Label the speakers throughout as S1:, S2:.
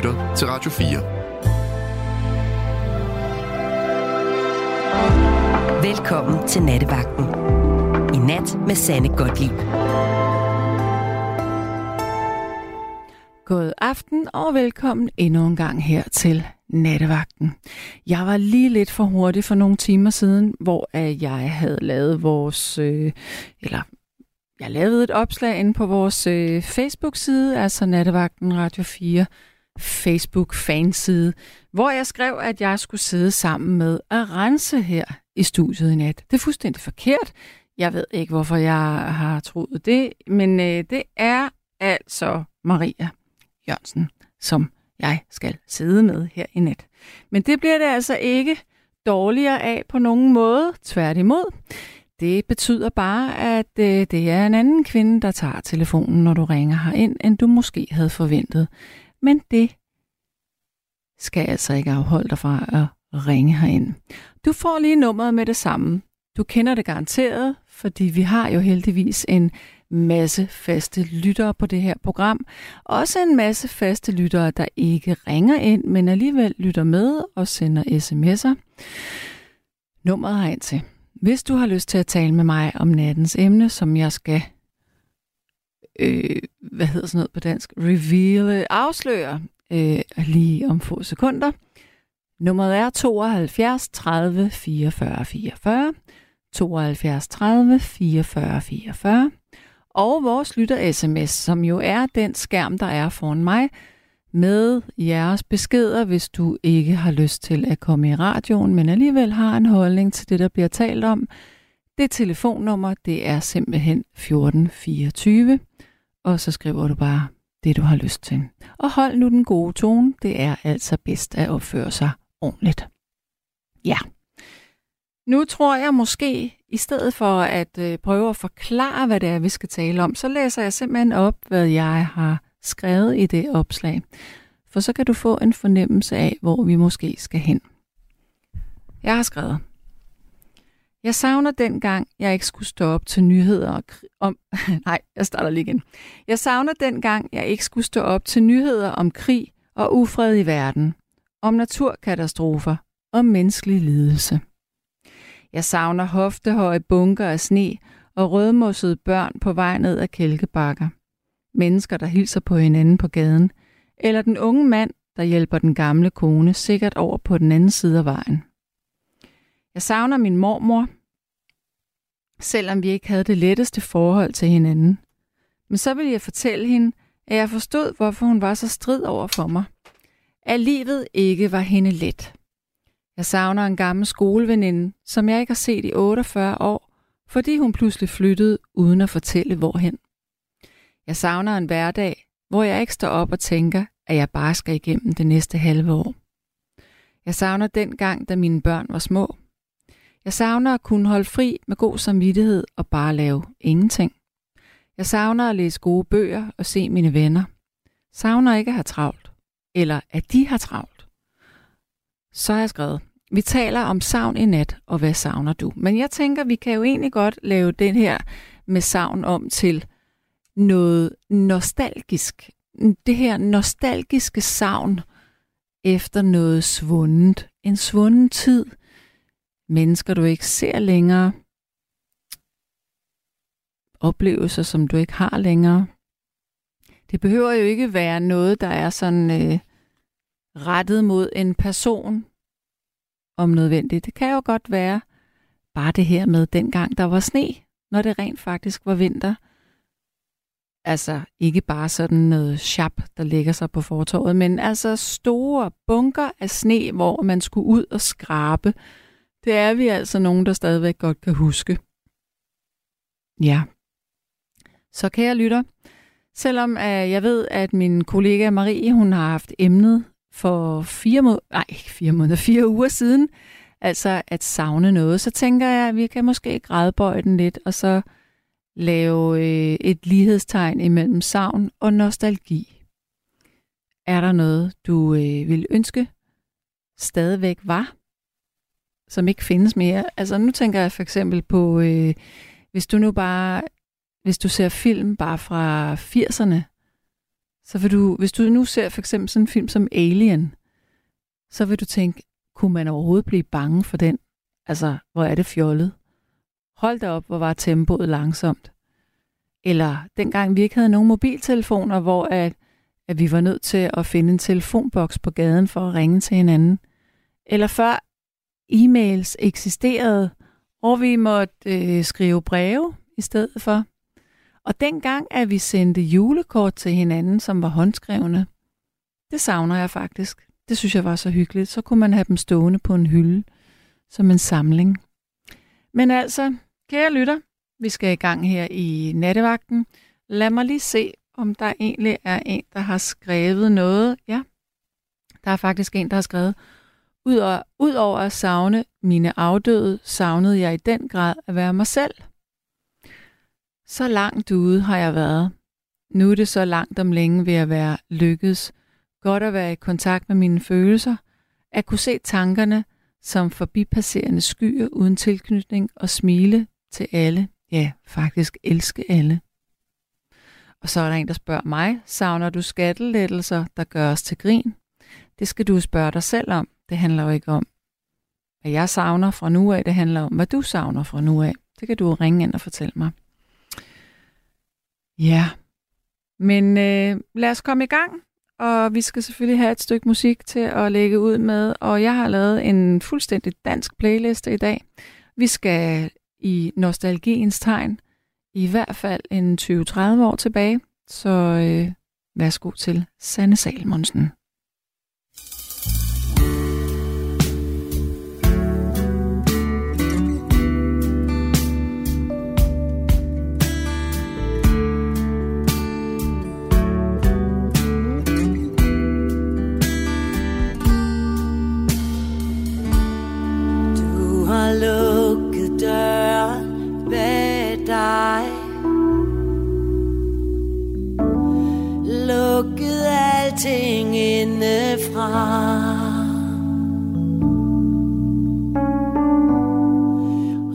S1: lytter til Radio
S2: 4. Velkommen til Nattevagten. I nat med Sanne Godtlip.
S3: God aften og velkommen endnu en gang her til Nattevagten. Jeg var lige lidt for hurtig for nogle timer siden, hvor jeg havde lavet vores, øh, eller jeg lavede et opslag inde på vores øh, Facebook-side, altså Nattevagten Radio 4 Facebook-fanside, hvor jeg skrev, at jeg skulle sidde sammen med Arance her i studiet i nat. Det er fuldstændig forkert. Jeg ved ikke, hvorfor jeg har troet det, men øh, det er altså Maria Jørgensen, som jeg skal sidde med her i nat. Men det bliver det altså ikke dårligere af på nogen måde, tværtimod. Det betyder bare, at øh, det er en anden kvinde, der tager telefonen, når du ringer her ind, end du måske havde forventet. Men det skal altså ikke afholde dig fra at ringe herind. Du får lige nummeret med det samme. Du kender det garanteret, fordi vi har jo heldigvis en masse faste lyttere på det her program. Også en masse faste lyttere, der ikke ringer ind, men alligevel lytter med og sender sms'er. Nummeret herind til. Hvis du har lyst til at tale med mig om nattens emne, som jeg skal, øh, hvad hedder sådan noget på dansk, reveal, øh, afsløre øh, lige om få sekunder. Nummeret er 72 30 44 44. 72 30 44 44. Og vores lytter sms, som jo er den skærm, der er foran mig, med jeres beskeder, hvis du ikke har lyst til at komme i radioen, men alligevel har en holdning til det, der bliver talt om. Det telefonnummer, det er simpelthen 1424, og så skriver du bare det, du har lyst til. Og hold nu den gode tone, det er altså bedst at opføre sig ordentligt. Ja. Nu tror jeg måske, i stedet for at øh, prøve at forklare, hvad det er, vi skal tale om, så læser jeg simpelthen op, hvad jeg har skrevet i det opslag. For så kan du få en fornemmelse af, hvor vi måske skal hen. Jeg har skrevet. Jeg savner den gang, jeg ikke skulle stå op til nyheder om... Nej, jeg starter lige igen. Jeg savner den gang, jeg ikke skulle stå op til nyheder om krig og ufred i verden, om naturkatastrofer og menneskelig lidelse. Jeg savner hoftehøje bunker af sne og rødmossede børn på vej ned ad kælkebakker. Mennesker, der hilser på hinanden på gaden. Eller den unge mand, der hjælper den gamle kone sikkert over på den anden side af vejen. Jeg savner min mormor, selvom vi ikke havde det letteste forhold til hinanden. Men så vil jeg fortælle hende, at jeg forstod, hvorfor hun var så strid over for mig. At livet ikke var hende let. Jeg savner en gammel skoleveninde, som jeg ikke har set i 48 år, fordi hun pludselig flyttede uden at fortælle hvorhen. Jeg savner en hverdag, hvor jeg ikke står op og tænker, at jeg bare skal igennem det næste halve år. Jeg savner den gang, da mine børn var små. Jeg savner at kunne holde fri med god samvittighed og bare lave ingenting. Jeg savner at læse gode bøger og se mine venner. Savner ikke at have travlt. Eller at de har travlt. Så har jeg skrevet. Vi taler om savn i nat, og hvad savner du? Men jeg tænker, vi kan jo egentlig godt lave den her med savn om til noget nostalgisk. Det her nostalgiske savn efter noget svundet. En svunden tid. Mennesker, du ikke ser længere. Oplevelser, som du ikke har længere. Det behøver jo ikke være noget, der er sådan øh, rettet mod en person om nødvendigt. Det kan jo godt være bare det her med dengang, der var sne, når det rent faktisk var vinter – Altså ikke bare sådan noget chap, der ligger sig på fortorvet, men altså store bunker af sne, hvor man skulle ud og skrabe. Det er vi altså nogen, der stadigvæk godt kan huske. Ja. Så kære lytter, selvom uh, jeg ved, at min kollega Marie, hun har haft emnet for fire måneder, nej, fire måneder, fire uger siden, altså at savne noget, så tænker jeg, at vi kan måske grædbøje den lidt, og så lave øh, et lighedstegn imellem savn og nostalgi. Er der noget, du øh, vil ønske stadigvæk var, som ikke findes mere? Altså nu tænker jeg for eksempel på, øh, hvis du nu bare, hvis du ser film bare fra 80'erne, så vil du, hvis du nu ser for eksempel sådan en film som Alien, så vil du tænke, kunne man overhovedet blive bange for den? Altså, hvor er det fjollet? Hold da op, hvor var tempoet langsomt. Eller dengang vi ikke havde nogen mobiltelefoner, hvor at, at vi var nødt til at finde en telefonboks på gaden for at ringe til hinanden. Eller før e-mails eksisterede, og vi måtte øh, skrive breve i stedet for. Og dengang, at vi sendte julekort til hinanden, som var håndskrevne, det savner jeg faktisk. Det synes jeg var så hyggeligt. Så kunne man have dem stående på en hylde som en samling. Men altså, kære lytter, vi skal i gang her i nattevagten. Lad mig lige se, om der egentlig er en, der har skrevet noget. Ja, der er faktisk en, der har skrevet, Udover, udover at savne mine afdøde, savnede jeg i den grad at være mig selv. Så langt ude har jeg været. Nu er det så langt om længe ved at være lykkedes. Godt at være i kontakt med mine følelser. At kunne se tankerne som forbipasserende skyer uden tilknytning og smile til alle. Ja, faktisk elske alle. Og så er der en, der spørger mig, savner du skattelettelser, der gør os til grin? Det skal du spørge dig selv om. Det handler jo ikke om, hvad jeg savner fra nu af. Det handler om, hvad du savner fra nu af. Det kan du ringe ind og fortælle mig. Ja, men øh, lad os komme i gang. Og vi skal selvfølgelig have et stykke musik til at lægge ud med. Og jeg har lavet en fuldstændig dansk playliste i dag. Vi skal i nostalgiens tegn i hvert fald en 20-30 år tilbage. Så øh, værsgo til Sanne Salmonsen.
S1: Fra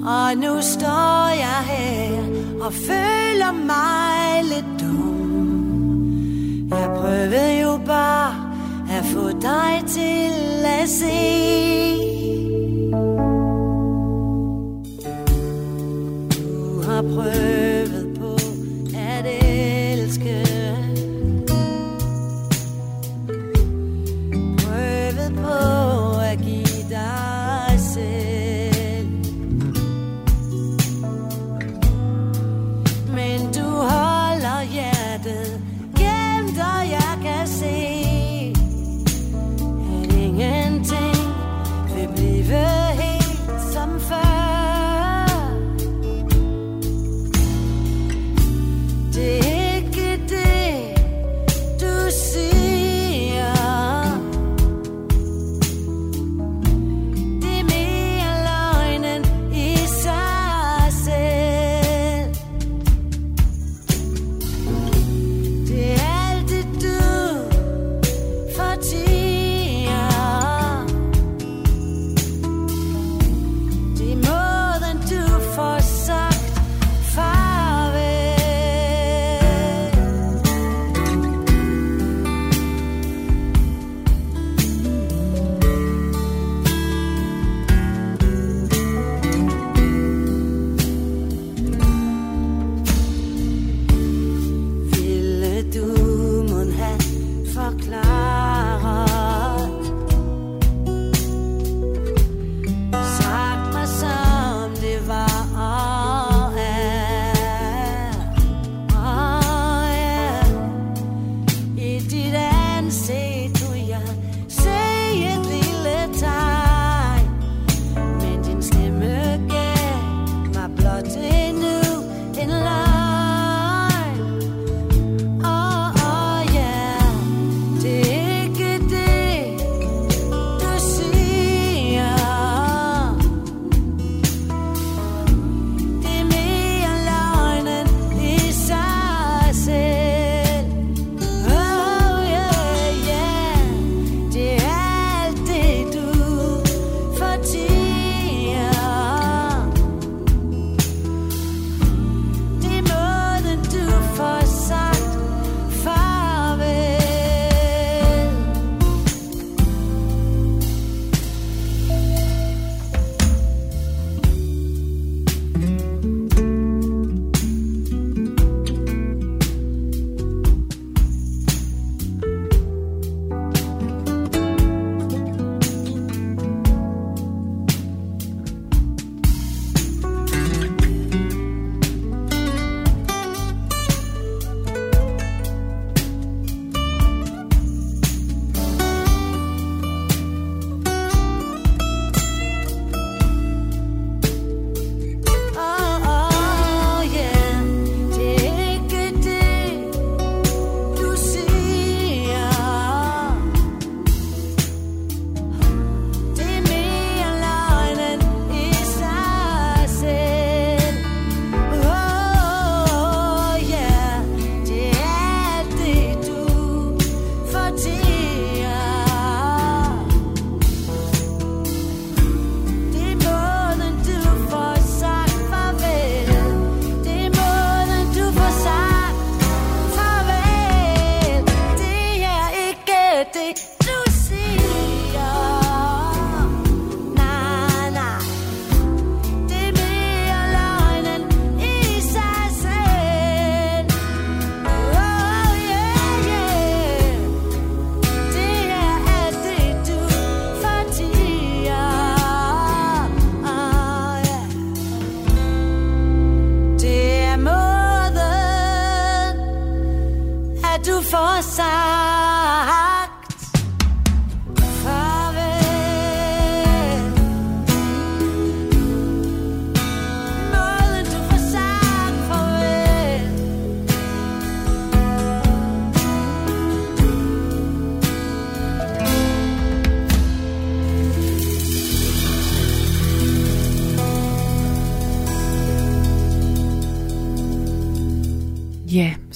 S1: Og nu står jeg her og føler mig lidt dum. Jeg prøvede jo bare at få dig til at se.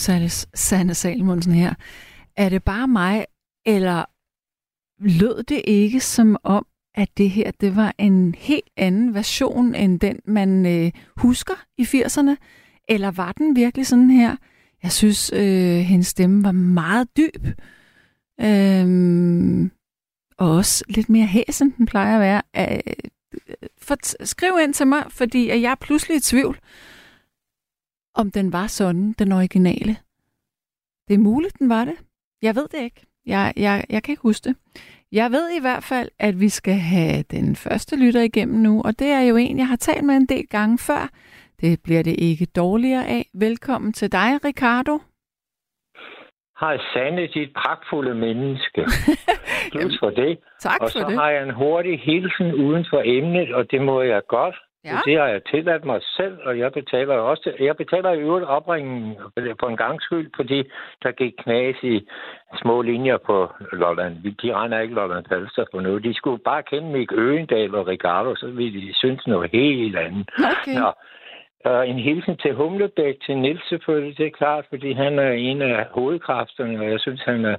S3: Ja, er Sanne Salmonsen her. Er det bare mig, eller lød det ikke som om, at det her det var en helt anden version end den, man øh, husker i 80'erne? Eller var den virkelig sådan her? Jeg synes, øh, hendes stemme var meget dyb. Øh, og også lidt mere hæs, end den plejer at være. Øh, for, skriv ind til mig, fordi jeg er pludselig i tvivl om den var sådan, den originale. Det er muligt, den var det. Jeg ved det ikke. Jeg, jeg, jeg kan ikke huske det. Jeg ved i hvert fald, at vi skal have den første lytter igennem nu, og det er jo en, jeg har talt med en del gange før. Det bliver det ikke dårligere af. Velkommen til dig, Ricardo.
S4: Hej Sanne, dit pragtfulde menneske. Plus for det.
S3: Tak
S4: og
S3: for
S4: så
S3: det.
S4: har jeg en hurtig hilsen uden for emnet, og det må jeg godt.
S3: Ja.
S4: Det har jeg tilladt mig selv, og jeg betaler også. Jeg betaler i øvrigt opringen på en gang skyld, fordi der gik knas i små linjer på Lolland. De regner ikke Lolland Falster for noget. De skulle bare kende Mik Øgendal og Ricardo, så ville de synes noget helt andet.
S3: Okay.
S4: Nå. Og en hilsen til Humlebæk, til Nils selvfølgelig, det er klart, fordi han er en af hovedkræfterne, og jeg synes, han er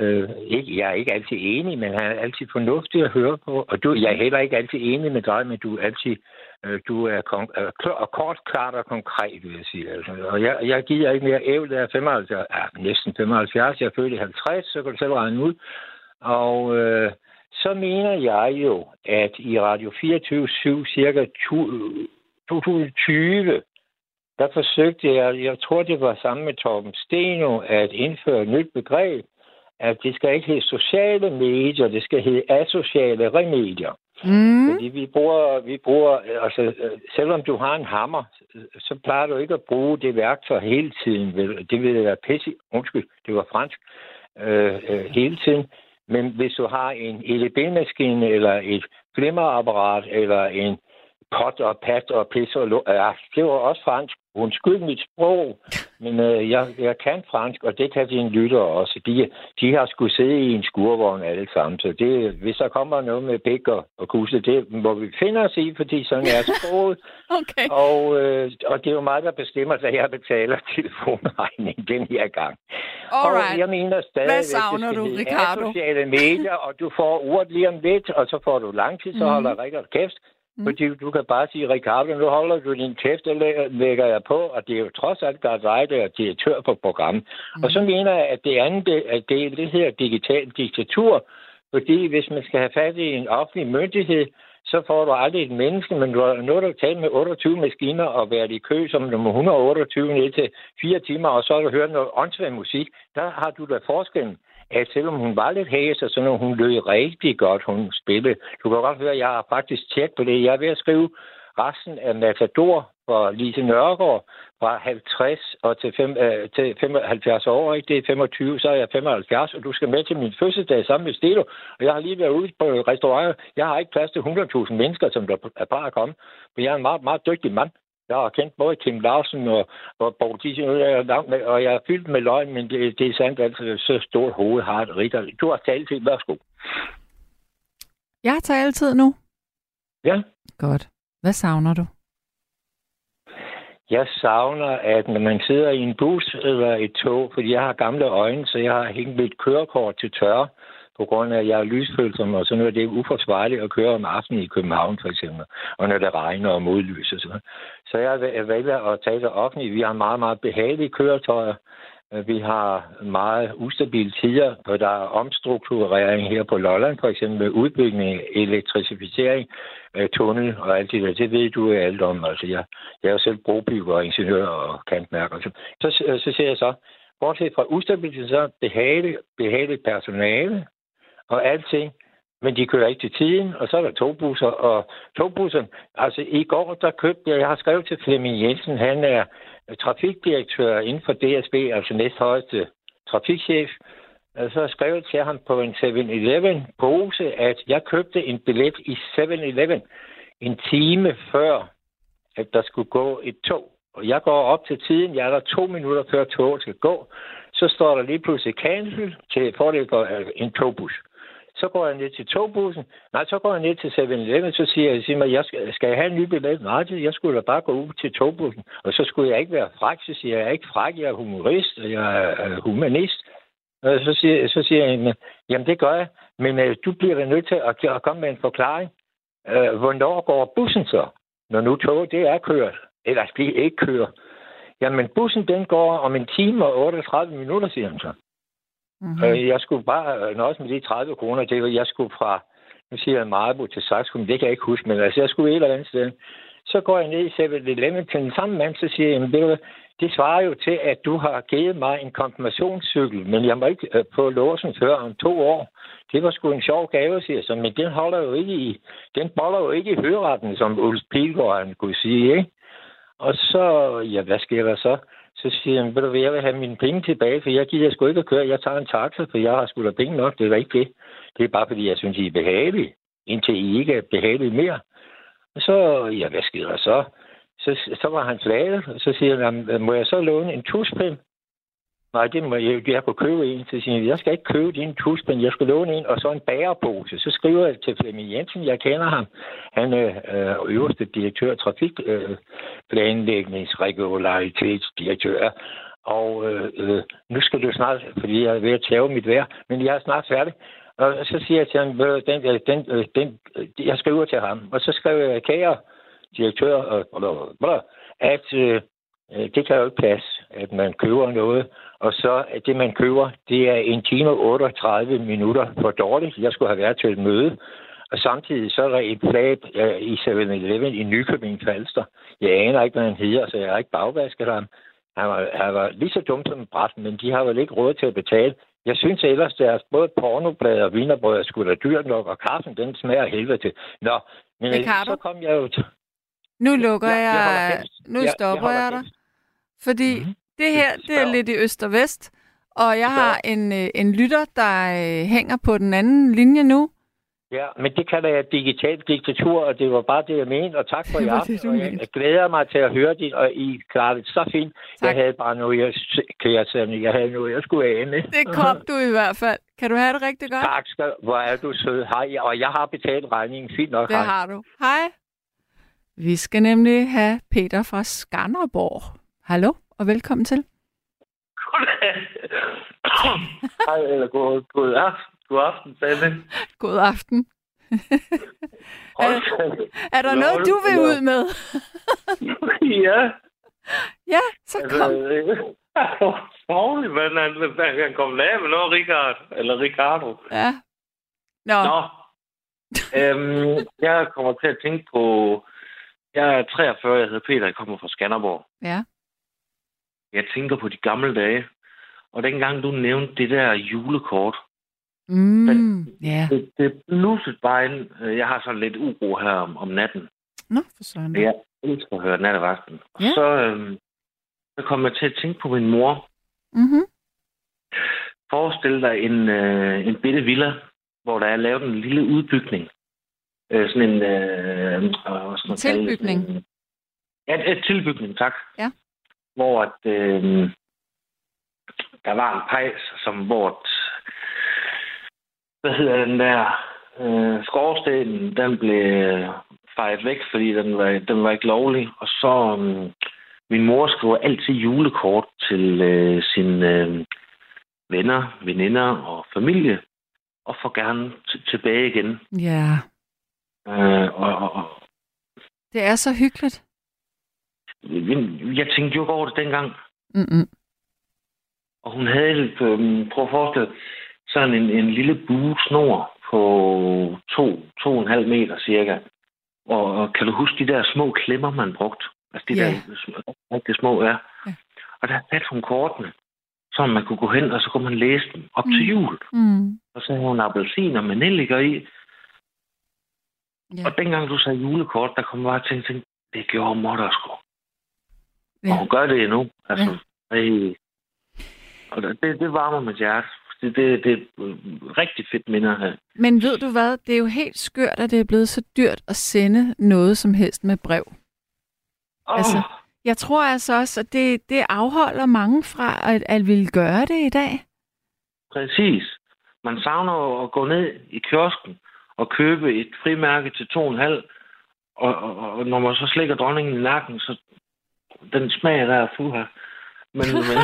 S4: Øh, ikke, jeg er ikke altid enig, men han er altid fornuftig at høre på. Og du, jeg er heller ikke altid enig med dig, men du er altid Øh, du er kon- er klar, og kort, klart og konkret, vil jeg sige. Altså. Og jeg, jeg giver ikke mere ævl, der er 75, ja, næsten 75, jeg er født i 50, så kan du selv regne ud. Og øh, så mener jeg jo, at i Radio 24 cirka 2020, der forsøgte jeg, jeg tror det var sammen med Torben Steno, at indføre et nyt begreb, at det skal ikke hedde sociale medier, det skal hedde asociale remedier.
S3: Mm.
S4: Fordi vi bruger, vi bruger, øh, altså øh, selvom du har en hammer, øh, så plejer du ikke at bruge det værktøj hele tiden. Det vil være pisse, undskyld, det var fransk, øh, øh, hele tiden. Men hvis du har en EDB-maskine, eller et glimmerapparat, eller en pot og pat og pisse og lort, ja, det var også fransk. Undskyld mit sprog, men øh, jeg, jeg kan fransk, og det kan dine lytter også. De, de har skulle sidde i en skurvogn alle sammen, så det, hvis der kommer noget med pæk og, og kusse, det må vi finde os i, fordi sådan er sproget.
S3: Okay.
S4: og, øh, og det er jo mig, der bestemmer, at jeg betaler telefonregningen den her gang. Og
S3: Alright.
S4: jeg mener stadig,
S3: Hvad savner du, Ricardo?
S4: sociale medier, og du får ordet lige om lidt, og så får du så holder Rikard kæft. Mm. Fordi du kan bare sige, Ricardo, nu holder du din kæft, og lægger, jeg på, og det er jo trods alt er dig, der er direktør for programmet. Mm. Og så mener jeg, at det andet, det, at det er det her digital diktatur, fordi hvis man skal have fat i en offentlig myndighed, så får du aldrig et menneske, men du har nået at tale med 28 maskiner og været i kø som nummer 128 ned til fire timer, og så har du hørt noget åndssvagt musik. Der har du da forskellen at selvom hun var lidt hæs, og så noget, hun lød rigtig godt, hun spillede. Du kan godt høre, at jeg har faktisk tjekket på det. Jeg er ved at skrive resten af Matador for Lise Nørgaard fra 50 og til, 5, øh, til 75 år. Ikke? Det er 25, så er jeg 75, og du skal med til min fødselsdag sammen med Stelo. Og jeg har lige været ude på restauranter. Jeg har ikke plads til 100.000 mennesker, som der er bare at komme. Men jeg er en meget, meget dygtig mand. Jeg har kendt både Kim Larsen og, og Borg Thyssen, og jeg er fyldt med løgn, men det, det er sandt, altså så stort hoved har det rigtigt. Du har talt til, værsgo.
S3: Jeg har taget altid nu.
S4: Ja.
S3: Godt. Hvad savner du?
S4: Jeg savner, at når man sidder i en bus eller et tog, fordi jeg har gamle øjne, så jeg har hængt mit kørekort til tørre, på grund af, at jeg er lysfølsom, og så nu er det uforsvarligt at køre om aftenen i København, for eksempel, og når det regner og modlyser. Så, så jeg vælger at tage det offentligt. Vi har meget, meget behagelige køretøjer. Vi har meget ustabile tider, og der er omstrukturering her på Lolland, for eksempel med udbygning, elektrificering, øh, tunnel og alt det der. Det ved du alt om. Altså, jeg, jeg er jo selv brobygger og ingeniør og kantmærker. Så, øh, så, så ser jeg så, bortset fra ustabilitet, så behageligt, behageligt personale, og alting, men de kører ikke til tiden, og så er der togbusser, og togbusserne, altså i går, der købte jeg, jeg har skrevet til Flemming Jensen, han er trafikdirektør inden for DSB, altså næsthøjeste trafikchef, og så skrev jeg til ham på en 7-Eleven pose, at jeg købte en billet i 7-Eleven en time før, at der skulle gå et tog. Og jeg går op til tiden, jeg er der to minutter før toget skal gå, så står der lige pludselig cancel til fordel for øh, en togbus. Så går jeg ned til togbussen. Nej, så går jeg ned til 7-Eleven, så siger jeg, siger mig, jeg skal, skal jeg have en ny billet? Nej, jeg skulle da bare gå ud til togbussen. Og så skulle jeg ikke være fræk, så siger jeg, jeg er ikke fræk, jeg er humorist, og jeg er humanist. Og så siger, så siger jeg, jamen det gør jeg, men øh, du bliver da nødt til at, at komme med en forklaring. Øh, hvornår går bussen så? Når nu toget det er kørt, eller det ikke kører. Jamen bussen den går om en time og 38 minutter, siger han så. Mm-hmm. Øh, jeg skulle bare øh, nøjes med de 30 kroner. Det jeg skulle fra, nu siger jeg Marbo til Saxo, det kan jeg ikke huske, men altså, jeg skulle et eller andet sted. Så går jeg ned i 7-Eleven til den samme mand, så siger jeg, det, det svarer jo til, at du har givet mig en konfirmationscykel, men jeg må ikke øh, på låsen før om to år. Det var sgu en sjov gave, siger jeg, men den holder jo ikke i, den boller jo ikke i høreretten, som Ulf Pilgaard kunne sige, ikke? Og så, ja, hvad sker der så? Så siger han, ved du hvad, jeg vil have mine penge tilbage, for jeg gider sgu ikke at køre. Jeg tager en taxa, for jeg har sgu da penge nok. Det er ikke det. Det er bare, fordi jeg synes, I er behagelige, indtil I ikke er behagelige mere. Og så, ja, hvad sker der så? Så, så var han flaget, og så siger han, må jeg så låne en tuspind? Nej, det må jeg, jeg kunne købe en. Så sin. jeg, skal ikke købe din tuspind, jeg skal låne en, og så en bærepose. Så skriver jeg til Flemming Jensen, jeg kender ham. Han er øh, øverste direktør, trafikplanlægningsregularitetsdirektør. Øh, og øh, øh, nu skal du snart, fordi jeg er ved at tage mit vejr, men jeg er snart færdig. Og så siger jeg til ham, den, øh, den, øh, den, øh, jeg skriver til ham, og så skriver jeg, kære direktør, øh, at øh, det kan jo ikke passe, at man køber noget, og så at det, man køber, det er en time og 38 minutter for dårligt. Jeg skulle have været til et møde, og samtidig så er der et flag uh, i 7-Eleven i Nykøbing Falster. Jeg aner ikke, hvad han hedder, så jeg har ikke bagvasket ham. Han var, han var lige så dum som bræt, men de har vel ikke råd til at betale. Jeg synes ellers, deres både pornoblad og vinerbrød er sgu da dyrt nok, og kaffen, den smager helvede til. Nå, men
S3: Ricardo,
S4: så kom jeg jo til...
S3: Nu lukker ja, jeg, jeg nu stopper jeg, jeg dig. Fordi mm-hmm. Det her, det er lidt i øst og vest, og jeg har en, øh, en lytter, der øh, hænger på den anden linje nu.
S4: Ja, men det kan være digitalt diktatur, og det var bare det, jeg mente. Og tak for
S3: Det
S4: i aften.
S3: det,
S4: og jeg
S3: mente.
S4: glæder mig til at høre det, og I klarer det så fint.
S3: Tak.
S4: Jeg havde bare noget, jeg, kan jeg, sige, jeg havde noget, jeg skulle ane.
S3: Det kom du i hvert fald. Kan du have det rigtig godt?
S4: Tak skal Hvor er du sød. Hej. Og jeg har betalt regningen. Fint nok.
S3: Det
S4: hej.
S3: har du. Hej. Vi skal nemlig have Peter fra Skanderborg. Hallo, og velkommen til.
S5: Hej, eller god, god aften. God aften, Sanne.
S3: God aften. er, er der noget, du vil ud med?
S5: ja,
S3: Ja, så
S5: altså,
S3: kom.
S5: Sorgelig, men han, han kom af med noget, Richard. Eller Ricardo.
S3: Ja. Nå,
S5: Nå. øhm, jeg kommer til at tænke på... Jeg er 43, jeg hedder Peter, jeg kommer fra Skanderborg.
S3: ja.
S5: Jeg tænker på de gamle dage. Og dengang du nævnte det der julekort,
S3: Mm, ja.
S5: det, det blusede bare ind. Øh, Jeg har sådan lidt uro her om, om natten.
S3: Nå, for søren.
S5: Jeg elsker at høre nattevagten. Og
S3: Ja.
S5: så, øhm, så kom jeg til at tænke på min mor.
S3: Mm-hmm.
S5: Forestil dig en, øh, en bitte villa, hvor der er lavet en lille udbygning. Øh, sådan en... Øh, øh, hvad skal man kalde?
S3: Tilbygning.
S5: Sådan en- Ja, et tilbygning, tak.
S3: Ja.
S5: Hvor at, øh, der var en pejs, som hvor... Hvad hedder den der? Øh, skorstenen, den blev fejet væk, fordi den var, den var ikke lovlig. Og så... Øh, min mor skriver altid julekort til øh, sine øh, venner, veninder og familie, og får gerne tilbage igen.
S3: Ja,
S5: Øh, og, og, og
S3: det er så hyggeligt.
S5: Jeg tænkte jo ikke over det dengang.
S3: Mm-mm.
S5: Og hun havde, øh, prøv at forestille sådan en, en lille bue snor på to, to og en halv meter cirka. Og, og kan du huske de der små klemmer, man brugte? Altså de
S3: Ja.
S5: der rigtig små, ja.
S3: Ja.
S5: Og der satte hun kortene, så man kunne gå hen, og så kunne man læse dem op
S3: Mm.
S5: til jul.
S3: Mm.
S5: Og så havde hun appelsiner med nelliker i.
S3: Ja.
S5: Og dengang du sagde julekort, der kom bare til at tænke, det gjorde mor der sgu.
S3: Ja.
S5: Og hun gør det endnu. Altså, ja. Og det, det varmer mit hjerte. Det, det, det er rigtig fedt minder her.
S3: Men ved du hvad, det er jo helt skørt, at det er blevet så dyrt at sende noget som helst med brev.
S5: Oh,
S3: Altså- Jeg tror altså også, at det, det afholder mange fra at, at ville gøre det i dag.
S5: præcis. Man savner at gå ned i kiosken og købe et frimærke til 2,5. Og, og, og når man så slikker dronningen i nakken, så den smager der fuha. Men, men,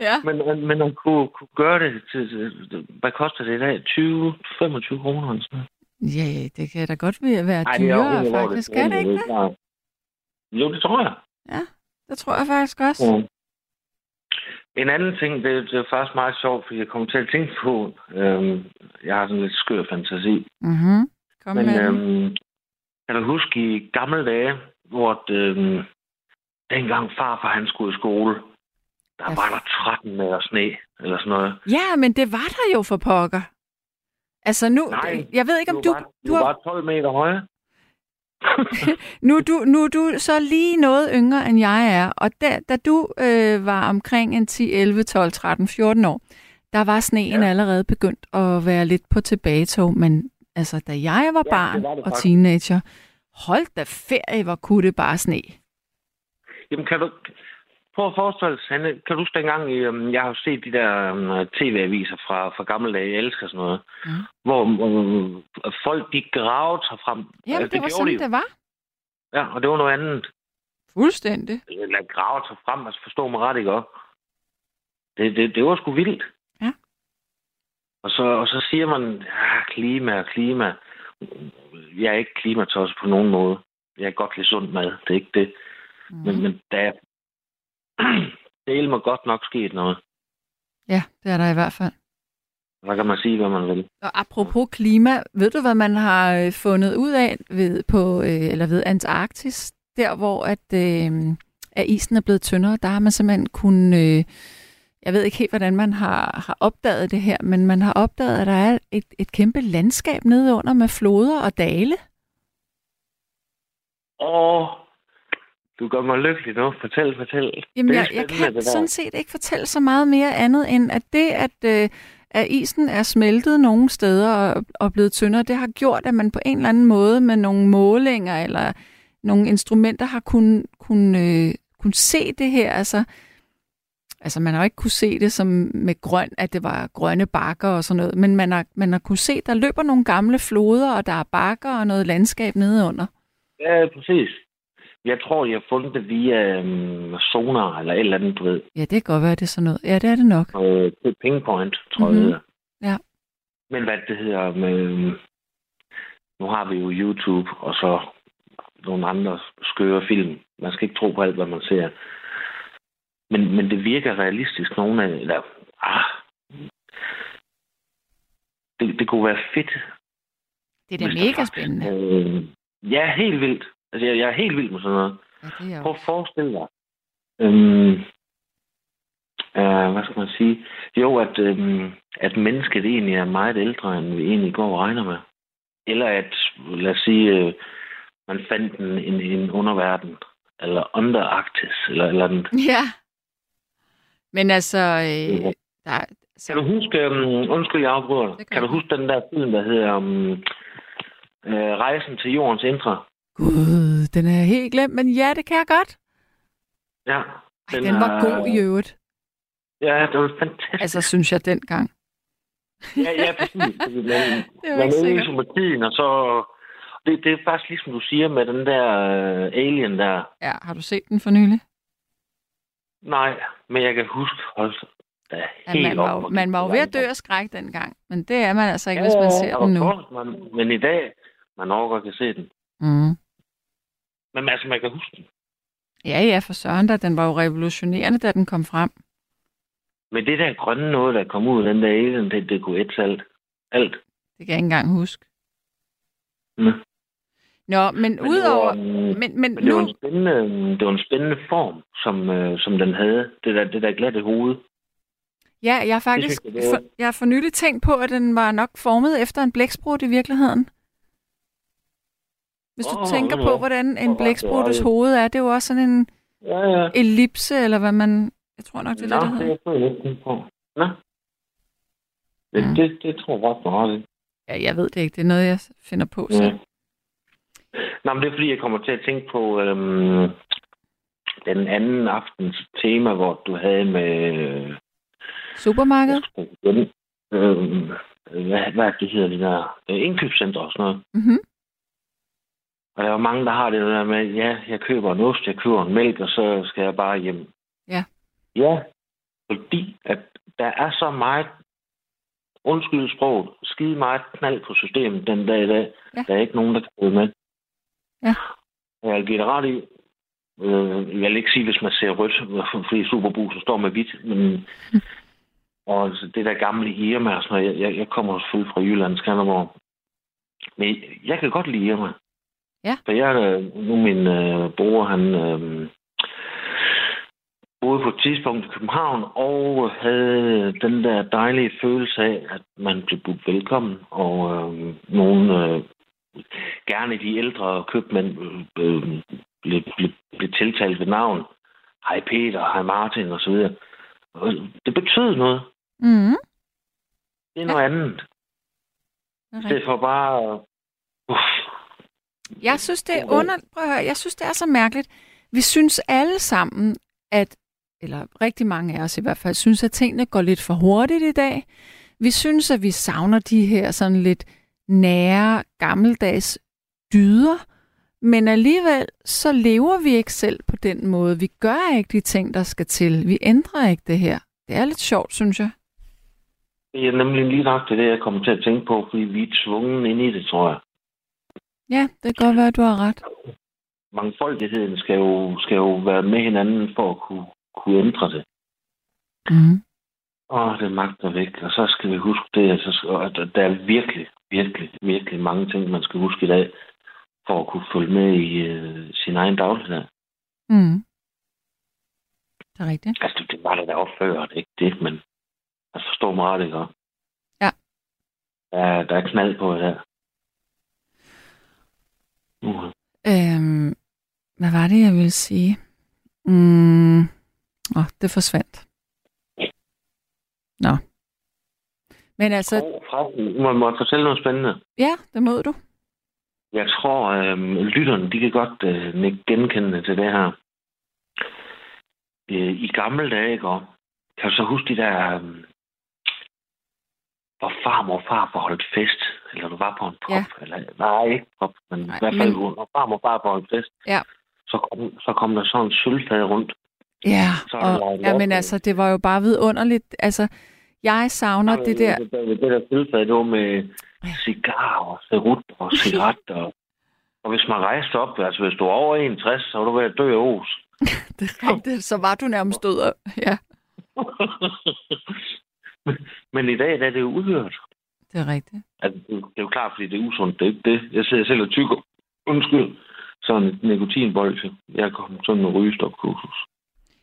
S3: Ja.
S5: men, men, men at kunne, kunne gøre det til, hvad koster det i dag? 20-25 kroner eller sådan noget.
S3: Ja, det kan da godt være
S5: Ej, er
S3: dyrere,
S5: hvor
S3: faktisk.
S5: det
S3: Er det ikke det?
S5: Jo, det tror jeg.
S3: Det tror jeg faktisk også.
S5: Ja. En anden ting, det, det er faktisk meget sjovt, fordi jeg kommer til at tænke på, øhm, jeg har sådan lidt skør fantasi.
S3: Mhm. Kom
S5: Men
S3: med
S5: øhm, kan du huske i gamle dage, hvor øhm, dengang farfar han skulle i skole, der
S3: Ja.
S5: var der 13 meter sne, eller sådan noget.
S3: Ja, men det var der jo for pokker. Altså nu,
S5: Nej,
S3: jeg ved ikke om du,
S5: var,
S3: du har,
S5: var bare 12 meter høje.
S3: nu, du, nu er du så lige noget yngre end jeg er, og da, da du øh, var omkring en 10, 11, 12, 13, 14 år, der var sneen ja.
S5: Ja.
S3: allerede begyndt at være lidt på tilbagetog, men altså da jeg var
S5: Ja,
S3: barn
S5: det var det
S3: og
S5: faktisk.
S3: teenager, hold da ferie, hvor kunne det bare sne.
S5: Jamen, kan du... Prøv at forestille dig, Sanne, kan du huske dengang, øhm, jeg har set de der øhm, tv-aviser fra, fra gamle dage, jeg elsker sådan noget,
S3: Mm.
S5: hvor øhm, folk, de gravede sig frem.
S3: Jamen,
S5: Altså,
S3: det var
S5: gjorde
S3: sådan,
S5: de.
S3: det var.
S5: Ja, og det var noget andet.
S3: Fuldstændig.
S5: Eller grave sig frem, altså forstå mig ret, ikke også? Det, det, det var sgu vildt.
S3: Ja.
S5: Og så, og så siger man, ja, klima og klima. Jeg er ikke klimatosset på nogen måde. Jeg kan godt lide sund mad, det er ikke det.
S3: Mm.
S5: Men, men der er det må godt nok sket noget.
S3: Ja, det er der i hvert fald.
S5: Så kan man sige, hvad man vil.
S3: Og apropos klima, ved du, hvad man har øh, fundet ud af ved, på, øh, eller ved Antarktis? Der, hvor at, øh, at isen er blevet tyndere, der har man simpelthen kun... Øh, jeg ved ikke helt, hvordan man har, har opdaget det her, men man har opdaget, at der er et, et kæmpe landskab nede under med floder og dale.
S5: Åh, du gør mig lykkelig nu. Fortæl, fortæl.
S3: Jamen, jeg, jeg kan sådan set ikke fortælle så meget mere andet, end at det, at, øh, at isen er smeltet nogle steder og, og blevet tyndere, det har gjort, at man på en eller anden måde med nogle målinger eller nogle instrumenter har kunnet kun, øh, kun se det her. Altså, altså, man har jo ikke kunne se det som med grøn, at det var grønne bakker og sådan noget, men man har, man har kunne se, der løber nogle gamle floder, og der er bakker og noget landskab nedenunder.
S5: Ja, præcis. Jeg tror, jeg har fundet det via um, sonar eller et eller andet, du ved.
S3: Ja, det kan godt være, det er sådan noget. Ja, det er det nok.
S5: Øh, det er Pingpoint, tror
S3: Mhm.
S5: jeg. det hedder.
S3: Ja.
S5: Men hvad det hedder med... øhm, Nu har vi jo YouTube, og så nogle andre skøre film. Man skal ikke tro på alt, hvad man ser. Men, men det virker realistisk, nogle af... Eller, ah, det, det kunne være fedt.
S3: Det er da mega spændende.
S5: Øh, ja, helt vildt. Altså, jeg, jeg er helt vild med sådan noget.
S3: Ja,
S5: Prøv at forestille dig. Øhm, øh, hvad skal man sige? Jo, at, øhm, at mennesket egentlig er meget ældre, end vi egentlig går og regner med. Eller at, lad os sige, øh, man fandt en, en, en underverden, eller Underarktis, eller eller andet.
S3: Ja. Men altså, øh,
S5: Ja.
S3: der,
S5: Kan du huske, um, undskyld, jeg afbryder
S3: kan
S5: Kan du huske den der film, der hedder um, øh, Rejsen til jordens indre?
S3: Gud, den er helt glemt, men ja, det kan jeg godt.
S5: Ja.
S3: Ej, den var
S5: er-
S3: god i øvrigt.
S5: Ja, det var fantastisk.
S3: Altså, synes jeg dengang.
S5: Ja, ja, præcis. Man,
S3: Det var
S5: man
S3: ikke
S5: er
S3: sikkert.
S5: i sympatien, og så... Det, det er faktisk ligesom du siger med den der uh, alien der.
S3: Ja, har du set den for nylig?
S5: Nej, men jeg kan huske, hold da helt
S3: man, var
S5: op,
S3: man var jo ved at dø af skræk dengang. Men det er man altså ikke,
S5: Ja,
S3: hvis man ser den nu.
S5: course, man, men i dag, man overgår kan se den.
S3: Mm.
S5: Men altså, man kan huske den.
S3: Ja, ja, for søren da. Den var jo revolutionerende, da den kom frem.
S5: Men det der grønne noget, der kom ud af den der alien, det, det kunne et alt. Alt.
S3: Det kan jeg ikke engang huske.
S5: Mm.
S3: Nå, men,
S5: Men det
S3: udover...
S5: var,
S3: Men, men
S5: Men det var,
S3: nu...
S5: en spændende, det var en spændende form, som, øh, som den havde. Det der, det der glatte hoved.
S3: Ja, jeg har faktisk
S5: synes jeg, det er-
S3: for, jeg har for nylig tænkt på, at den var nok formet efter en blæksprut i virkeligheden. Hvis du
S5: Åh,
S3: tænker
S5: ja,
S3: på,
S5: ja.
S3: hvordan en
S5: Åh,
S3: blækspruttes
S5: det er-
S3: hoved er, det er jo også sådan en
S5: Ja, ja.
S3: ellipse, eller hvad man Jeg tror nok, det er
S5: Nå,
S3: det, der
S5: det
S3: hedder.
S5: er jeg på. Nå. Det,
S3: Mm.
S5: det, det tror jeg godt, du har det.
S3: Ja, jeg ved det ikke. Det er noget, jeg finder på
S5: Ja. Nå, men det er fordi, jeg kommer til at tænke på øhm, den anden aftens tema, hvor du havde med... Øh,
S3: Supermarked?
S5: øhm, hvad, hvad det hedder det der? Øh, indkøbscenter og sådan noget.
S3: Mhm.
S5: Og der er jo mange, der har det der med, ja, jeg køber en ost, jeg køber en mælk, og så skal jeg bare hjem.
S3: Ja.
S5: Ja, fordi at der er så meget, undskyld sproget, skide meget knald på systemet den dag i dag.
S3: Ja.
S5: Der er ikke nogen, der kan med.
S3: Ja.
S5: Jeg vil give det ret i. Øh, jeg vil ikke sige, hvis man ser rødt, fordi Superbusen står med hvidt, men og altså, det der gamle Irma og sådan noget, jeg, jeg, jeg kommer selvfølgelig fra Jylland, Skanderborg. Men jeg kan godt lide Irma.
S3: Ja.
S5: For jeg, nu min øh, bror, han øh, boede på et tidspunkt i København, og havde den der dejlige følelse af, at man blev budt velkommen, og øh, nogle, øh, gerne de ældre købmænd, øh, blev, blev, blev tiltalt ved navn. Hej Peter, hej Martin, og så videre. Det betød noget.
S3: Mhm.
S5: Det er noget andet.
S3: Det er
S5: I stedet for bare... Uh,
S3: Jeg synes, det er under... Prøv at høre, jeg synes, det er så mærkeligt. Vi synes alle sammen, at, eller rigtig mange af os i hvert fald, synes, at tingene går lidt for hurtigt i dag. Vi synes, at vi savner de her sådan lidt nære, gammeldags dyder, men alligevel så lever vi ikke selv på den måde. Vi gør ikke de ting, der skal til. Vi ændrer ikke det her. Det er lidt sjovt, synes jeg.
S5: det er nemlig lige nok det, jeg kommer til at tænke på, fordi vi er tvunget ind i det, tror jeg.
S3: Ja, det kan godt være, at du har ret.
S5: Mangfoldigheden skal jo, skal jo være med hinanden for at kunne, kunne ændre det.
S3: Mm.
S5: Åh, det magter væk. Og så skal vi huske det, at så- og at der er virkelig, virkelig, virkelig mange ting, man skal huske i dag, for at kunne følge med i øh, sin egen dagligdag.
S3: Mm. Det er rigtigt.
S5: Altså, det- var det der opfører, det ikke det, men altså, forstå mig ret, ikke?
S3: Ja.
S5: Der, er- der er knald på det her. Uh,
S3: Øhm, hvad var det, jeg ville sige? Mm, åh, det forsvandt. Nå. Men altså,
S5: må, må jeg fortælle noget spændende?
S3: ja, det må du.
S5: Jeg tror, øh, lytterne, de kan godt øh, genkende til det her. Øh, I gamle dage, ikke? Kan du så huske de der, øh, hvor farmor og far holdt fest? Eller du var på en pop?
S3: Ja.
S5: Eller, nej, ikke pop, men
S3: Nej,
S5: i hvert fald,
S3: men-
S5: når farmor og far holdt fest,
S3: Ja.
S5: så, kom, så kom der sådan en sølvfad rundt.
S3: Ja,
S5: Så
S3: og, ja, men altså, det var jo bare vidunderligt. Altså, jeg savner det der...
S5: Det, det, det der sølvfad, det var med cigarer, cerut og cigaretter. og hvis man rejste op, altså hvis du var over 61, så var du ved at dø af os.
S3: Det er rigtigt, så var du nærmest død. Ja,
S5: men, men i dag der er det jo udhørt.
S3: det er rigtigt.
S5: Altså, det, er jo- det er jo klart, fordi det er usundt. Det er ikke det. Jeg sidder selv og tykker. Undskyld. Sådan et nikotinbolse. Jeg kom sådan en rygestopkursus.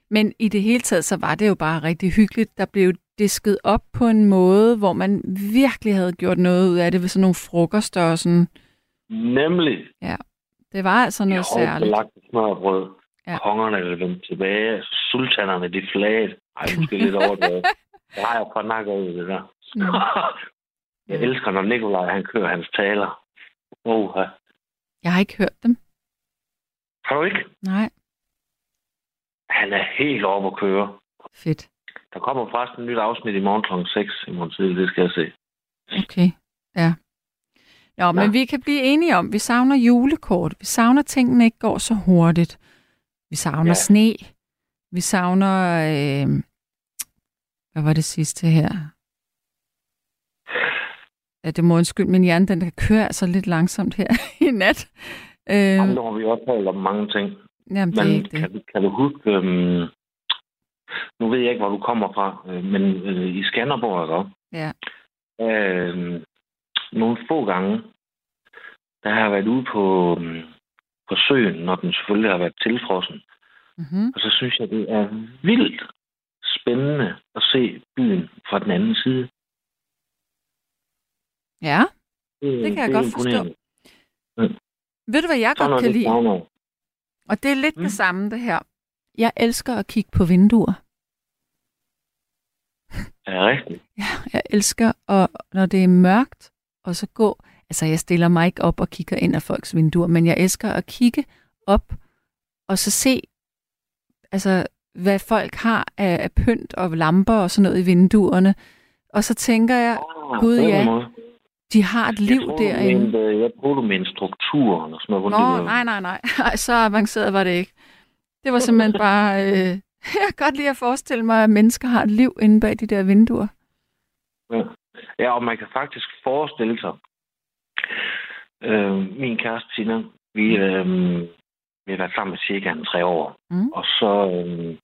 S3: Men i det hele taget, så var det jo bare rigtig hyggeligt. Der blev disket op på en måde, hvor man virkelig havde gjort noget ud af det ved sådan nogle frokoster og sådan.
S5: Nemlig.
S3: Det var altså noget særligt.
S5: lagt smørbrød.
S3: Ja.
S5: Ja. Kongerne er vendt tilbage. Sultanerne, de flagede. Ej, måske lidt over det. Det har jeg fra nakker ud, det der.
S3: Mm.
S5: Jeg elsker, når Nikolaj han kører hans taler. Oh,
S3: Jeg har ikke hørt dem.
S5: Har du ikke?
S3: Nej,
S5: Han er helt oppe at køre.
S3: fedt.
S5: Der kommer faktisk et nyt afsnit i morgen kl. 6 i morgen tidlig. Det skal jeg se.
S3: Okay, ja. Men
S5: Ja.
S3: vi kan blive enige om, vi savner julekort. Vi savner, tingene ikke går så hurtigt. Vi savner ja. Sne. Vi savner... Øh, hvad var det sidste her? Ja, det må undskylde, min hjerne, den kan køre altså lidt langsomt her i nat. Øh,
S5: Jamen, nu har vi også talt om mange ting.
S3: jamen, det er
S5: Men
S3: ikke det.
S5: kan, du- kan du huske... Øhm, nu ved jeg ikke, hvor du kommer fra, øh, men øh, i Skanderborg, ikke?
S3: Ja.
S5: Øh, nogle få gange, der har jeg været ude på, øhm, på søen, når den selvfølgelig har været tilfrossen.
S3: Mm-hmm.
S5: Og så synes jeg, det er vildt spændende at se byen fra den anden side.
S3: Ja, Det kan jeg
S5: er
S3: godt forstå.
S5: imponerende.
S3: ved du, hvad jeg
S5: Sådan
S3: godt kan
S5: det
S3: lide? Og det er lidt. Mm. det samme, det her. Jeg elsker at kigge på vinduer.
S5: Er det rigtigt?
S3: Ja, jeg elsker, og når det er mørkt, og så gå... Altså, jeg stiller mig ikke op og kigger ind af folks vinduer, men jeg elsker at kigge op, og så se, altså, hvad folk har af, af pynt og lamper og sådan noget i vinduerne. Og så tænker jeg,
S5: Ah,
S3: Gud, ja. de har et liv
S5: jeg troede,
S3: derinde.
S5: Mente, jeg troede, du mente strukturen og sådan noget.
S3: Nå, nej, nej, nej. Ej, så avanceret var det ikke. Det var simpelthen bare... Øh, jeg kan godt lide at forestille mig, at mennesker har et liv inde bag de der vinduer.
S5: Ja. ja, og man kan faktisk forestille sig, øh, min kæreste Tina, vi, øh, vi har været sammen i cirka en tre år.
S3: Mm.
S5: Og så øh,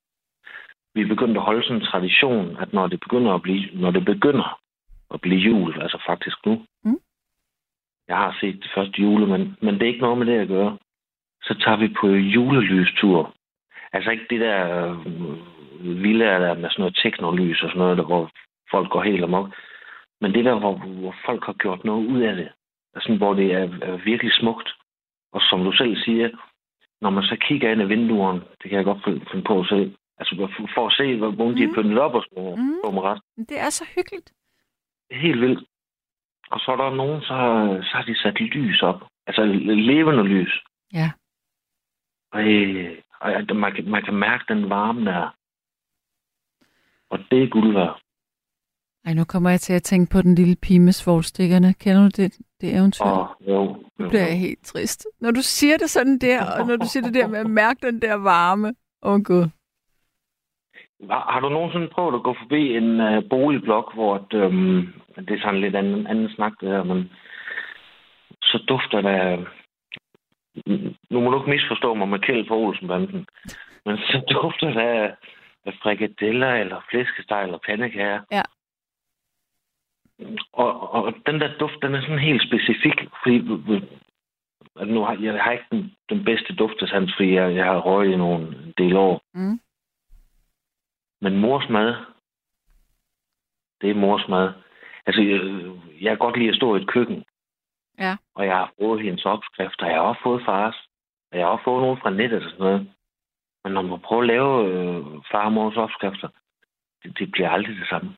S5: vi er begyndt at holde sådan en tradition, at når det begynder at blive, når det begynder at blive jul, altså faktisk nu,
S3: Mm.
S5: jeg har set det første jule, men, men det er ikke noget med det at gøre, så tager vi på julelystur. Altså ikke det der øh, vilde der med sådan noget teknolys og sådan noget, der, hvor folk går helt amok. Men det der, hvor, hvor folk har gjort noget ud af det. Altså, hvor det er, er virkelig smukt. Og som du selv siger, når man så kigger ind i vinduerne, det kan jeg godt finde på at se. Altså for- for at se, hvor hvor de er
S3: Mm.
S5: pyntet op og sådan noget.
S3: Mm.
S5: Mm. ret.
S3: Det er så hyggeligt.
S5: Det helt vildt. Og så er der nogen, så, så har de sat lys op. Altså levende lys.
S3: Ja.
S5: Og, øh, ja, man, kan, man kan mærke den varme der. Og det er guld værd.
S3: Ej, nu kommer jeg til at tænke på den lille pige med svovlstikkerne. Kender du det, det eventyr?
S5: Og jo,
S3: Nu bliver jeg helt trist. Når du siger det sådan der, og når du siger det der med at mærke den der varme. Åh, oh, Gud.
S5: Har, du nogensinde prøvet at gå forbi en uh, boligblok, hvor at, øhm, det er sådan lidt anden, anden snak det her, men så dufter der... Nu må du ikke misforstå mig med Kjeld på Olsenbanden, men så dufter der af frikadeller eller flæskesteg eller pandekager.
S3: Ja.
S5: Og, og den der duft, den er sådan helt specifik, fordi at nu har, jeg har ikke den, den bedste duftesans, fordi jeg, jeg har røget i nogle del år.
S3: Mm.
S5: Men mors mad, det er mors mad. Altså, jeg, jeg kan godt lide at stå i et køkken.
S3: Ja.
S5: Og jeg har fået hendes opskrifter. Jeg har også fået fars. Og jeg har også fået nogle fra nettet og sådan noget. Men når man prøver at lave øh, far og mors opskrifter, det, det bliver aldrig det samme.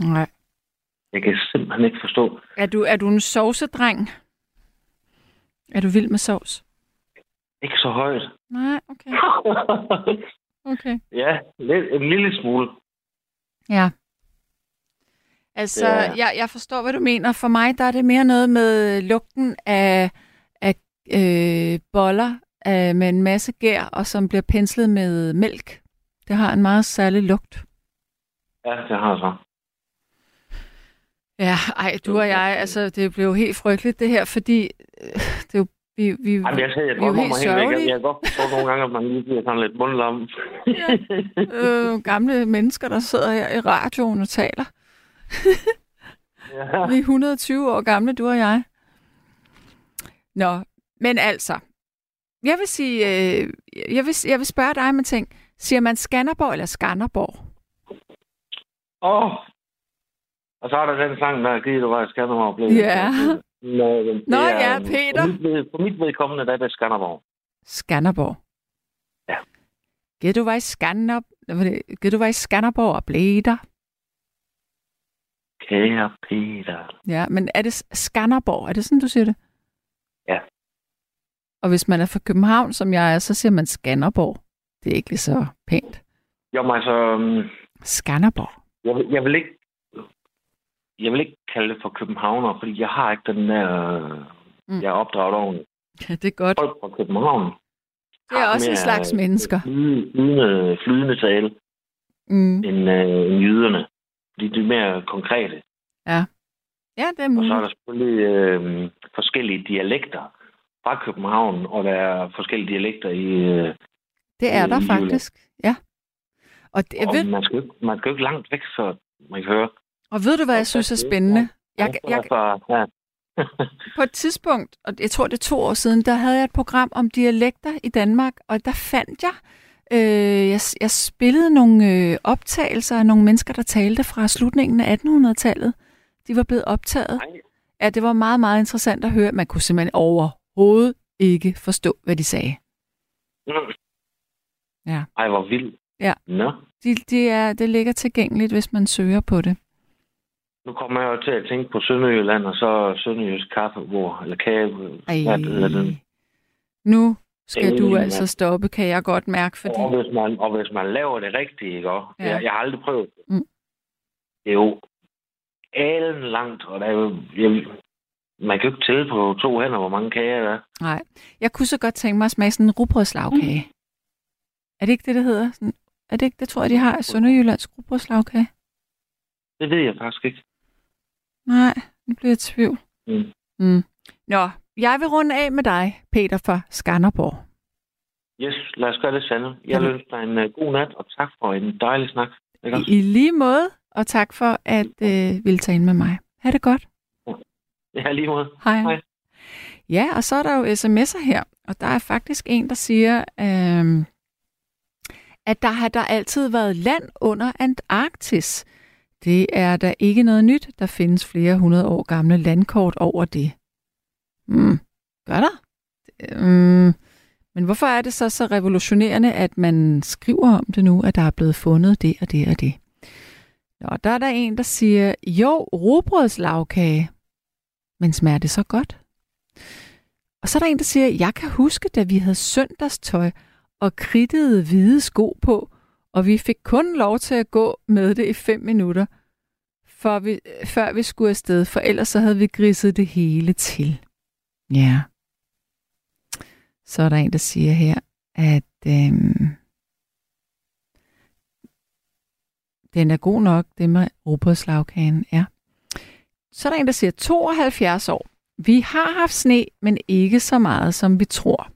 S3: Nej.
S5: Jeg kan simpelthen ikke forstå.
S3: Er du, er du en sovsedreng? Er du vild med sovs?
S5: Ikke så højt.
S3: Nej, okay. Okay.
S5: ja, lidt, en lille smule.
S3: Ja. Altså,
S5: er-
S3: jeg, jeg forstår, hvad du mener. For mig, der er det mere noget med lugten af, af øh, boller øh, med en masse gær, og som bliver penslet med mælk. Det har en meget særlig lugt.
S5: Ja, det har så.
S3: Ja, ej, du og jeg, altså, det blev jo helt frygteligt det her, fordi øh, det er jo, vi, vi,
S5: Jamen, jeg, siger, jeg
S3: vi er jo helt sørgelige.
S5: jeg kan godt forstå nogle gange, at man lige bliver sådan lidt mundlam.
S3: øh, gamle mennesker, der sidder her i radioen og taler.
S5: Ja.
S3: Vi er 120 år gamle, du og jeg. Nå, men altså, jeg vil sige, øh, jeg, vil, jeg vil spørge dig med ting. Siger man Skanderborg eller Skanderborg?
S5: Åh! Oh. Og så er der den sang, der er givet, du var Skanderborg. Blev
S3: Ja.
S5: Nå,
S3: Nå
S5: er-
S3: ja, Peter.
S5: For mit, for mit vedkommende, der er det Skanderborg.
S3: Skanderborg.
S5: Ja.
S3: Gid du var i Skanderborg, Gid du var i Skanderborg og blev der?
S5: Kære Peter.
S3: Ja, men er det Skanderborg? Er det sådan, du siger det?
S5: Ja.
S3: Og hvis man er fra København, som jeg er, så siger man Skanderborg. Det er ikke lige så pænt.
S5: Jo, men altså, øhm,
S3: Skanderborg.
S5: jeg, vil- jeg vil ikke jeg vil ikke kalde det for københavner, fordi jeg har ikke den der...
S3: Mm.
S5: Jeg er opdraget ordentligt.
S3: Ja, det er godt.
S5: Folk fra København
S3: Det er også en slags mennesker.
S5: Flydende, flydende tale
S3: Mm.
S5: end, øh, end jyderne. De, de er mere konkrete.
S3: Ja, det er
S5: Og
S3: muligt.
S5: så er der selvfølgelig øh, forskellige dialekter fra København, og der er forskellige dialekter i... Øh,
S3: Det er
S5: i
S3: der
S5: Jylland.
S3: faktisk. Ja. Og, det,
S5: og
S3: ved,
S5: man, skal, ikke- man skal jo ikke langt væk, så man kan høre.
S3: og ved du, hvad jeg synes er spændende? Jeg, jeg,
S5: Fra, ja.
S3: på et tidspunkt, og jeg tror det er to år siden, der havde jeg et program om dialekter i Danmark, og der fandt jeg, øh, jeg, jeg spillede nogle øh, optagelser af nogle mennesker, der talte fra slutningen af 1800-tallet. De var blevet optaget. Ja, det var meget, meget interessant at høre. Man kunne simpelthen overhovedet ikke forstå, hvad de sagde.
S5: Mm.
S3: Ja.
S5: Ej, hvor vildt.
S3: Ja.
S5: Nå,
S3: De, de er, det ligger tilgængeligt, hvis man søger på det.
S5: nu kommer jeg jo til at tænke på Sønderjylland, og så Sønderjysk kaffebord, eller kage.
S3: Ej.
S5: Hvad hedder den?
S3: Nu skal
S5: Øh,
S3: du altså stoppe, kan jeg godt mærke, fordi...
S5: Og hvis man, og hvis man laver det rigtigt, ikke også?
S3: Ja.
S5: Jeg, jeg har aldrig prøvet det.
S3: Mm.
S5: Det er jo alen langt, og der er jo... Jeg, man kan jo ikke tælle på to hænder, hvor mange kager der er.
S3: Nej. Jeg kunne så godt tænke mig at smage sådan en rugbrødslagkage. Er det ikke det, det hedder? Sådan, er det ikke det, tror jeg, de har? Sønderjyllands rugbrødslagkage?
S5: Det ved jeg faktisk ikke.
S3: Nej, nu bliver jeg i tvivl.
S5: Mm.
S3: Mm. Nå, jeg vil runde af med dig, Peter fra Skanderborg.
S5: Yes, lad os gøre det sande. Jeg
S3: Jamen.
S5: ønsker dig en uh, god nat, og tak for en dejlig snak. Ikke?
S3: I, I lige måde, og tak for at øh, ville tage ind med mig. Ha' det godt.
S5: Ja, lige måde.
S3: Hej.
S5: Hej.
S3: Ja, og så er der jo sms'er her, og der er faktisk en, der siger, øh, at der har der altid været land under Antarktis. Det er der ikke noget nyt. Der findes flere hundrede år gamle landkort over det. Mm, gør der? Mm, men hvorfor er det så så revolutionerende, at man skriver om det nu, at der er blevet fundet det og det og det? Nå, der er der en, der siger, jo, robrødslagkage. Men smager det så godt? Og så er der en, der siger, jeg kan huske, da vi havde søndagstøj og kridtede hvide sko på, og vi fik kun lov til at gå med det i fem minutter, før vi, før vi skulle afsted, for ellers så havde vi griset det hele til. Ja. Så er der en, der siger her, at øhm, den er god nok, det med robrødslagkagen er. Så er der en, der siger 72 år. Vi har haft sne, men ikke så meget, som vi tror.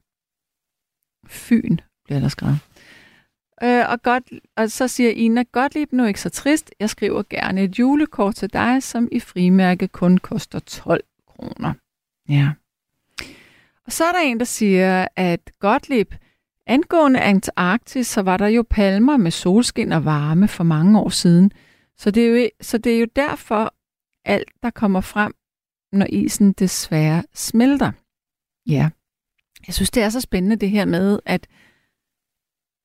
S3: Fyn, bliver der skrevet. Øh, og, godt, og så siger Ina, Gottlieb, nu ikke så trist. Jeg skriver gerne et julekort til dig, som i frimærke kun koster 12 kroner. Ja. Og så er der en, der siger, at Gottlieb, angående Antarktis, så var der jo palmer med solskin og varme for mange år siden. Så det er jo, så det er jo derfor, alt, der kommer frem, når isen desværre smelter. Ja. Jeg synes, det er så spændende det her med, at,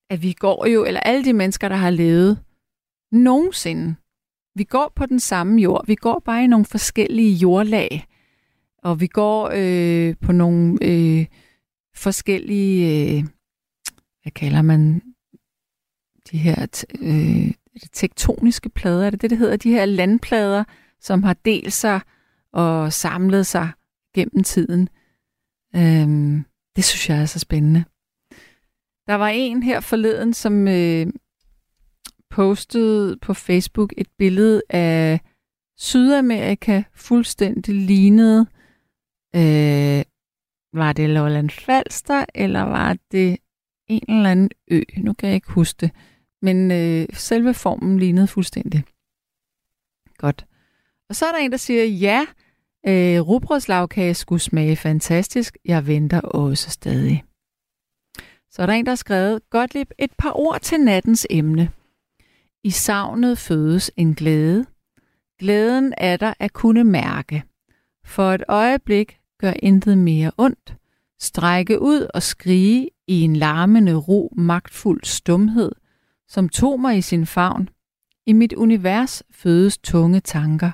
S3: at vi går jo, eller alle de mennesker, der har levet nogensinde, vi går på den samme jord. Vi går bare i nogle forskellige jordlag. Og vi går øh, på nogle øh, forskellige, øh, hvad kalder man de her øh, er det tektoniske plader, er det det, det hedder? De her landplader, som har delt sig og samlet sig gennem tiden. Øhm, det synes jeg er så spændende. Der var en her forleden, som øh, postede på Facebook et billede af Sydamerika, fuldstændig lignede. Øh, var det Lolland Falster, eller var det en eller anden ø? Nu kan jeg ikke huske det. Men øh, selve formen lignede fuldstændig. Godt. Og så er der en, der siger, ja, øh, rugbrødslagkage skulle smage fantastisk. Jeg venter også stadig. Så er der en, der har skrevet, Gottlieb, et par ord til nattens emne. I savnet fødes en glæde. Glæden er der at kunne mærke. For et øjeblik gør intet mere ondt. Strække ud og skrige i en larmende ro, magtfuld stumhed, som tog mig i sin favn. I mit univers fødes tunge tanker,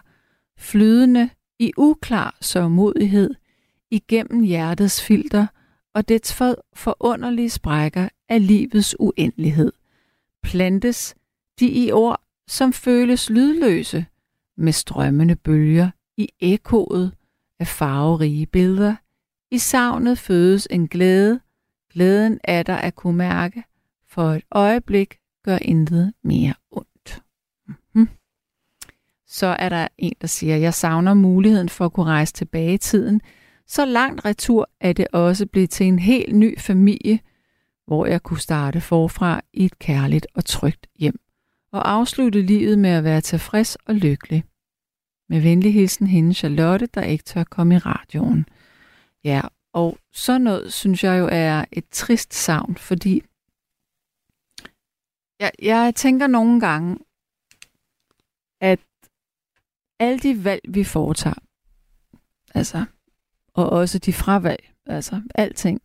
S3: flydende i uklar sørmodighed, igennem hjertets filter og dets for forunderlige sprækker af livets uendelighed. Plantes de i ord, som føles lydløse, med strømmende bølger i ekkoet af farverige billeder. I savnet fødes en glæde, glæden er der at kunne mærke, for et øjeblik gør intet mere ondt. Mm-hmm. Så er der en, der siger, jeg savner muligheden for at kunne rejse tilbage i tiden. Så langt retur er det også blevet til en helt ny familie, hvor jeg kunne starte forfra i et kærligt og trygt hjem og afslutte livet med at være tilfreds og lykkelig. Med venlig hilsen hende Charlotte, der ikke tør komme i radioen. Ja, og sådan noget synes jeg jo er et trist savn, fordi jeg, jeg tænker nogle gange, at alle de valg, vi foretager, altså, og også de fravalg, altså alting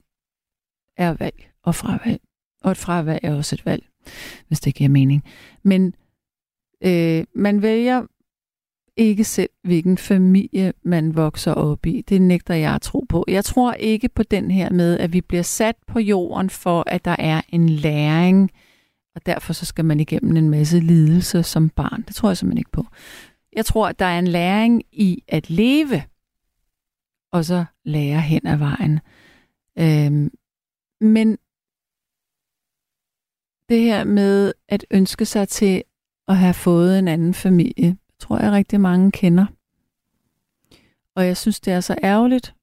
S3: er valg og fravalg, og et fravalg er også et valg. hvis det giver mening. Men øh, man vælger ikke selv, hvilken familie man vokser op i. Det nægter jeg at tro på. Jeg tror ikke på den her med, at vi bliver sat på jorden for, at der er en læring, og derfor så skal man igennem en masse lidelse som barn. Det tror jeg simpelthen ikke på. Jeg tror, at der er en læring i at leve, og så lære hen ad vejen. Øhm, men det her med at ønske sig til at have fået en anden familie, tror jeg rigtig mange kender. Og jeg synes, det er så ærgerligt,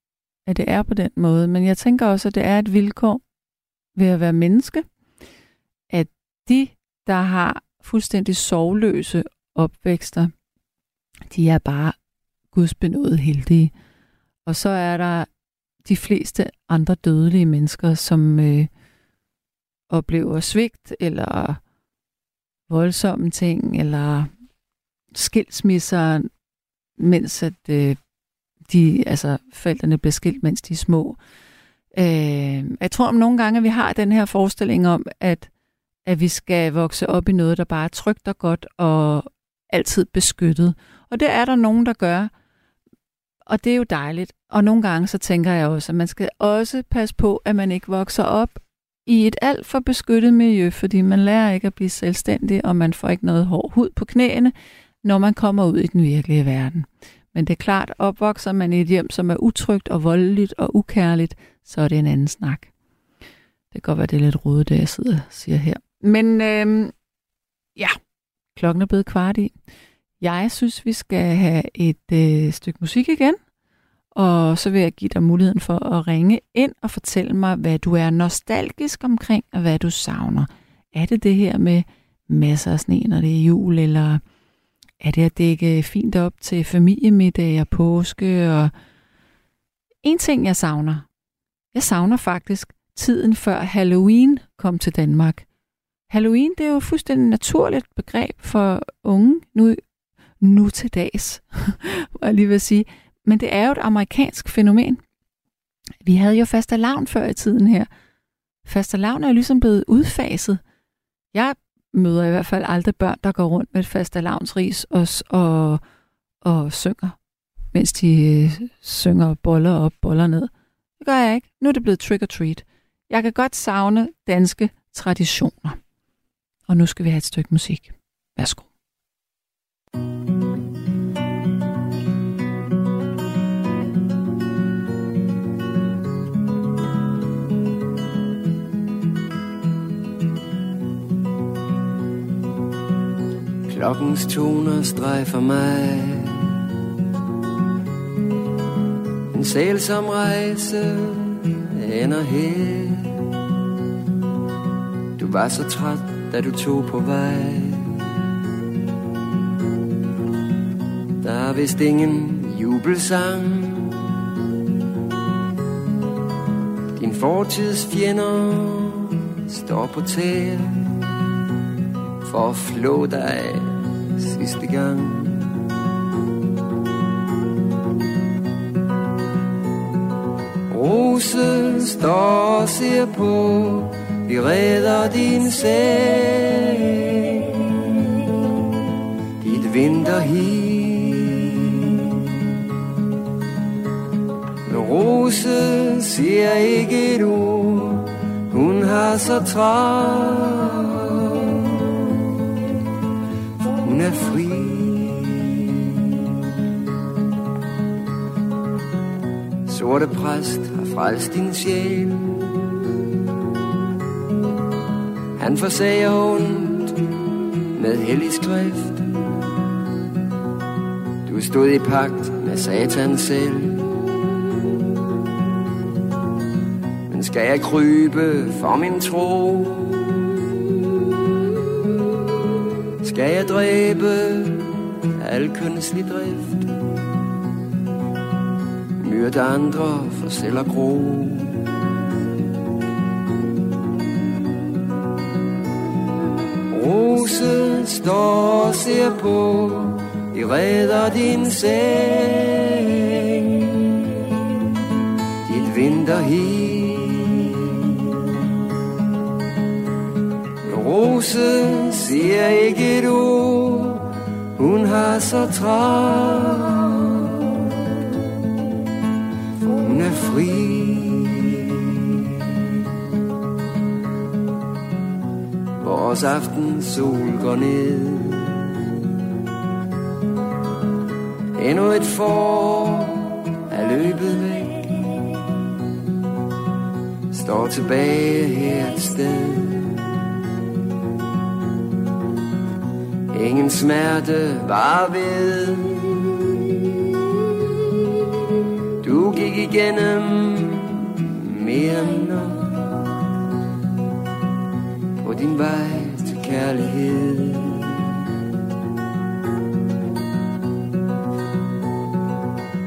S3: at det er på den måde. Men jeg tænker også, at det er et vilkår ved at være menneske, at de, der har fuldstændig sovløse opvækster, de er bare gudsbenået heldige. Og så er der de fleste andre dødelige mennesker, som øh, oplever svigt eller voldsomme ting, eller skilsmisser, mens at øh, de, altså, forældrene bliver skilt, mens de er små. Øh, jeg tror om nogle gange, at vi har den her forestilling om, at, at vi skal vokse op i noget, der bare er trygt og godt og altid beskyttet. Og det er der nogen, der gør. Og det er jo dejligt. Og nogle gange så tænker jeg også, at man skal også passe på, at man ikke vokser op i et alt for beskyttet miljø, fordi man lærer ikke at blive selvstændig, og man får ikke noget hård hud på knæene, når man kommer ud i den virkelige verden. Men det er klart, opvokser man i et hjem, som er utrygt og voldeligt og ukærligt, så er det en anden snak. Det kan godt være, det er lidt rodet, det jeg sidder og siger her. Men øhm, ja, klokken er blevet kvart i. Jeg synes, vi skal have et øh, stykke musik igen, og så vil jeg give dig muligheden for at ringe ind og fortælle mig, hvad du er nostalgisk omkring, og hvad du savner. Er det det her med masser af sne, når det er jul, eller er det at dække fint op til familiemiddag og påske? Og en ting, jeg savner. Jeg savner faktisk tiden før Halloween kom til Danmark. Halloween, det er jo fuldstændig naturligt begreb for unge nu, nu til dags, må jeg lige vil sige. Men det er jo et amerikansk fænomen. Vi havde jo fastelavn før i tiden her. Fastelavn er jo ligesom blevet udfaset. Jeg møder i hvert fald aldrig børn, der går rundt med et fastelavnsris og, og, og synger, mens de øh, synger boller op, boller ned. Det gør jeg ikke. Nu er det blevet trick or treat. Jeg kan godt savne danske traditioner. Og nu skal vi have et stykke musik. Værsgo.
S6: Klokkens toner strejfer mig. En sælsom rejse ender her. Du var så træt, da du tog på vej. Der er vist ingen jubelsang. Din fortids fjender står på tæer for at flå dig sidste gang. Rose står og ser på, vi redder din sag. Dit vinterhi. Rose siger ikke et ord, hun har så travlt er fri. Sorte præst har frelst din sjæl. Han forsager ondt med hellig skrift. Du stod i pagt med satan selv. Men skal jeg krybe for min tro? Skal jeg dræbe al kønslig drift? Myrde andre for selv at gro? Rosen står og ser på I redder din seng. Dit vinterhi Rosen siger ikke et ord. Hun har så travlt. Hun er fri. Vores aften sol går ned. Endnu et forår er løbet væk. Står tilbage her et sted. Smerte, var ved. Du gik igennem mere end nok På din vej til kærlighed.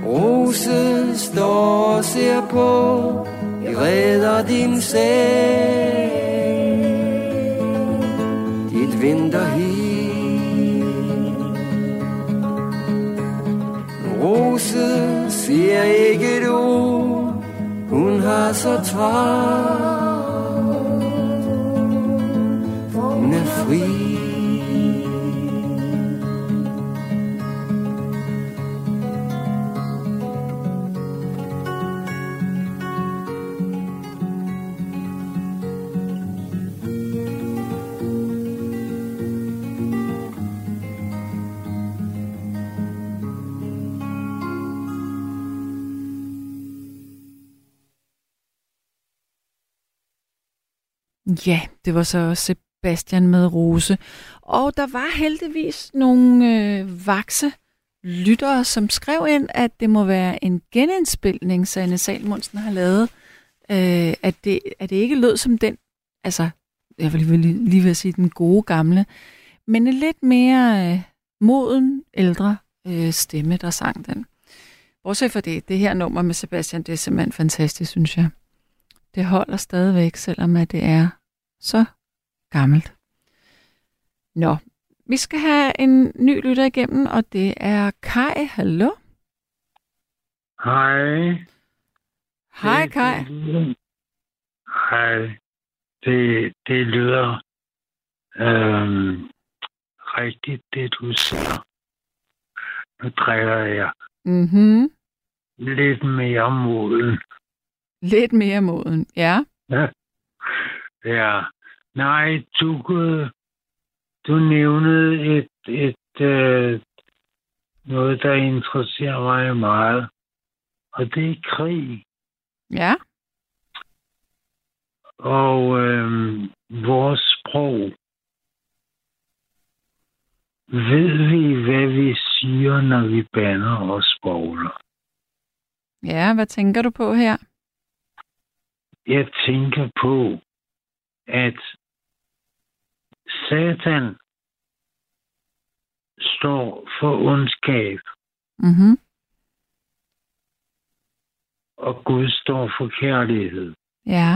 S6: Rose står og ser på Jeg redder din sæl har
S3: det var så Sebastian med Rose. Og der var heldigvis nogle øh, vakse lyttere, som skrev ind, at det må være en genindspilning, Sanne Salmonsen har lavet. Øh, at, det, at det ikke lød som den, altså, jeg vil lige, lige vil sige den gode gamle, men en lidt mere øh, moden, ældre øh, stemme, der sang den. Bortset for det, det her nummer med Sebastian, det er simpelthen fantastisk, synes jeg. Det holder stadigvæk, selvom at det er så gammelt. Nå, vi skal have en ny lytter igennem, og det er Kai. Hallo?
S7: Hej.
S3: Hej, Kai.
S7: Hej. Det, det lyder øhm, rigtigt, det du siger. Nu drikker jeg
S3: Mhm.
S7: lidt mere moden.
S3: Lidt mere moden. Ja.
S7: Ja. Nej, du, du nævnede et, et øh, noget, der interesserer mig meget. Og det er krig.
S3: Ja.
S7: Og øh, vores sprog. Ved vi, hvad vi siger, når vi banner og spogler?
S3: Ja, hvad tænker du på her?
S7: Jeg tænker på, at Satan står for ondskab,
S3: Mhm.
S7: og Gud står for kærlighed.
S3: Ja.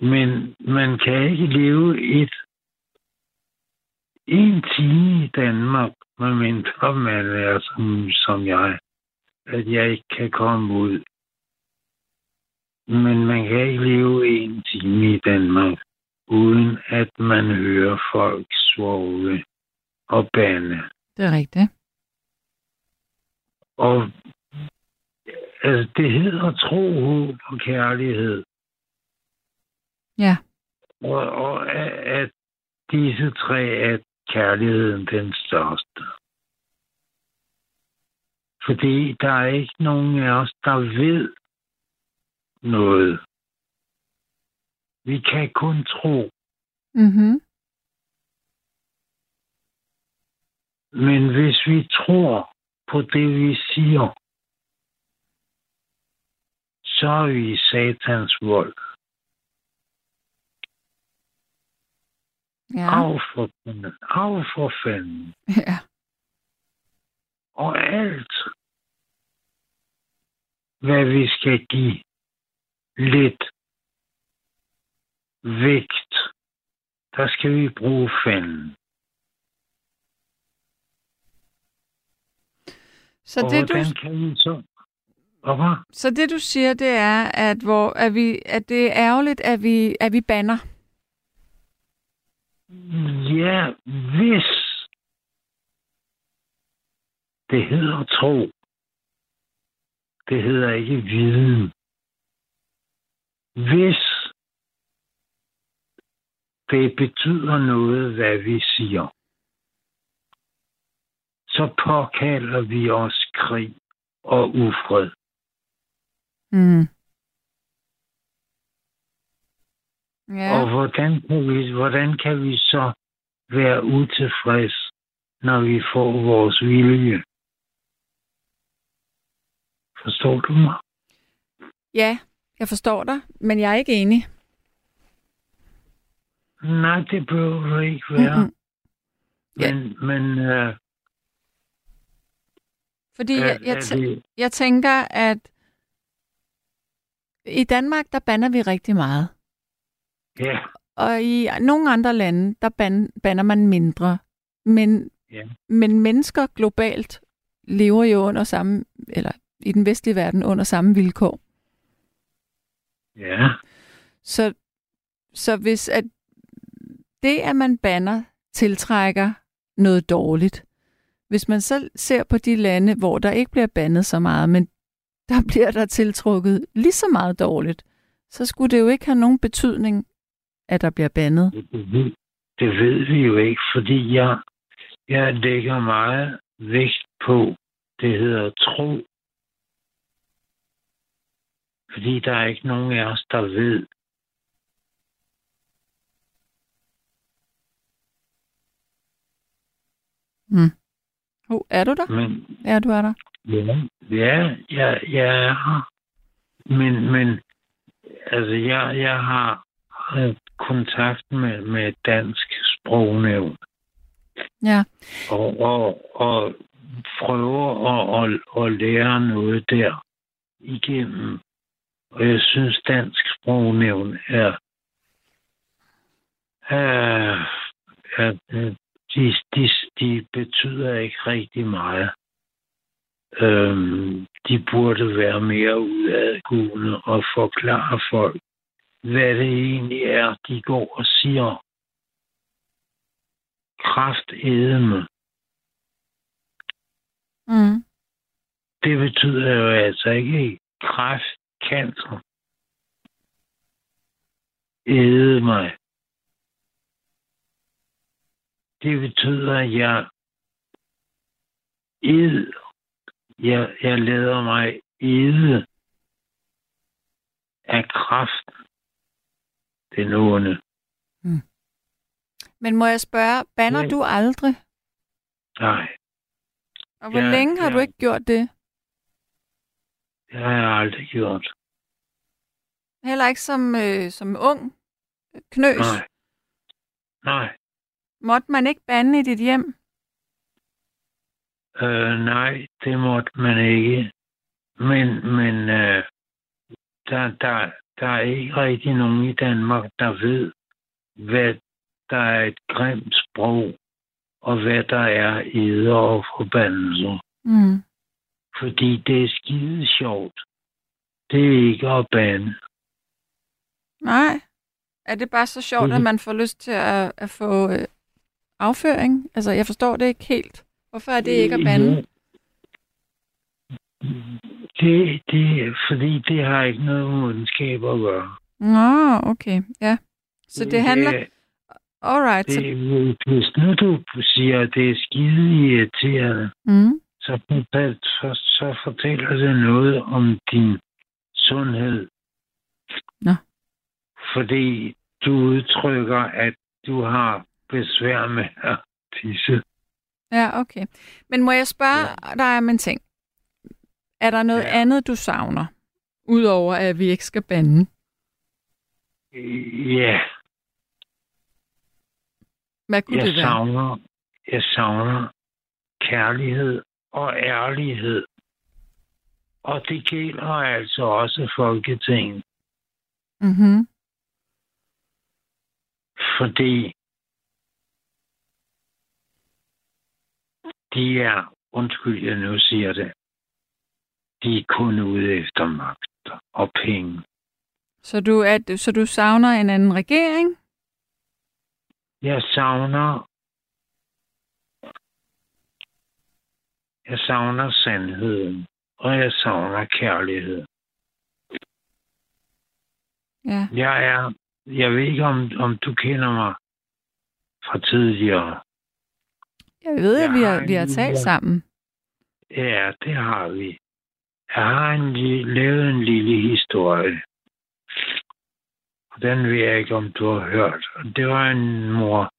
S7: Men man kan ikke leve et en time i Danmark, medmindre man er som, som jeg, at jeg ikke kan komme ud. Men man kan ikke leve en time i Danmark, uden at man hører folk svove og bande.
S3: Det er rigtigt.
S7: Og altså, det hedder tro, håb og kærlighed.
S3: Ja.
S7: Og, og at, at disse tre er kærligheden den største. Fordi der er ikke nogen af os, der ved noget. Vi kan kun tro.
S3: Mhm.
S7: Men hvis vi tror på det, vi siger, så er vi i satans vold.
S3: Ja.
S7: Af for fanden. Af for fanden.
S3: Ja.
S7: Og alt, hvad vi skal give lidt vægt, der skal vi bruge fanden.
S3: Så
S7: og
S3: det du...
S7: kan vi så... Hvorfor?
S3: Så det du siger, det er, at, hvor, at, vi, at det er ærgerligt, at vi, at vi banner.
S7: Ja, hvis det hedder tro. Det hedder ikke viden. Hvis det betyder noget, hvad vi siger, så påkalder vi os krig og ufred.
S3: Mm. Ja.
S7: Og hvordan kan, vi, hvordan kan vi så være utilfreds, når vi får vores vilje? Forstår du mig?
S3: ja, jeg forstår dig, men jeg er ikke enig.
S7: Nej, det behøver du ikke være.
S3: Mm-mm. Ja.
S7: Men, men øh,
S3: Fordi
S7: er,
S3: jeg, jeg, tæ- jeg tænker, at i Danmark, der banner vi rigtig meget.
S7: ja,
S3: Og i nogle andre lande, der ban, banner man mindre. Men,
S7: Ja.
S3: men mennesker globalt lever jo under samme, eller i den vestlige verden under samme vilkår.
S7: Ja,
S3: Så, så hvis at det, at man banner, tiltrækker noget dårligt. Hvis man så ser på de lande, hvor der ikke bliver bandet så meget, men der bliver der tiltrukket lige så meget dårligt, så skulle det jo ikke have nogen betydning, at der bliver bandet.
S7: det, ved, det ved vi jo ikke, fordi jeg, jeg lægger meget vægt på, det hedder tro. Fordi der er ikke nogen af os, der ved,
S3: Mm. Oh, er du der?
S7: men
S3: Ja, du er der.
S7: Ja, ja, jeg, jeg er her. Men, men altså, jeg, jeg har kontakt med, med dansk sprognævn
S3: Ja.
S7: og, og, og prøver at, at, at lære noget der igennem. Og jeg synes, dansk sprognævn er, er, er de, de, de betyder ikke rigtig meget. Øhm, de burde være mere udadgående og forklare folk, hvad det egentlig er, de går og siger. Kraftedeme.
S3: Mm.
S7: Det betyder jo altså ikke kræft, cancer. Æde mig. Det betyder, at jeg ed. Jeg, jeg lader mig ede af kraft. Den onde.
S3: Men må jeg spørge, banner
S7: Ja.
S3: du aldrig?
S7: Nej,
S3: Og hvor
S7: Ja,
S3: længe har
S7: ja.
S3: du ikke gjort det?
S7: Det har jeg aldrig gjort.
S3: Heller ikke som, øh, som ung knøs?
S7: Nej. Nej.
S3: Måtte man ikke bande i dit hjem?
S7: Øh, nej, det måtte man ikke. Men, men øh, der, der, der er ikke rigtig nogen i Danmark, der ved, hvad der er et grimt sprog, og hvad der er eder og forbandelser.
S3: Mm.
S7: Fordi det er skide sjovt. Det er ikke at bande.
S3: Nej. Er det bare så sjovt, at
S7: Mhm.
S3: man får lyst til at, at få øh, afføring? Altså, jeg forstår det ikke helt. Hvorfor er det ikke at bande?
S7: Det, det, fordi det har ikke noget med udenskab at gøre.
S3: Nå, okay. Ja. Så det handler...
S7: Det,
S3: Alright. Så,
S7: det, hvis nu du siger, at det er skide irriterende,
S3: mm.
S7: Så, fortæl, så, så fortæller det noget om din sundhed.
S3: Nå.
S7: Fordi du udtrykker, at du har besvær med at tisse.
S3: Ja, okay. Men må jeg spørge dig om en ting? Er der noget
S7: Ja.
S3: andet, du savner? Udover at vi ikke skal bande?
S7: Ja,
S3: Hvad kunne
S7: jeg
S3: det være?
S7: savner, jeg savner kærlighed og ærlighed. Og det gælder altså også Folketinget.
S3: Mm-hmm.
S7: Fordi de er, undskyld, jeg nu siger det, De er kun ude efter magt og penge.
S3: Så du, er, så du savner en anden regering?
S7: Jeg savner... Jeg savner sandheden, og jeg savner kærlighed.
S3: Ja.
S7: Jeg er... Jeg ved ikke, om, om du kender mig fra tidligere.
S3: Jeg ved, at
S7: Jeg
S3: vi
S7: har
S3: vi har talt sammen.
S7: Ja, det har vi. Jeg har en, lavet en lille historie. Og den ved jeg ikke, om du har hørt. Det var en mor,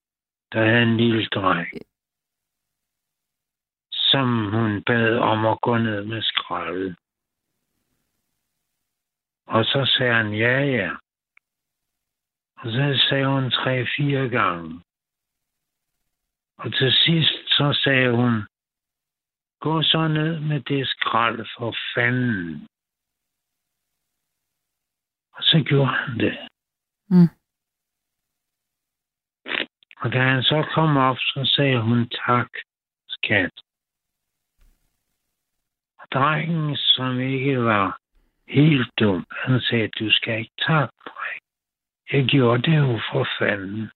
S7: der havde en lille dreng, som hun bad om at gå ned med skraldet. Og så sagde han, ja, ja. Og så sagde hun tre-fire gange. Og til sidst så sagde hun, gå så ned med det skrald for fanden. Og så gjorde han det.
S3: Mm.
S7: Og da han så kom op, så sagde hun tak, skat. Drengen, som ikke var helt dum, han sagde, du skal ikke takke, dreng. Jeg gjorde det jo for fanden.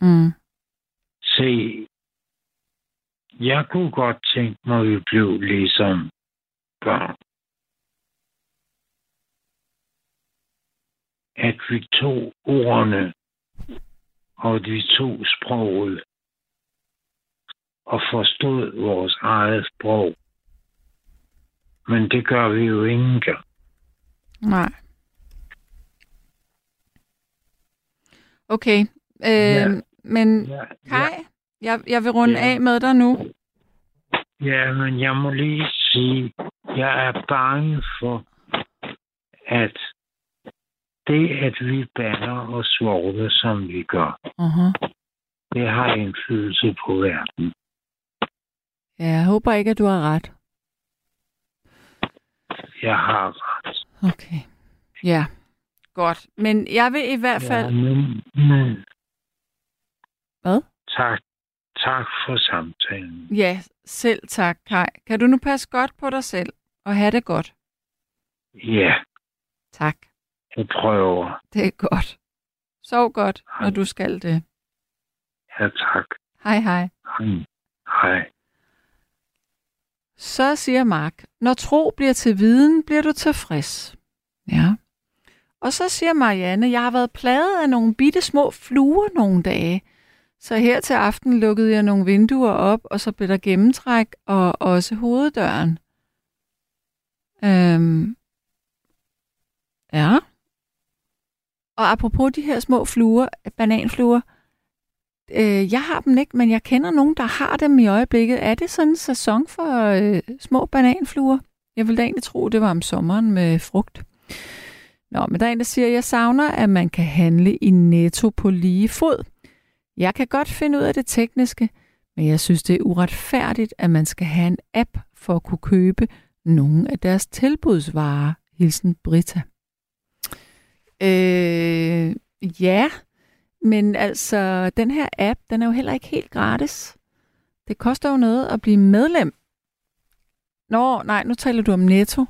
S3: Mm.
S7: Se, jeg kunne godt tænke mig, at vi blev ligesom børn. At vi tog ordene, og vi tog sproget, og forstod vores eget sprog. Men det gør vi jo ingen gang.
S3: Nej. Okay. Øh,
S7: Ja.
S3: Men
S7: Ja,
S3: Kai, jeg, jeg vil runde
S7: Ja.
S3: af med dig nu.
S7: Ja, men jeg må lige sige, jeg er bange for, at det, at vi banner og svogler, som vi gør,
S3: Uh-huh.
S7: det har indflydelse på verden.
S3: Ja, jeg håber ikke, at du har ret.
S7: Jeg har ret.
S3: Okay. Ja, godt. Men jeg vil i hvert fald...
S7: Ja, men, men,
S3: Hvad?
S7: tak, tak for samtalen.
S3: Ja, selv tak, Kai. Kan du nu passe godt på dig selv og have det godt?
S7: Ja,
S3: Tak.
S7: jeg prøver.
S3: Det er godt. Sov godt,
S7: Hej.
S3: når du skal det.
S7: Ja, tak.
S3: Hej, hej.
S7: Hej. Hej.
S3: Så siger Mark, når tro bliver til viden, bliver du tilfreds. Ja. Og så siger Marianne, jeg har været plaget af nogle bitte små fluer nogle dage. Så her til aften lukkede jeg nogle vinduer op, og så blev der gennemtræk og også hoveddøren. Øhm. Ja. Og apropos de her små fluer, bananfluer, Øh, jeg har dem ikke, men jeg kender nogen, der har dem i øjeblikket. Er det sådan en sæson for øh, små bananfluer? Jeg ville da egentlig tro, det var om sommeren med frugt. Nå, men der er en, der siger, jeg savner, at man kan handle i netto på lige fod. Jeg kan godt finde ud af det tekniske, men jeg synes, det er uretfærdigt, at man skal have en app for at kunne købe nogle af deres tilbudsvarer. Hilsen Britta. Øh, ja, men altså, den her app, den er jo heller ikke helt gratis. Det koster jo noget at blive medlem. Nå, nej, nu taler du om Netto.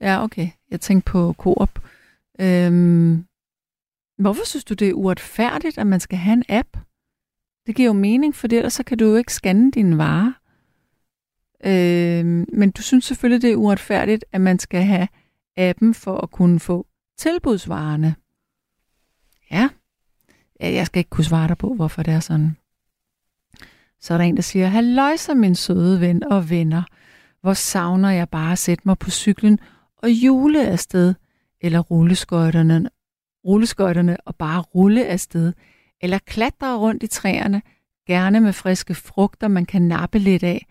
S3: Ja, okay. Jeg tænkte på Coop. Øhm, hvorfor synes du, det er uretfærdigt, at man skal have en app? Det giver jo mening, for ellers så kan du jo ikke scanne dine varer. Øhm, men du synes selvfølgelig, det er uretfærdigt, at man skal have appen for at kunne få tilbudsvarerne. Ja. Jeg skal ikke kunne svare dig på, hvorfor det er sådan. Så er der en, der siger, Halløj så min søde ven og venner. Hvor savner jeg bare at sætte mig på cyklen og jule afsted, eller rulleskøjterne, rulleskøjterne og bare rulle afsted, eller klatre rundt i træerne, gerne med friske frugter, man kan nappe lidt af,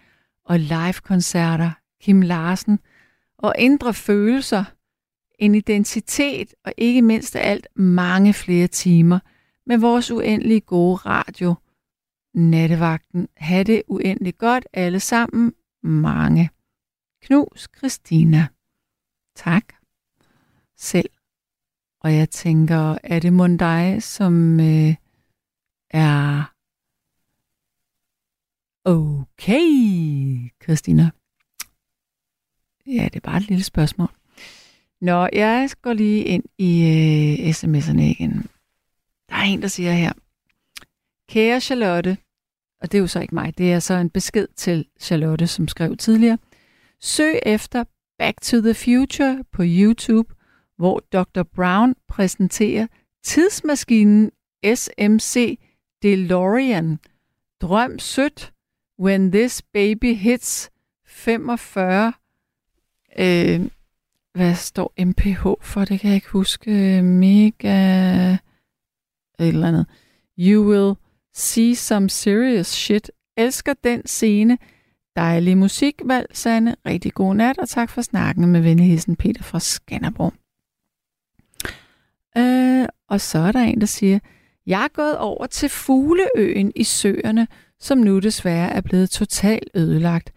S3: og live-koncerter, Kim Larsen, og indre følelser, en identitet, og ikke mindst af alt mange flere timer – med vores uendelig gode radio. Nattevagten. Ha' det uendelig godt alle sammen. Mange. Knus Christina. Tak. Selv. Og jeg tænker, er det mon dig, som øh, er okay, Christina? Ja, det er bare et lille spørgsmål. Nå, jeg går lige ind i øh, sms'erne igen. Der er en, der siger her. Kære Charlotte, og det er jo så ikke mig, det er så en besked til Charlotte, som skrev tidligere. Søg efter Back to the Future på YouTube, hvor Dr. Brown præsenterer tidsmaskinen SMC DeLorean. Drøm sødt, when this baby hits 45. Øh, hvad står MPH for? Det kan jeg ikke huske. Øh, mega... Et eller andet. You will see some serious shit. Elsker den scene. Dejlig musikvalg, Sanne. Rigtig god nat, og tak for snakken med venligheden Peter fra Skanderborg. Øh, og så er der en, der siger, jeg er gået over til Fugleøen i Søerne, som nu desværre er blevet totalt ødelagt.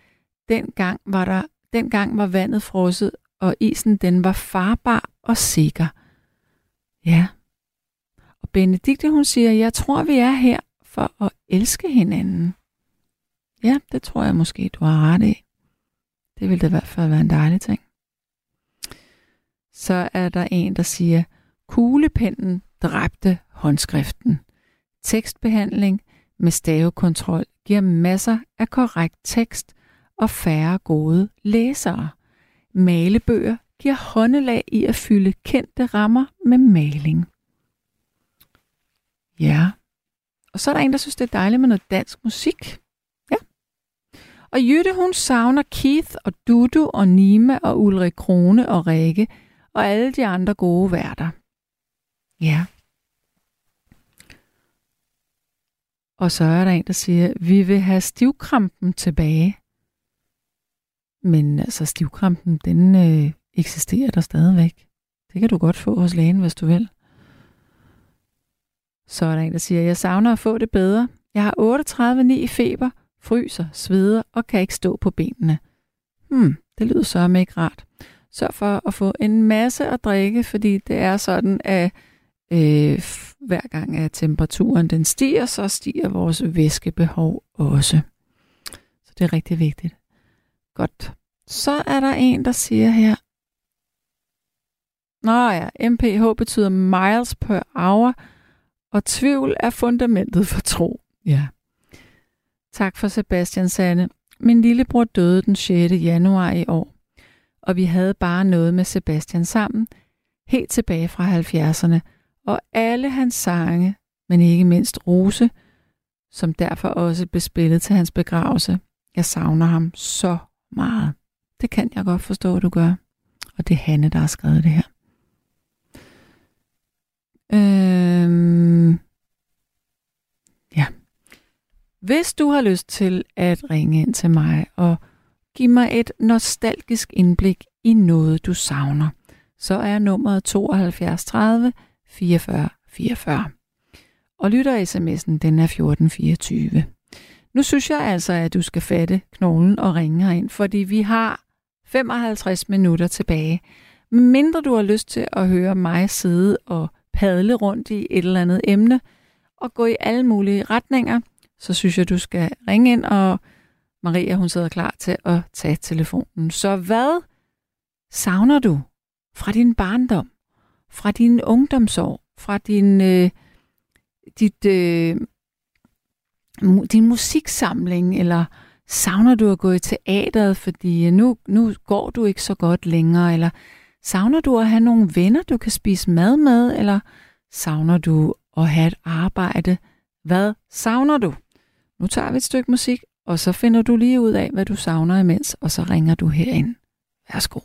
S3: Dengang var, der, dengang var vandet frosset, og isen den var farbar og sikker. Ja. Benedikte, hun siger, jeg tror, vi er her for at elske hinanden. Ja, det tror jeg måske, du har ret i. Det ville da i hvert fald være en dejlig ting. Så er der en, der siger, kuglepinden dræbte håndskriften. Tekstbehandling med stavekontrol giver masser af korrekt tekst og færre gode læsere. Malebøger giver håndelag i at fylde kendte rammer med maling. Ja. Og så er der en, der synes, det er dejligt med noget dansk musik. Ja. Og Jytte, hun savner Keith og Dudu og Nima og Ulrik Krone og Rikke og alle de andre gode værter. Ja. Og så er der en, der siger, vi vil have stivkrampen tilbage. Men altså, stivkrampen, den øh, eksisterer der stadigvæk. Det kan du godt få hos lægen, hvis du vil. Så er der en, der siger, jeg savner at få det bedre. Jeg har 38,9 i feber, fryser, sveder og kan ikke stå på benene. Hmm, det lyder så ikke rart. Sørg for at få en masse at drikke, fordi det er sådan, at øh, hver gang at temperaturen den stiger, så stiger vores væskebehov også. Så det er rigtig vigtigt. Godt. Så er der en, der siger her, Nå ja, MPH betyder miles per hour, og tvivl er fundamentet for tro. Ja. Tak for Sebastian Sande. Min lillebror døde den 6. januar i år, og vi havde bare noget med Sebastian sammen, helt tilbage fra 70'erne, og alle hans sange, men ikke mindst Rose, som derfor også blev spillet til hans begravelse. Jeg savner ham så meget. Det kan jeg godt forstå, du gør. Og det er Hanne, der har skrevet det her. Øhm, ja. Hvis du har lyst til at ringe ind til mig og give mig et nostalgisk indblik i noget, du savner, så er nummeret 72 30 44 44. Og lytter sms'en, den er 1424. Nu synes jeg altså, at du skal fatte knoglen og ringe herind, fordi vi har 55 minutter tilbage. Mindre du har lyst til at høre mig sidde og padle rundt i et eller andet emne og gå i alle mulige retninger, så synes jeg, du skal ringe ind, og Maria hun sidder klar til at tage telefonen. Så hvad savner du fra din barndom, fra din ungdomsår, fra din, øh, dit, øh, din musiksamling, eller savner du at gå i teateret, fordi nu, nu går du ikke så godt længere, eller savner du at have nogle venner, du kan spise mad med, eller savner du at have et arbejde? Hvad savner du? Nu tager vi et stykke musik, og så finder du lige ud af, hvad du savner imens, og så ringer du herind. Værsgo.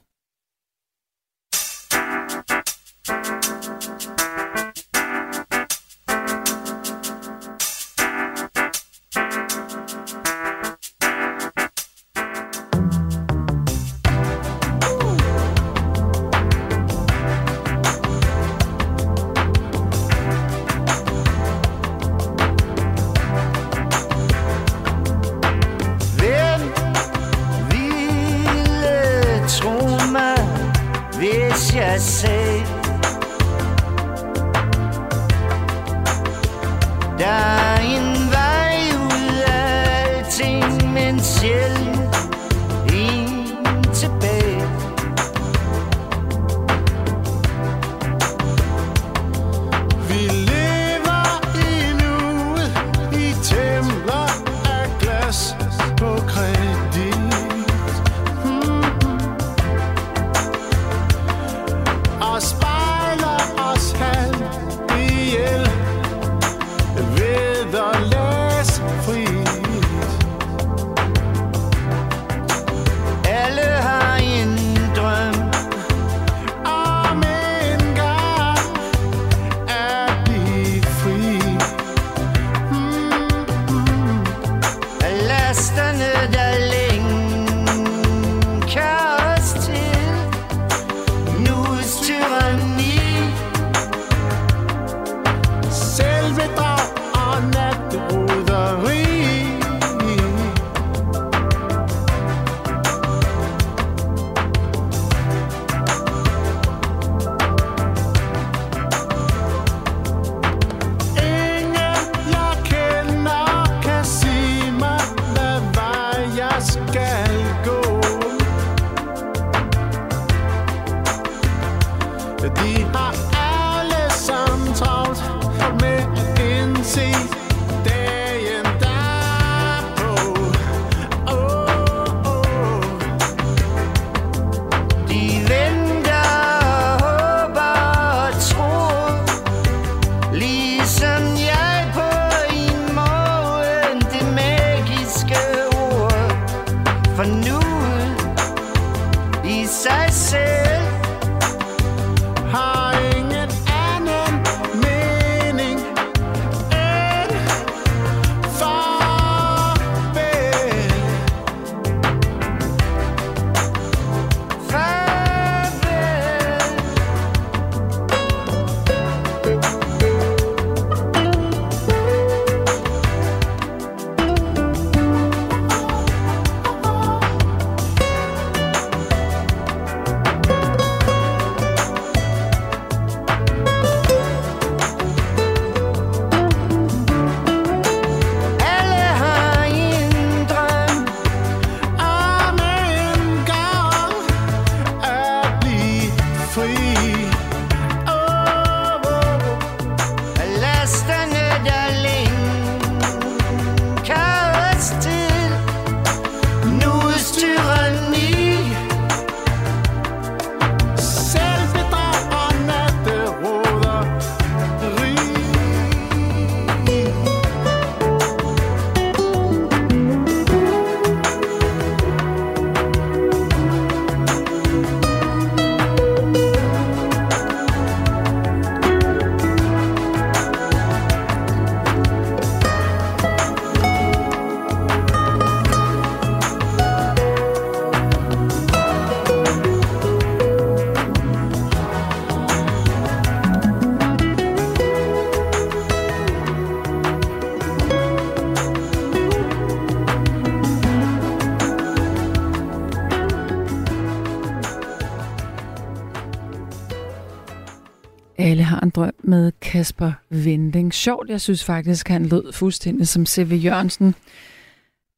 S8: Med
S3: Kasper Vending. Sjovt, jeg synes faktisk, han lød fuldstændig som C.V. Jørgensen.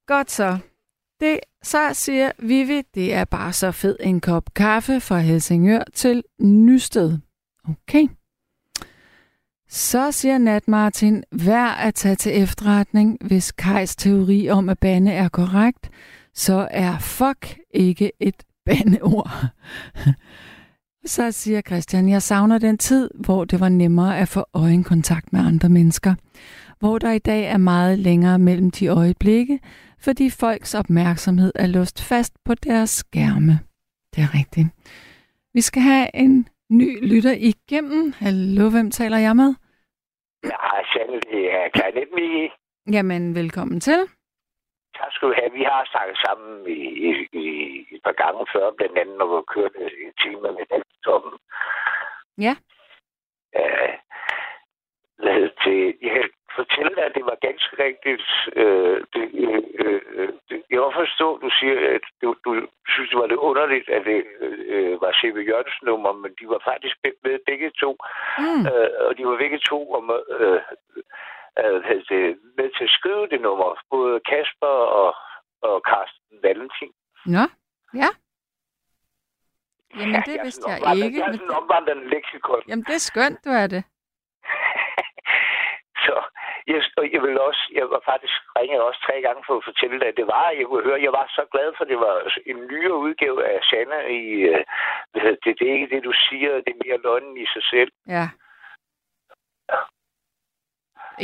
S3: Godt så. Det, så siger Vivi, det er bare så fed en kop kaffe fra Helsingør til Nysted. Okay. Så siger Nat Martin, værd at tage til efterretning, hvis Kajs teori om at bande er korrekt, så er fuck ikke et bandeord. Så siger Christian, jeg savner den tid, hvor det var nemmere at få øjenkontakt med andre mennesker. Hvor der i dag er meget længere mellem de øjeblikke, fordi folks opmærksomhed er låst fast på deres skærme. Det er rigtigt. Vi skal have en ny lytter igennem. Hallo, hvem taler jeg med?
S9: Ja, Sanne, det er.
S3: Jamen, velkommen til.
S9: Tak skal du have. Vi har snakket sammen i, i, i et par gange før, blandt andet når vi kørte en time med Daltoppen.
S3: Ja.
S9: Øh, hvad det? Jeg kan fortælle dig, at det var ganske rigtigt. Øh, det, øh, øh, det, jeg kan forstå, at du siger, at du, du synes, det var lidt underligt, at det øh, var C.V. Jørgensen nummer, men de var faktisk med begge to.
S3: Mm.
S9: Øh, og de var begge to om, øh, øh, hedder det, med til at skrive det nummer. Både Kasper og, og Carsten Valentin.
S3: Nå, ja. Jamen, det
S9: er
S3: vidste
S9: sådan
S3: jeg
S9: omvandrende-
S3: ikke.
S9: Jeg er sådan en omvandrende leksikon.
S3: Jamen, det er skønt, du er det.
S9: Så jeg, jeg vil også, jeg var faktisk ringet også tre gange for at fortælle dig, at det var, jeg kunne høre, jeg var så glad for, det var en nyere udgave af Sanna i, øh, det, det er ikke det, du siger, det er mere løgnen i sig selv.
S3: Ja.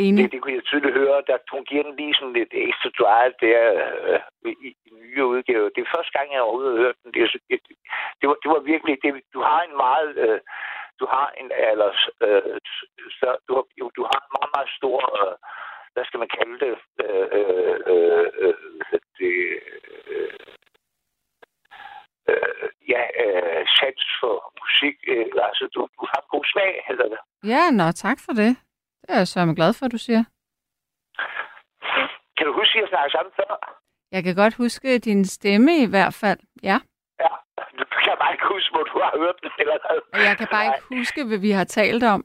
S3: Enig.
S9: Det, det kunne jeg tydeligt høre, der hun giver den lige sådan lidt ekstra drive der øh, i, i nye udgave. Det er første gang, jeg overhovedet har hørt den. Det, det, det, var, det var virkelig, det, du har en meget, øh, du har en eller, øh, så, du, har, jo, du har en meget, meget stor, øh, hvad skal man kalde det, øh, øh, øh, det øh, øh, ja, øh, sans for musik. Øh, altså, du, du har en god smag, hedder det.
S3: Ja, nå, tak for det. Det er jeg sørme glad for, at du siger.
S9: snakket sammen før?
S3: Jeg kan godt huske din stemme i hvert fald. Ja.
S9: Ja, du kan bare ikke huske, hvor du har hørt den. Eller noget.
S3: Og jeg kan bare ikke huske, hvad vi har talt om.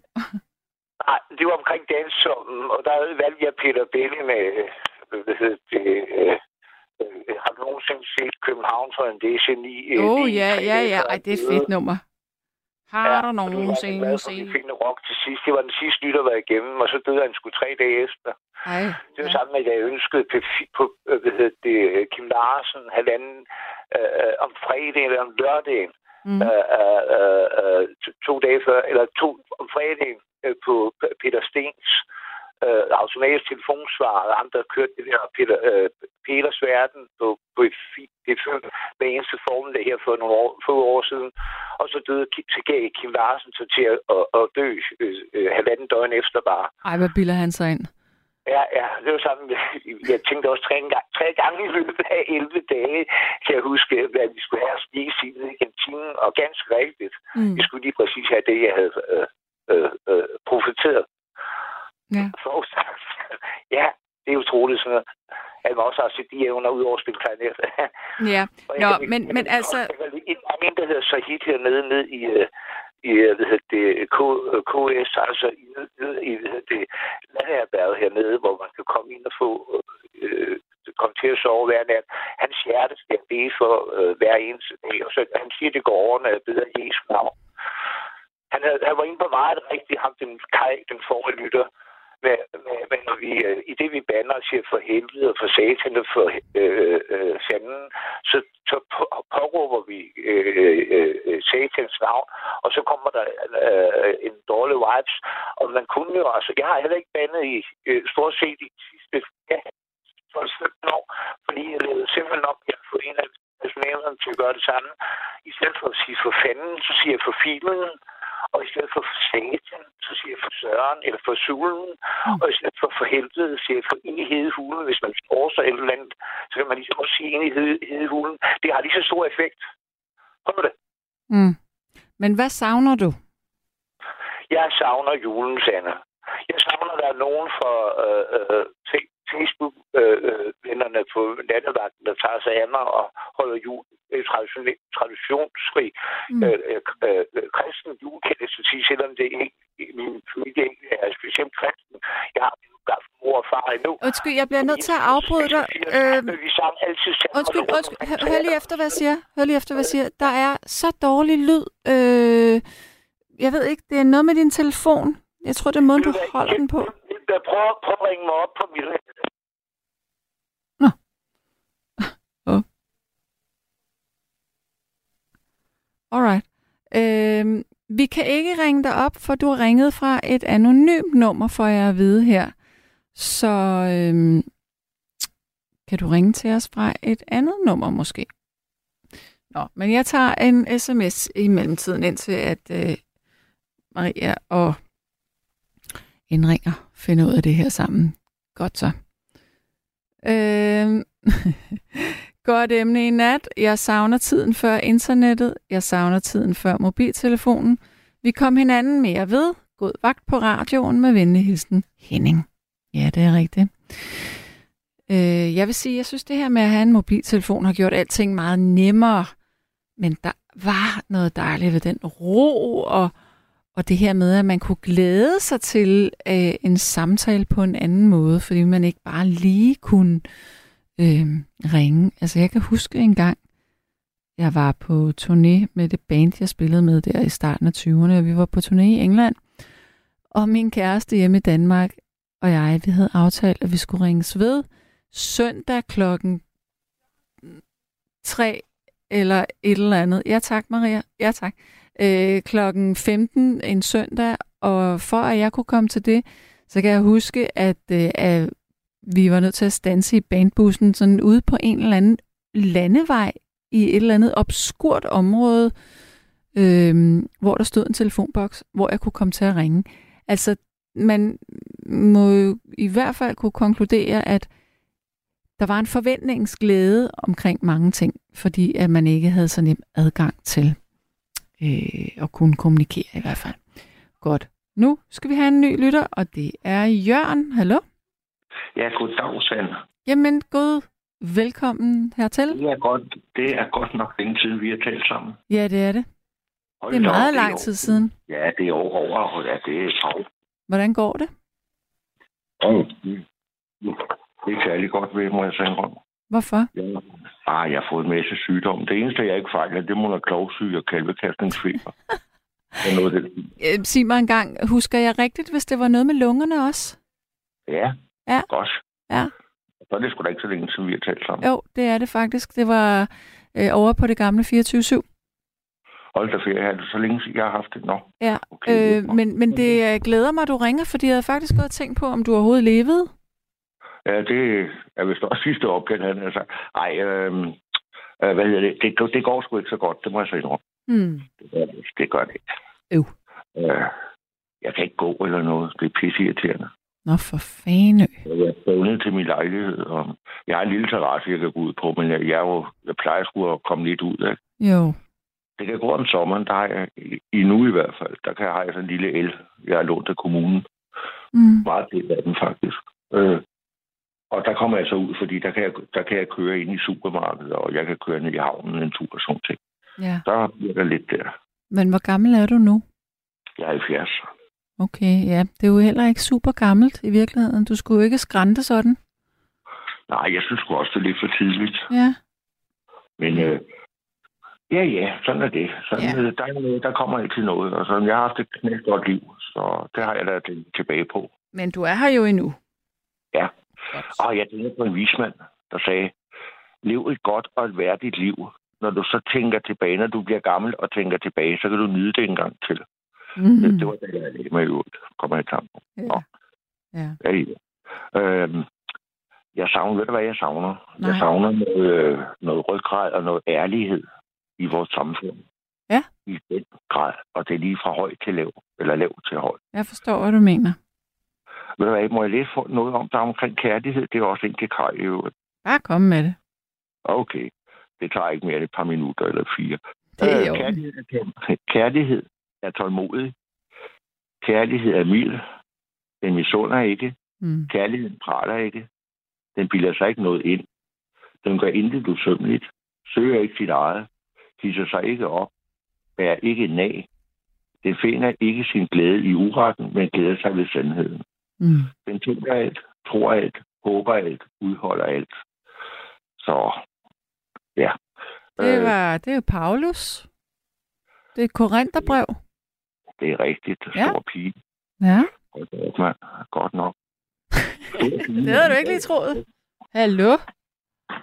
S9: Nej, det var omkring dansommen, og der valgte jeg Peter Belli med, øh, hvad hedder det, øh, øh, har du nogensinde set København for en DC9?
S3: Åh, oh, ja, ja, ja. Ej, det er et fedt nummer. Har
S9: Ja,
S3: du
S9: og
S3: nogensinde
S9: glad
S3: set?
S9: Vi fik en rock til sidst. Det var den sidste lytter, der var igennem, og så døde han sgu tre dage efter.
S3: Ej,
S9: Det var sammen med, at jeg ønskede på, på øh, hvad hedder det, Kim Larsen halvanden øh, øh, om fredagen eller om lørdagen.
S3: mm.
S9: øh, øh, øh, øh, to- to dage før, eller to om fredagen øh, på Peter Stens øh, automatisk telefonsvar, og ham, der kørte det der Peter, øh, Peters Verden på, på det hver eneste formel her for nogle år, få år siden. Og så døde så gav Kim Larsen sig til at, at, at dø øh, øh, halvanden døgn efter bare.
S3: Ej, hvad bilder han sig ind?
S9: Ja, ja, det var sammen. Jeg tænkte også tre, gang, tre gange i løbet af 11 dage, kan jeg huske, hvad vi skulle have at spise i kantinen, og ganske rigtigt.
S3: Mm.
S9: Vi skulle lige præcis have det, jeg havde øh, øh, øh, profiteret.
S3: Ja.
S9: Ja, det er utroligt sådan noget. At man også har de evner ud over at spille klarinet.
S3: Ja, Nå,
S9: kan-
S3: men,
S9: jeg
S3: men
S9: kan
S3: altså...
S9: kan Der er en, der hedder Sahid hernede, nede i, øh, i øh, hvad hedder det, K, øh, KS, altså i, i hvad hedder det, Landagerberget hernede, hvor man kan komme ind og få øh, komme til at sove hver nat. Hans hjerte skal bede for øh, hver eneste dag, og så han siger, det går over, når jeg beder Jesu navn. Han, havde, han var inde på meget rigtigt, ham den Kai, den forrige lytter, hvad, hvad, hvad når vi, øh, i det vi banner og siger for helvede og for satan og for øh, øh, fanden, så, så på- påråber vi øh, øh, øh, satans navn, og så kommer der øh, en dårlig vibes. Og man kunne jo, altså, jeg har heller ikke bandet i øh, stort set i de sidste ja, for 17 år, fordi jeg lavede simpelthen op, jeg får en af personalerne til at gøre det samme. I stedet for at sige for fanden, så siger jeg for filmen, og i stedet for for satan, så siger jeg for søren, eller for sulen, og i stedet for for helvede, siger jeg for ind i hedehulen. Hvis man forser et eller andet, så kan man ligesom også sige ind i hede- hedehulen. Det har lige så stor effekt. Prøv det.
S3: Mm. Men hvad savner du?
S9: Jeg savner julen, Sanna. Jeg savner, at der er nogen fra øh, øh, Fe- Facebook-vennerne på nattevagten, der tager sig af mig og holder jul øh, tradition- traditionsfri
S3: Mm.
S9: øh, øh, øh, kristen sige, selvom det ikke min familie ikke er specielt kristen. Jeg har min gamle mor og far endnu.
S3: Undskyld, jeg bliver nødt til at afbryde dig. Øh,
S9: Men vi sammen altid sammen
S3: undskyld, undskyld. Hør, lige efter, hvad jeg siger. Hør lige efter, hvad jeg siger. Der er så dårlig lyd. Øh, jeg ved ikke, det er noget med din telefon. Jeg tror, det er måden, du holder den på.
S9: Jeg prøver, prøv at ringe mig op på mit
S3: Alright. Øh, vi kan ikke ringe dig op, for du har ringet fra et anonymt nummer, for jeg at vide her. Så øh, kan du ringe til os fra et andet nummer måske? Nå, men jeg tager en sms i mellemtiden, indtil at øh, Maria og indringer finder ud af det her sammen. Godt så. Øh, Godt emne i nat. Jeg savner tiden før internettet. Jeg savner tiden før mobiltelefonen. Vi kom hinanden mere ved. God vagt på radioen med venlig hilsen. Henning. Ja, det er rigtigt. Øh, jeg vil sige, jeg synes, det her med at have en mobiltelefon har gjort alting meget nemmere. Men der var noget dejligt ved den ro og, og det her med, at man kunne glæde sig til øh, en samtale på en anden måde, fordi man ikke bare lige kunne øh, øh, ringe. Altså jeg kan huske en gang, jeg var på turné med det band, jeg spillede med der i starten af 20'erne, og vi var på turné i England, og min kæreste hjemme i Danmark og jeg, vi havde aftalt, at vi skulle ringes ved søndag klokken 3 eller et eller andet. Ja tak, Maria. Ja tak. Øh, klokken 15 en søndag, og for at jeg kunne komme til det, så kan jeg huske, at, øh, at vi var nødt til at stanse i bandbussen sådan ude på en eller anden landevej i et eller andet obskurt område, øh, hvor der stod en telefonboks, hvor jeg kunne komme til at ringe. Altså, man må jo i hvert fald kunne konkludere, at der var en forventningsglæde omkring mange ting, fordi at man ikke havde så nem adgang til øh, at kunne kommunikere i hvert fald. Godt. Nu skal vi have en ny lytter, og det er Jørgen. Hallo?
S10: Ja, goddag, Sand.
S3: Jamen, god velkommen hertil.
S10: Det er godt, det er godt nok længe siden, vi har talt sammen.
S3: Ja, det er det.
S10: Hold
S3: Det er
S10: da op,
S3: meget lang tid siden.
S10: Ja, det er over, over ja, det er travlt.
S3: Hvordan går det?
S10: Oh, det er særlig godt ved, må jeg sige.
S3: Hvorfor?
S10: Ja. Ah, jeg har fået en masse sygdomme. Det eneste, jeg ikke fejler, det må være klovsyge og kalvekastningsfeber. Det.
S3: Øh, sig mig engang, husker jeg rigtigt, hvis det var noget med lungerne også?
S10: Ja,
S3: Ja.
S10: godt.
S3: Ja.
S10: Så er det sgu da ikke så længe, siden vi har talt sammen.
S3: Jo, det er det faktisk. Det var øh, over på det gamle 24-7.
S10: Hold da ferie, er det så længe siden, jeg har haft det? Nå,
S3: Ja,
S10: okay.
S3: øh, men, men det øh, glæder mig, at du ringer, fordi jeg havde faktisk gået og tænkt på, om du overhovedet levede.
S10: Ja, det er vist også sidste opkald, han altså. Ej, øh, øh, hvad hedder det? det? Det går sgu ikke så godt, det må jeg så indrømme.
S3: Hmm.
S10: Det gør det, det, gør det ikke. Øh, jeg kan ikke gå eller noget. Det er pisseirriterende.
S3: Nå, for fane.
S10: Jeg er bundet til min lejlighed, og jeg har en lille terrasse, jeg kan gå ud på, men jeg, jeg, er jo, jeg plejer sgu at komme lidt ud af.
S3: Jo.
S10: Det kan gå om sommeren, der har jeg, i- i nu i hvert fald, der kan jeg have sådan en lille el, jeg har lånt af kommunen.
S3: Mm.
S10: Meget del af den faktisk. Øh, og der kommer jeg så ud, fordi der kan jeg, der kan jeg køre ind i supermarkedet, og jeg kan køre ned i havnen en tur og sådan ting.
S3: Ja.
S10: Der bliver der lidt der.
S3: Men hvor gammel er du nu?
S10: Jeg er 70.
S3: Okay, ja. Det er jo heller ikke super gammelt i virkeligheden. Du skulle jo ikke skrænte sådan.
S10: Nej, jeg synes også, det er lidt for tidligt.
S3: Ja.
S10: Men øh, ja, ja, sådan er det. Sådan,
S3: Ja.
S10: ja. der, er der kommer altid noget. Og sådan, jeg har haft et knægt godt liv, så det har jeg da tilbage på.
S3: Men du er her jo endnu.
S10: Ja.
S3: Godt.
S10: Og jeg tænker på en vismand, der sagde, lev et godt og et værdigt liv. Når du så tænker tilbage, når du bliver gammel og tænker tilbage, så kan du nyde det en gang til.
S3: Mm.
S10: Mm. Det, det var det, jeg lagde mig ud. Kommer i tanke.
S3: Ja.
S10: Nå.
S3: ja.
S10: Ja, ja. Øhm, jeg savner, ved du hvad jeg savner?
S3: Nej.
S10: Jeg savner noget, øh, noget ryggrad og noget ærlighed i vores samfund.
S3: Ja.
S10: I den grad. Og det er lige fra høj til lav, eller lav til høj.
S3: Jeg forstår, hvad du mener.
S10: Ved du hvad, må jeg læse for noget om der er omkring kærlighed? Det er også en til Kaj i øvrigt.
S3: Bare kom med det.
S10: Okay. Det tager ikke mere end et par minutter eller fire.
S3: Det er
S10: Øh, kærlighed, er, kærlighed er tålmodig. Kærlighed er mild. Den misunder ikke.
S3: Mm.
S10: Kærligheden praler ikke. Den bilder sig ikke noget ind. Den gør intet usømmeligt. Søger ikke sit eget. Hisser sig ikke op. Bærer ikke nag. Den finder ikke sin glæde i uretten, men glæder sig ved sandheden.
S3: Mm.
S10: Den tænker alt, tror alt, håber alt, udholder alt. Så, ja.
S3: Det,
S10: Øh,
S3: var, det er Paulus. Det er et korinterbrev.
S10: Det er rigtigt.
S3: Ja.
S10: Stor pige.
S3: Ja.
S10: Godt nok. Godt nok.
S3: Det havde du ikke lige troet. Hallo?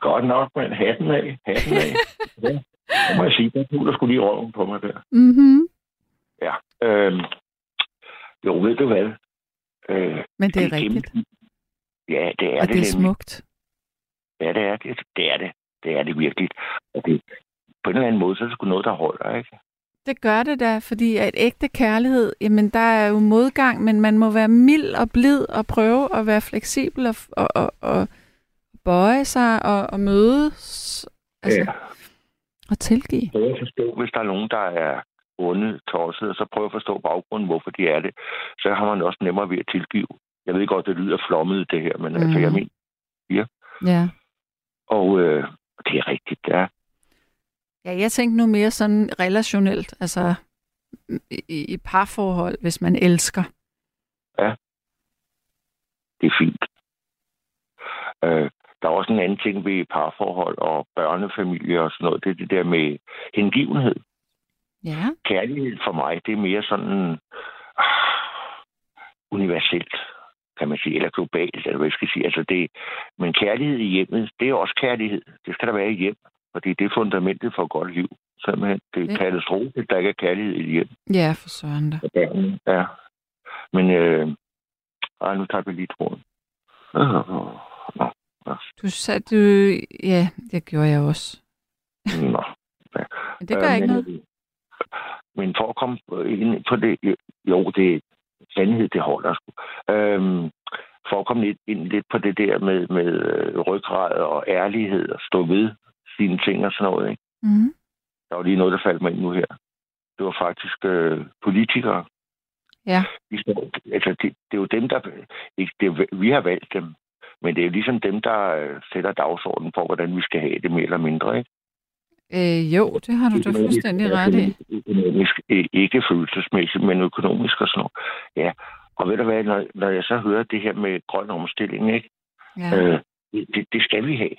S10: Godt nok, mand. Hatten af. Hatten af. ja. Det må jeg sige, der der skulle lige røven på mig der.
S3: Mm-hmm.
S10: Ja. Øhm, jo, ved du hvad? Øh,
S3: Men det er
S10: kæmpe-
S3: rigtigt.
S10: Ja, det er
S3: Og
S10: det,
S3: det er
S10: nemlig.
S3: smukt.
S10: Ja, det er det. Det er det. Det er det virkelig. Og det, på en eller anden måde, så er det sgu noget, der holder, ikke?
S3: Det gør det da, fordi at ægte kærlighed, jamen der er jo modgang, men man må være mild og blid og prøve at være fleksibel og, og, og, og bøje sig og, og mødes altså,
S10: Ja.
S3: og tilgive.
S10: Prøv at forstå, hvis der er nogen, der er onde, tosset, og så prøv at forstå baggrunden, hvorfor de er det. Så har man også nemmere ved at tilgive. Jeg ved godt, det lyder flommet, det her, men mm. altså, jeg
S3: Mhm.
S10: mener,
S3: Ja.
S10: og øh, det er rigtigt, ja.
S3: Ja, jeg tænkte nu mere sådan relationelt, altså i, i parforhold, hvis man elsker.
S10: Det er fint. Øh, der er også en anden ting ved parforhold og børnefamilie og sådan noget. Det er det der med hengivenhed.
S3: Ja.
S10: Kærlighed for mig, det er mere sådan ah, universelt, kan man sige, eller globalt, eller hvad jeg skal sige. Altså det, men kærlighed i hjemmet, det er også kærlighed. Det skal der være i hjem, fordi det er fundamentet for et godt liv. Simpelthen. Det er
S3: Det-
S10: katastrofe, at der ikke er kærlighed i hjem.
S3: Ja, for søren da.
S10: Ja. Men øh, ej, nu tager vi lige tråden. Øh, Nå,
S3: Du sagde, du... Ja, det gjorde jeg også.
S10: nå.
S3: Men det gør
S10: Øh,
S3: ikke
S10: men,
S3: noget.
S10: Men for at komme ind på det, jo, det sandhed, det holder sgu. Øhm, for at komme lidt, ind lidt på det der med, med øh, ryggrad og ærlighed og stå ved sine ting og sådan noget. Ikke?
S3: Mm.
S10: Der var lige noget, der faldt mig ind nu her. Det var faktisk øh, politikere.
S3: Ja.
S10: Står, altså, det, det, er jo dem, der... Ikke, det, er- vi har valgt dem. Men det er jo ligesom dem, der øh, sætter dagsordenen for, hvordan vi skal have det mere eller mindre. Ikke?
S3: Øh, jo, det har du da fuldstændig ret i.
S10: Økonomisk, ikke følelsesmæssigt, men økonomisk og sådan noget. Ja, og ved du hvad, når, når jeg så hører det her med grøn omstilling, ikke?
S3: Ja.
S10: Øh, det, det skal vi have.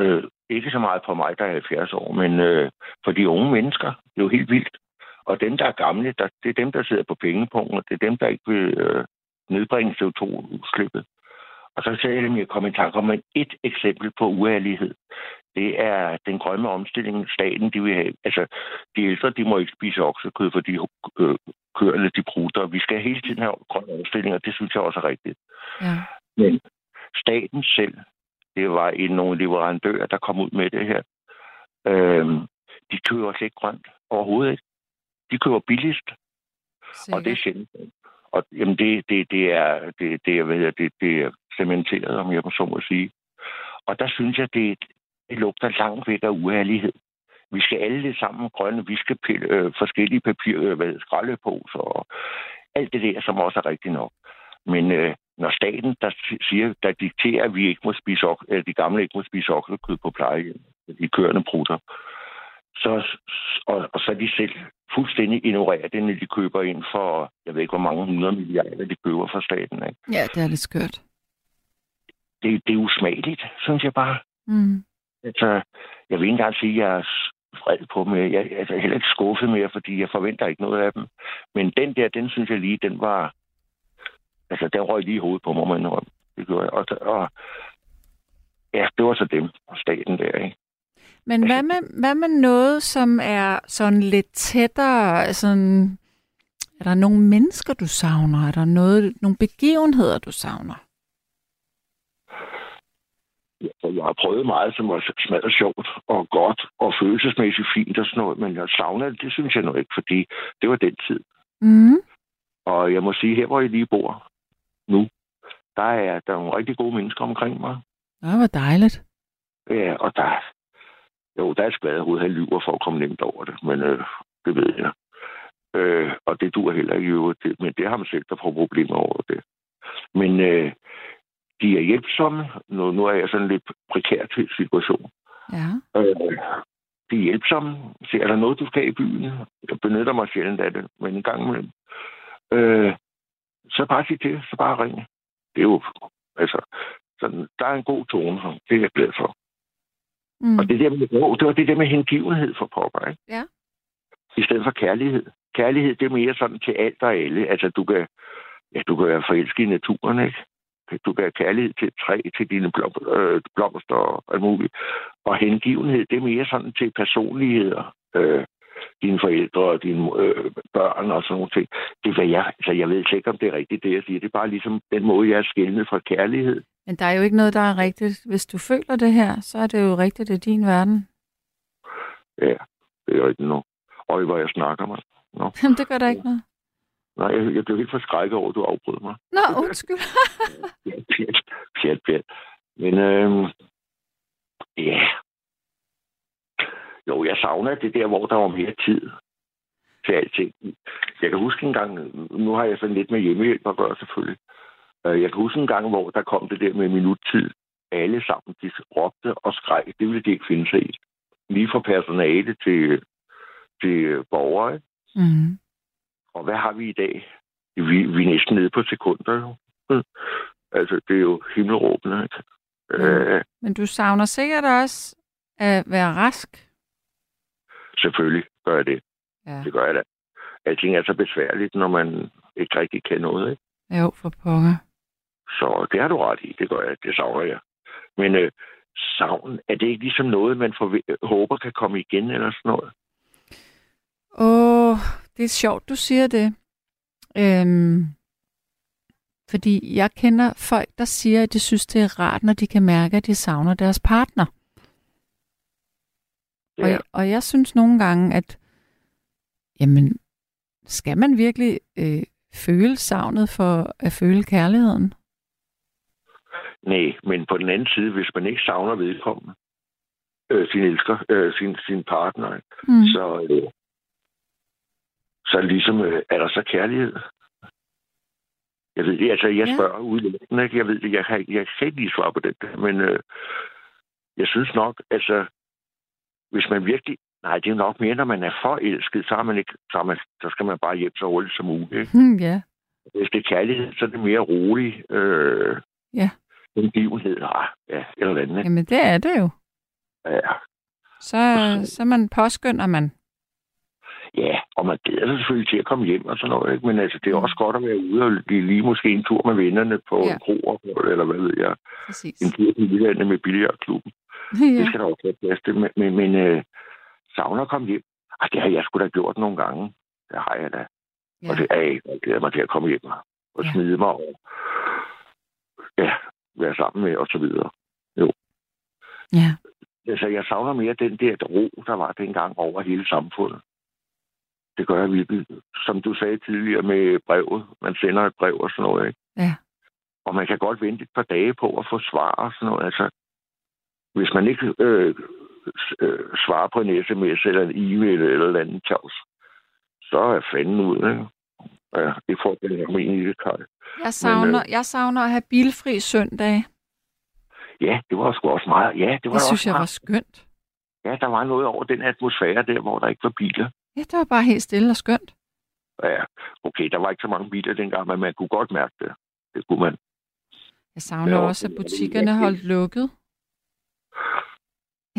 S10: Øh, ikke så meget for mig, der er 70 år, men øh, for de unge mennesker. Det er jo helt vildt. Og dem, der er gamle, der, det er dem, der sidder på pengepunkten, og det er dem, der ikke vil øh, nedbringe CO2-udslippet. Og så sagde jeg dem, jeg kom i tanke om et eksempel på uærlighed. Det er den grønne omstilling, staten de vil have. Altså, de ældre, de må ikke spise oksekød, fordi øh, køerne, de prutter. Vi skal hele tiden have grøn omstilling, og det synes jeg også er rigtigt.
S3: Ja.
S10: Men staten selv, det var en, nogle leverandører, der kom ud med det her. Øhm, de køber slet ikke grønt overhovedet ikke. De køber billigst, og det er sjældent. Og jamen, det, det, det er, det, det, er, hvad det, det er cementeret, om jeg så må sige. Og der synes jeg, det, det lugter langt væk af uærlighed. Vi skal alle det sammen grønne, vi skal pille øh, forskellige papir, øh, hvad, skraldeposer og alt det der, som også er rigtigt nok. Men øh, når staten, der siger, der dikterer, at vi ikke må spise, ok- de gamle ikke må spise oksekød på plejehjem, de kørende prutter, så, og, og så de selv fuldstændig ignorerer det, når de køber ind for, jeg ved ikke, hvor mange hundrede milliarder de køber fra staten. Ikke?
S3: Ja, det er lidt skørt.
S10: Det, det er usmageligt, synes jeg bare.
S3: Mm.
S10: Altså, jeg vil ikke engang sige, at jeg er vred på dem. Jeg jeg er heller ikke skuffet mere, fordi jeg forventer ikke noget af dem. Men den der, den synes jeg lige, den var... Altså, den røg lige i hovedet på mig, må indrømme. Det gjorde jeg. Og, og, ja, det var så dem og staten der, ikke?
S3: Men hvad med, hvad med noget, som er sådan lidt tættere, sådan, er der nogle mennesker, du savner? Er der noget, nogle begivenheder, du savner?
S10: Ja, jeg har prøvet meget, som var smadret sjovt og godt og følelsesmæssigt fint og sådan noget, men jeg savner det, det synes jeg nu ikke, fordi det var den tid.
S3: Mm.
S10: Og jeg må sige, her hvor jeg lige bor nu, der er der er nogle rigtig gode mennesker omkring mig.
S3: Det var dejligt.
S10: Ja, og der, jo, der er et skvaderhoved, han lyver for at komme nemt over det, men øh, det ved jeg. Øh, og det duer heller ikke i øvrigt, men det har man selv, der får problemer over det. Men øh, de er hjælpsomme. Nu, nu er jeg sådan lidt prekær til situation.
S3: Ja.
S10: Øh, de er hjælpsomme. Så er der noget, du skal i byen? Jeg benytter mig sjældent af det, men en gang imellem. Øh, så bare sig til, så bare ringe. Det er jo, altså, sådan, der er en god tone her. Det er jeg glad for.
S3: Mm.
S10: Og det, der med, det var det der med hengivenhed for pokker, ikke?
S3: Ja.
S10: I stedet for kærlighed. Kærlighed, det er mere sådan til alt og alle. Altså, du kan, ja, du kan være forelsket i naturen, ikke? Du kan have kærlighed til træ, til dine blom, øh, blomster og alt muligt. Og hengivenhed, det er mere sådan til personligheder. Øh, dine forældre og dine øh, børn og sådan nogle ting. Det er, hvad jeg, altså, jeg ved ikke, om det er rigtigt, det jeg siger. Det er bare ligesom den måde, jeg er skældnet fra kærlighed.
S3: Men der er jo ikke noget, der er rigtigt. Hvis du føler det her, så er det jo rigtigt i din verden.
S10: Ja, det er rigtigt nu. Og hvor jeg snakker mig. Nå.
S3: Jamen, det gør der ikke noget.
S10: Nej, jeg, jeg blev helt forskrækket over, at du afbrød mig.
S3: Nå, undskyld.
S10: Pjat, pjat, pjat, pjat. Men øhm, ja. Jo, jeg savner det der, hvor der var mere tid til alting. Jeg kan huske en gang, nu har jeg sådan lidt med hjemmehjælp at gøre selvfølgelig. Øh, Jeg kan huske en gang, hvor der kom det der med minuttid. Alle sammen, de råbte og skreg. Det ville de ikke finde sig i. Lige fra personale til, til borgere.
S3: Mm.
S10: Og hvad har vi i dag? Vi, vi er næsten nede på sekunder. Jo. Mm. Altså, det er jo himmelråbende. Ikke? Øh,
S3: Men du savner sikkert også at være rask.
S10: Selvfølgelig gør jeg det.
S3: Ja.
S10: Det gør jeg da. Alting er så besværligt, når man ikke rigtig kan noget. Ikke?
S3: Jo, for pokker.
S10: Så det har du ret i. Det gør jeg. Det savner jeg. Men øh, savn, er det ikke ligesom noget, man forve- håber kan komme igen eller sådan noget?
S3: Åh, det er sjovt, du siger det. Øhm, fordi jeg kender folk, der siger, at de synes, det er rart, når de kan mærke, at de savner deres partner. Og,
S10: Ja.
S3: jeg, og jeg synes nogle gange, at jamen, skal man virkelig øh, føle savnet for at føle kærligheden?
S10: Nej, men på den anden side, hvis man ikke savner vedkommende, øh, sin elsker, øh, sin, sin partner,
S3: Mm.
S10: så, øh, så ligesom, øh, er der så kærlighed. Jeg ved det, altså jeg
S3: Ja.
S10: spørger udelukkende, ikke? Jeg ved det, jeg kan, jeg kan ikke lige svare på det, men øh, jeg synes nok, altså, hvis man virkelig, nej, det er nok mere, når man er forelsket, så, har man ikke, så, man, så skal man bare hjem så hurtigt som muligt.
S3: Hmm, ja.
S10: Hvis det er kærlighed, så er det mere rolig øh,
S3: Ja.
S10: hengivenhed, ah, ja, eller andet.
S3: Jamen, det er det jo.
S10: Ja.
S3: Så, så man påskynder man.
S10: Ja, og man glæder sig selvfølgelig til at komme hjem og sådan noget, ikke? men altså, det er også godt at være ude og lige, lige måske en tur med vennerne på
S3: Ja.
S10: en kro, eller hvad ved jeg,
S3: Præcis.
S10: en tur udlandet med billiardklubben. Det skal der også være plads til, men, men, men øh, savner at komme hjem. Ej, det har jeg sgu da gjort nogle gange. Det har jeg da. Ja. Og det er jeg jeg glæder mig til at komme hjem og
S3: Ja.
S10: smide mig over. Ja, være sammen med og så videre.
S3: ja.
S10: Altså, jeg savner mere den der ro, der var dengang over hele samfundet. Det gør jeg virkelig. Som du sagde tidligere med brevet. Man sender et brev og sådan noget, ikke?
S3: Ja.
S10: Og man kan godt vente et par dage på at få svar og sådan noget. Altså, hvis man ikke øh, øh, svarer på en sms eller en e-mail eller et andet tjavs, så er fanden ud, ikke? Ja, det får her men i det, Kaj.
S3: Jeg savner,
S10: øh,
S3: jeg savner at have bilfri søndag.
S10: Ja, det var sgu også meget. Ja, det var
S3: Det
S10: da
S3: synes jeg var
S10: meget.
S3: skønt.
S10: Ja, der var noget over den atmosfære der, hvor der ikke var biler.
S3: Ja, det var bare helt stille og skønt.
S10: Ja, okay, der var ikke så mange biler dengang, men man kunne godt mærke det. Det kunne man.
S3: Jeg savner
S10: Ja,
S3: også, at butikkerne holdt lukket.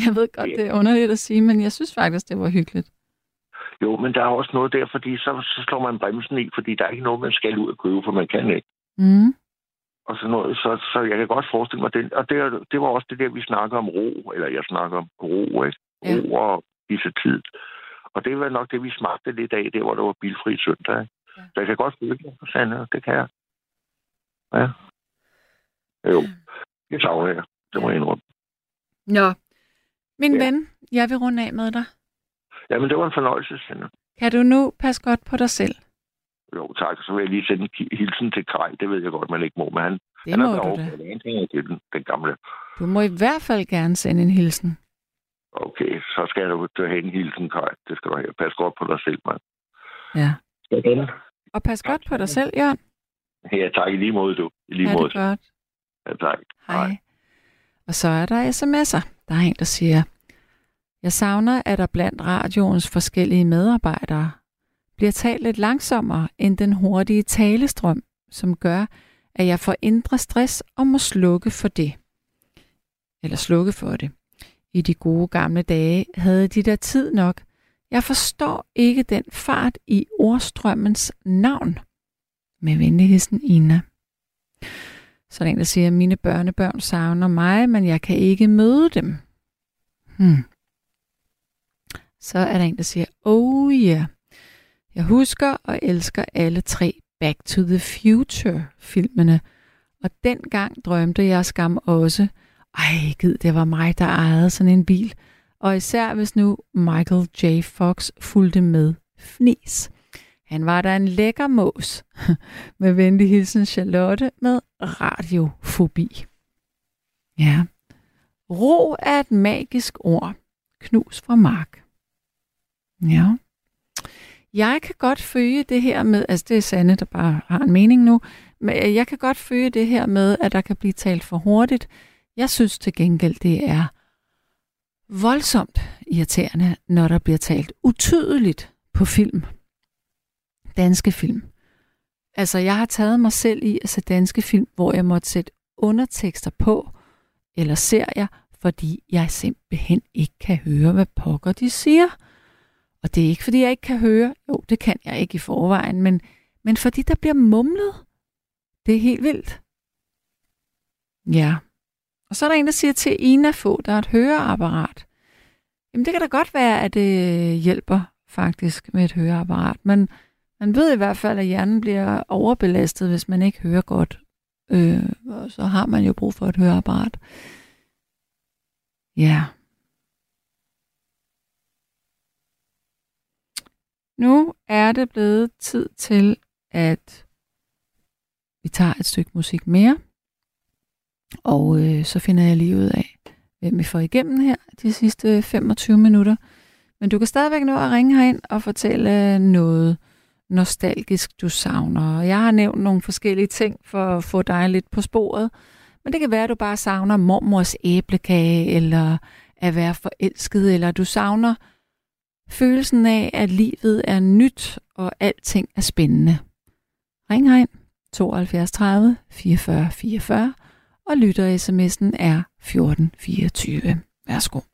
S3: Jeg ved godt, det er underligt at sige, men jeg synes faktisk, det var hyggeligt.
S10: Jo, men der er også noget der, fordi så, så slår man bremsen i, fordi der er ikke noget, man skal ud og købe, for man kan ikke.
S3: Mm.
S10: Og sådan noget. Så, så jeg kan godt forestille mig den. Og det, det var også det der, vi snakker om ro, eller jeg snakker om ro, ikke?
S3: Ja.
S10: Ro og disse tid. Og det var nok det, vi smagte lidt af, der hvor der var bilfri søndag. Ikke?
S3: Ja.
S10: Så jeg kan godt føle det, Sande. Det kan jeg. Ja. Jo, det savner jeg. Det må jeg indrømme.
S3: Nå, min
S10: Ja.
S3: ven, jeg vil runde af med dig.
S10: Jamen, det var en fornøjelse, Sande.
S3: Kan du nu passe godt på dig selv?
S10: Jo, tak. Så vil jeg lige sende en hilsen til Kaj. Det ved jeg godt, man ikke må, men han,
S3: Det
S10: han
S3: må
S10: er
S3: du
S10: derovre på en ting til den, den gamle.
S3: Du må i hvert fald gerne sende en hilsen.
S10: Okay, så skal du du have en hilsen, Kaj. Det skal du have. Pas godt på dig selv, mand.
S3: Ja.
S10: Sådan.
S3: Og pas godt på dig selv, Jørgen.
S10: Ja, tak. I lige måde, du. I lige
S3: Ha'
S10: måde.
S3: det godt.
S10: Ja, tak.
S3: Hej. Og så er der sms'er. Der er en, der siger, jeg savner, at der blandt radioens forskellige medarbejdere bliver talt lidt langsommere end den hurtige talestrøm, som gør, at jeg får indre stress og må slukke for det. Eller slukke for det. I de gode gamle dage havde de der tid nok. Jeg forstår ikke den fart i ordstrømmens navn. Med venligheden Ina. Så er der en, der siger, at mine børnebørn savner mig, men jeg kan ikke møde dem. Hmm. Så er der en, der siger, oh yeah. Jeg husker og elsker alle tre Back to the Future-filmene. Og dengang drømte jeg skam også, ej gid, det var mig, der ejede sådan en bil. Og især hvis nu Michael J. Fox fulgte med fnis. Han var der en lækker mås. med venlig hilsen Charlotte med radiofobi. Ja. Ro er et magisk ord. Knus fra Mark. Ja. Jeg kan godt følge det her med, altså det er Sande, der bare har en mening nu, men jeg kan godt følge det her med, at der kan blive talt for hurtigt. Jeg synes til gengæld, det er voldsomt irriterende, når der bliver talt utydeligt på film. Danske film. Altså, jeg har taget mig selv i at se danske film, hvor jeg måtte sætte undertekster på, eller serier, fordi jeg simpelthen ikke kan høre, hvad pokker de siger. Og det er ikke, fordi jeg ikke kan høre. Jo, det kan jeg ikke i forvejen, men, men fordi der bliver mumlet. Det er helt vildt. Ja. Og så er der en, der siger til Ina få, der er et høreapparat. Jamen, det kan da godt være, at det hjælper faktisk med et høreapparat, men man ved i hvert fald, at hjernen bliver overbelastet, hvis man ikke hører godt. Øh, og så har man jo brug for et høreapparat. Ja. Nu er det blevet tid til, at vi tager et stykke musik mere. Og øh, så finder jeg lige ud af, hvem vi får igennem her de sidste 25 minutter. Men du kan stadigvæk nå at ringe herind og fortælle øh, noget nostalgisk du savner. Jeg har nævnt nogle forskellige ting for at få dig lidt på sporet. Men det kan være, at du bare savner mormors æblekage, eller at være forelsket, eller du savner følelsen af, at livet er nyt, og alting er spændende. Ring herind 72 30 44 44, og lytter sms'en er 1424. Værsgo.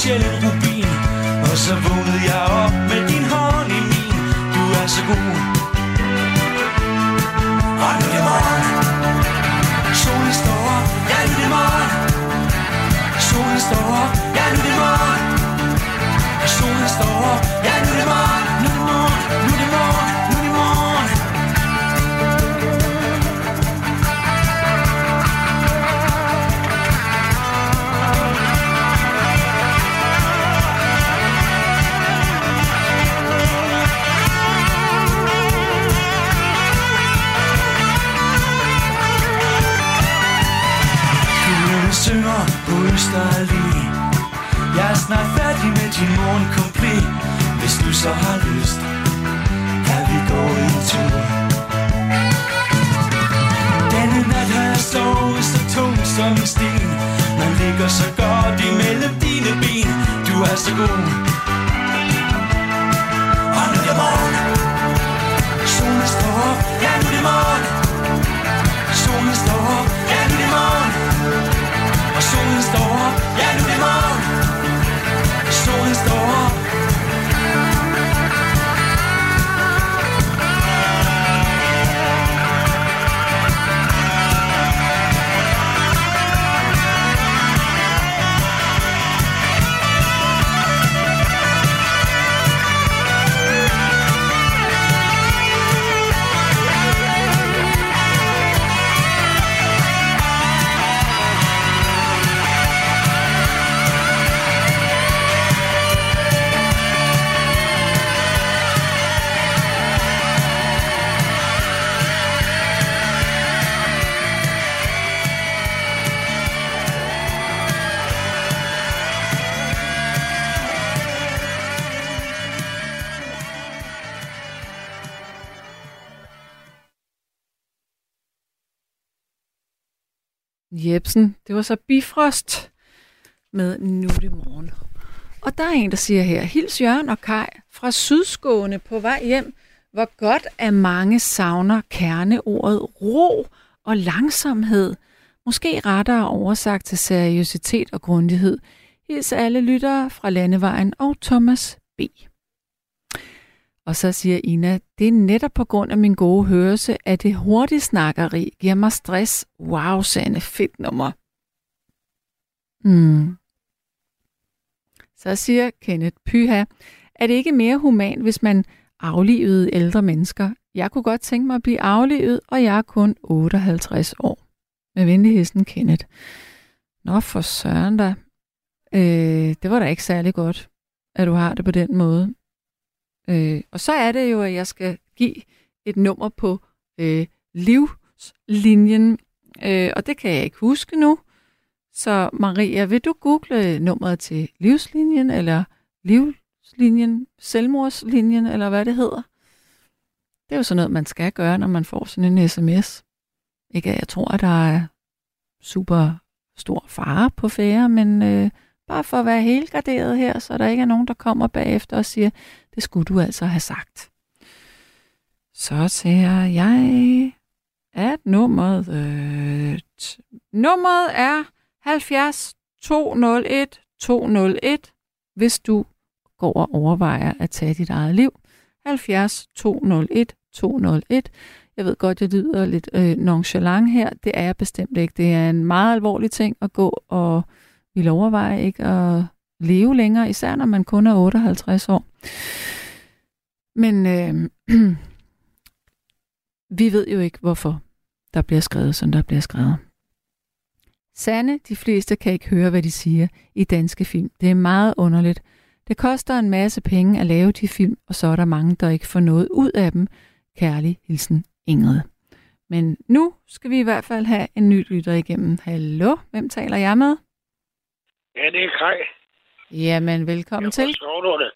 S11: Sjælden rubin Og så vågner så godt imellem dine ben. Du er så god.
S3: Jebsen, det var så Bifrost med Nu det morgen. Og der er en, der siger her, Hils Jørgen og Kai fra Sydskåne på vej hjem. Hvor godt er mange savner kerneordet ro og langsomhed. Måske rettere oversagt til seriøsitet og grundighed. Hils alle lyttere fra Landevejen og Thomas B. Og så siger Ina, det er netop på grund af min gode hørelse, at det hurtige snakkeri giver mig stress. Wow, Sanne, fedt nummer. Hmm. Så siger Kenneth Pyha, er det ikke mere human, hvis man aflivede ældre mennesker? Jeg kunne godt tænke mig at blive aflivet, og jeg er kun 58 år. Med venligheden Kenneth. Nå for søren da. Øh, det var da ikke særlig godt, at du har det på den måde. Øh, og så er det jo, at jeg skal give et nummer på øh, livslinjen, øh, og det kan jeg ikke huske nu. Så Maria, vil du google øh, nummeret til livslinjen, eller livslinjen, selvmordslinjen, eller hvad det hedder? Det er jo sådan noget, man skal gøre, når man får sådan en sms. Ikke at jeg tror, at der er super stor fare på færre, men øh, bare for at være helt garderet her, så der ikke er nogen, der kommer bagefter og siger, det skulle du altså have sagt. Så siger jeg, at nummeret, øh, t- nummeret er 70 201 201, hvis du går og overvejer at tage dit eget liv. 70 201 201. Jeg ved godt, jeg lyder lidt øh, nonchalant her. Det er jeg bestemt ikke. Det er en meget alvorlig ting at gå og vil overveje ikke at leve længere, især når man kun er 58 år. Men øh, vi ved jo ikke, hvorfor der bliver skrevet, som der bliver skrevet. Sande, de fleste kan ikke høre, hvad de siger i danske film. Det er meget underligt. Det koster en masse penge at lave de film, og så er der mange, der ikke får noget ud af dem. Kærlig hilsen, Ingrid. Men nu skal vi i hvert fald have en ny lytter igennem. Hallo, hvem taler jeg med?
S12: Ja, det er Kaj.
S3: Jamen, velkommen
S12: Jeg
S3: til.
S12: Skovlunde.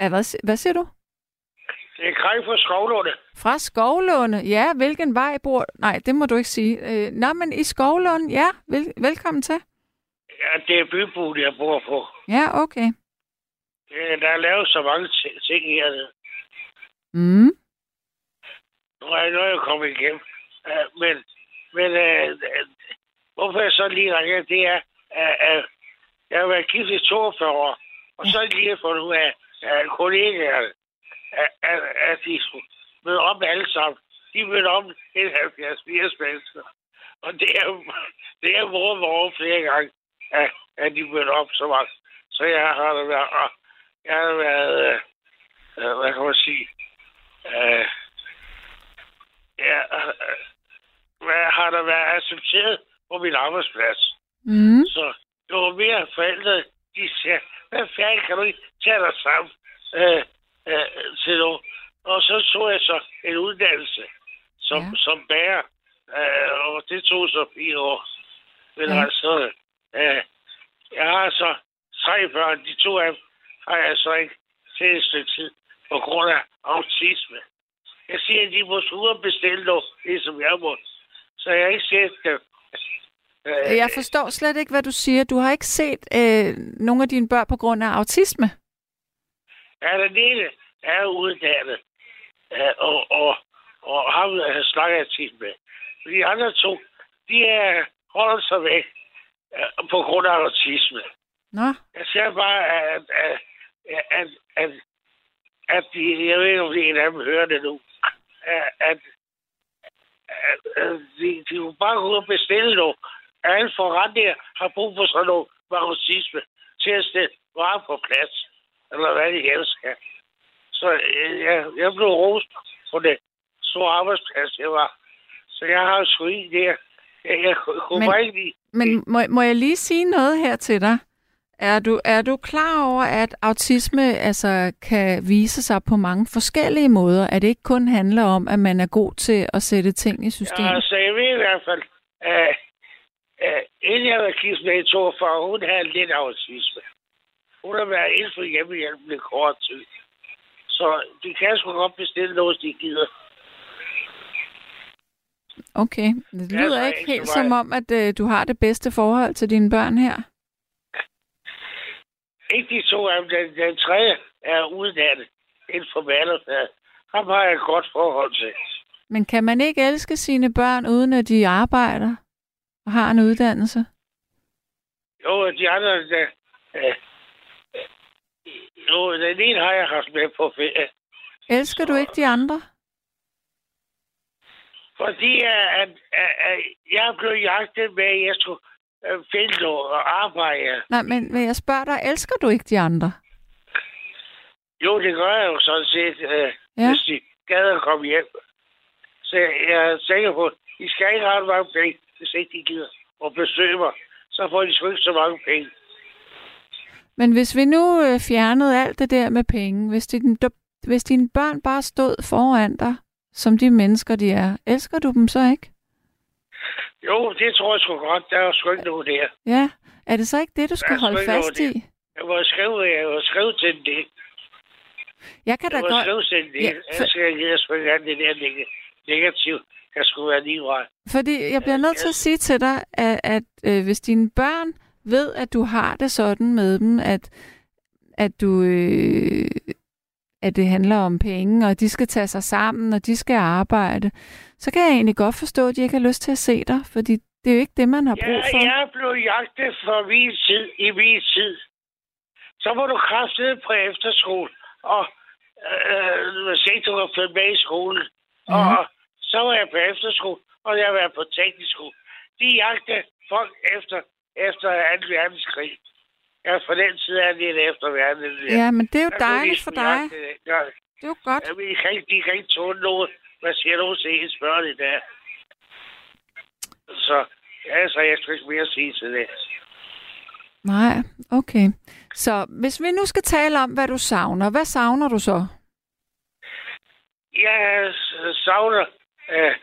S3: Ja, hvad, hvad siger du?
S12: Det er Kaj fra Skovlunde.
S3: Fra Skovlunde. Ja, hvilken vej bor... Nej, det må du ikke sige. Øh, nå, men i Skovlunde, ja. Vel, velkommen til.
S12: Ja, det er bybuen, jeg bor på.
S3: Ja, okay.
S12: Det, der er lavet så mange ti- ting hernede.
S3: Mm.
S12: Nu er jeg nødt at komme igennem. Uh, men men uh, hvorfor jeg så lige ringer, det er, at uh, jeg har været gift i 42 år, og så lige jeg lige fundet ud af, at kollegaerne, at, at, at de skulle om alle sammen. De mødte om en 70-80 mennesker. Og det er, det er vores over flere gange, at, at de mødte op så meget. Så jeg har da været, jeg har været, øh, øh, hvad kan man sige, øh, ja, øh, øh hvad har da været accepteret på min arbejdsplads.
S3: Mm.
S12: Så det var mere forældre, de siger, hvad fanden kan du ikke tage dig sammen øh, øh, til noget? Og så tog jeg så en uddannelse som, ja. som bærer, øh, og det tog så fire år. Men
S3: Ja.
S12: ja. altså, øh, jeg har så tre børn, de to af dem har jeg så ikke til et stykke tid på grund af autisme. Jeg siger, at de må ud og bestille noget, ligesom jeg må. Så jeg har ikke set dem. Øh,
S3: Jeg forstår slet ikke, hvad du siger. Du har ikke set øh, nogle af dine børn på grund af autisme.
S12: Ja, den ene er uddannet, øh, og, og, og ham øh, snakker jeg tit med. De andre to, de er, holder sig væk øh, på grund af autisme.
S3: Nå,
S12: Jeg siger bare, at, at, at, at, at de, jeg ved ikke, om en af dem hører det nu, at, at, at, de, de må bare gå ud og bestille noget. Alle forretninger har brug for sådan noget med autisme til at stille varer på plads, eller hvad de helst skal. Så øh, jeg, jeg blev rost på det store arbejdsplads, jeg var. Så jeg har sgu i der. Jeg, jeg kunne
S3: Men-
S12: bare ikke lide
S3: men må, må jeg lige sige noget her til dig? Er du, er du klar over, at autisme altså, kan vise sig på mange forskellige måder? At det ikke kun handler om, at man er god til at sætte ting i system?
S12: Ja, altså, jeg ved i hvert fald, at uh, inden jeg var gift med i 42, hun havde lidt autisme. Hun har været inden for hjemmehjælpen i kort tid. Så de kan sgu godt bestille noget, de gider.
S3: Okay, det lyder ikke helt som om, at øh, du har det bedste forhold til dine børn her.
S12: Ikke de to af dem. Den, den tredje er uddannet inden for malerfaget. Ham har jeg et godt forhold til.
S3: Men kan man ikke elske sine børn, uden at de arbejder og har en uddannelse?
S12: Jo, de andre, der, øh, jo, den ene har jeg haft med på ferie.
S3: Elsker du ikke de andre?
S12: Fordi at, at, at, jeg blev jagtet med, at jeg skulle øh, finde noget og arbejde.
S3: Nej, men, men jeg spørger dig, elsker du ikke de andre?
S12: Jo, det gør jeg jo sådan set, øh,
S3: Ja.
S12: hvis de gad at komme hjem. Så jeg, er sikker på, at de skal ikke have mange penge, hvis ikke de gider at besøge mig. Så får de sgu ikke så mange penge.
S3: Men hvis vi nu øh, fjernede alt det der med penge, hvis, din, hvis dine børn bare stod foran dig, som de mennesker de er, elsker du dem så ikke?
S12: Jo, det tror jeg sgu godt. Der er sgu ikke noget der.
S3: Ja, er det så ikke det, du skal
S12: sgu
S3: holde fast
S12: der.
S3: i?
S12: Jeg må skrive, jeg må skrive til den det.
S3: Jeg kan da
S12: Jeg må
S3: godt...
S12: skrive til den det.
S3: Ja, for-
S12: skal jeg sgu ikke alt det der neg- negativt. Kan sgu være vej.
S3: Fordi jeg bliver nødt til at sige til dig, at, at øh, hvis dine børn ved, at du har det sådan med dem, at, at du... Øh, at det handler om penge, og de skal tage sig sammen, og de skal arbejde, så kan jeg egentlig godt forstå, at de ikke har lyst til at se dig, fordi det er jo ikke det, man har brug for.
S12: Ja, jeg blev jagtet for min tid, i min tid. Så må du kraftede på efterskole, og øh, hvis ikke du har følt med i skolen.
S3: Mhm.
S12: Og så var jeg på efterskole, og jeg var på teknisk skole. De jagtede folk efter, efter 2. verdenskrig. Ja, for den tid er lidt efter verden.
S3: Ja, men det er jo
S12: Der
S3: dejligt for dig.
S12: det. Ja.
S3: Det er jo godt.
S12: Ja, men de kan ikke, de kan ikke tåle noget. Hvad siger du til ens børn i dag? Så, ja, så jeg skal ikke mere sige til det.
S3: Nej, okay. Så hvis vi nu skal tale om, hvad du savner, hvad savner du så?
S12: Jeg savner... Øh,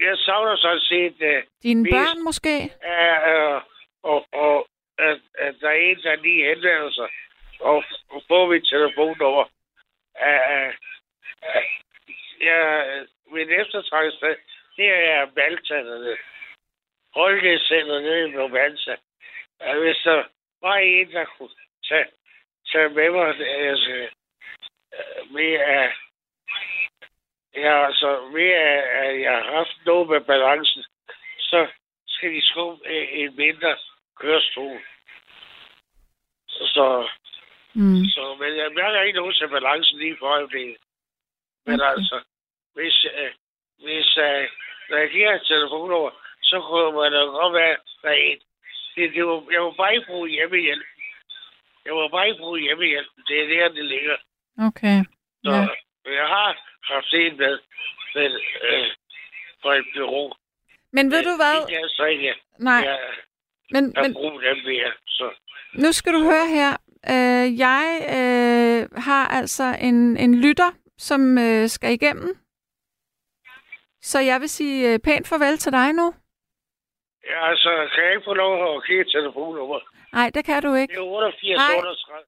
S12: jeg savner sådan set... Øh,
S3: Dine
S12: mest,
S3: børn måske?
S12: Øh, og, og at, at der er en, der lige henvender sig og, og får mit telefonnummer. Øh, øh, jeg, min eftertrækkelse, det er Malta dernede. Holdningscenter nede i Malta. Øh, Hvis der var en, der kunne tage, tage med mig, altså, øh, med at Ja, altså ved at, jeg har haft noget med balancen, så skal de skubbe øh, en mindre kørestol. Så,
S3: Mm.
S12: så men jeg mærker ikke nogen til balancen lige for øjeblikket. Men
S3: Okay.
S12: altså, hvis, øh, hvis øh, når jeg giver et telefonnummer, så kunne man da godt være, der er en. Det, det var, jeg må bare ikke bruge hjemmehjælp. Jeg må bare ikke bruge hjemmehjælp. Det er der, det ligger.
S3: Okay.
S12: Så
S3: Ja.
S12: Jeg har haft en med, med øh, fra et bureau.
S3: Men ved du hvad?
S12: Det er så ikke,
S3: Nej,
S12: jeg
S3: men,
S12: har
S3: men
S12: brug dem mere. Så
S3: nu skal du høre her. Øh, jeg øh, har altså en, en lytter, som øh, skal igennem. Så jeg vil sige øh, pænt farvel til dig nu.
S12: ja, altså, kan jeg ikke få lov at kigge et telefonnummer?
S3: Nej, det kan du ikke.
S12: Det er 88
S3: Nej.
S12: 38.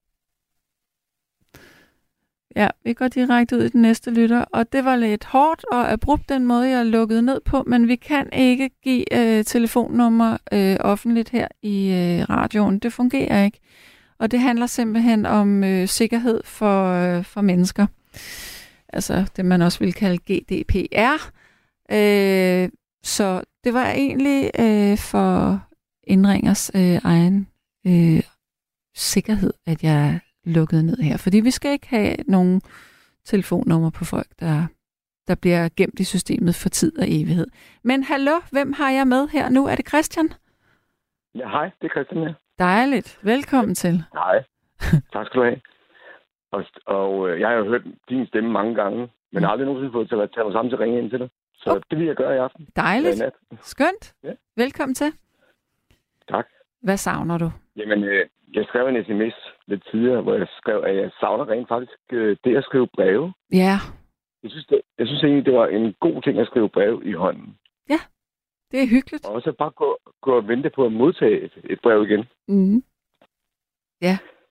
S3: Ja, vi går direkte ud i den næste lytter, og det var lidt hårdt og abrupt den måde, jeg lukkede ned på, men vi kan ikke give øh, telefonnummer øh, offentligt her i øh, radioen. Det fungerer ikke, og det handler simpelthen om øh, sikkerhed for, øh, for mennesker. Altså det, man også vil kalde GDPR. Øh, så det var egentlig øh, for indringers øh, egen øh, sikkerhed, at jeg lukket ned her. Fordi vi skal ikke have nogen telefonnummer på folk, der, der bliver gemt i systemet for tid og evighed. Men hallo, hvem har jeg med her nu? Er det Christian?
S13: Ja, hej, det er Christian her.
S3: Dejligt. Velkommen til.
S13: Hej. tak skal du have. Og, og øh, jeg har jo hørt din stemme mange gange, men aldrig nogensinde fået til at tage mig sammen til at ringe ind til dig. Så
S3: Okay.
S13: det vil jeg gøre i aften.
S3: Dejligt. Skønt.
S13: Ja.
S3: Velkommen til.
S13: Tak.
S3: Hvad savner du?
S13: Jamen, øh, jeg skrev en sms lidt tidligere, hvor jeg skrev, at jeg savner rent faktisk øh, det at skrive breve.
S3: Ja,
S13: Jeg synes, det, jeg synes egentlig, det var en god ting at skrive brev i hånden.
S3: det er hyggeligt.
S13: Og så bare gå, gå og vente på at modtage et, et brev igen.
S3: Mm.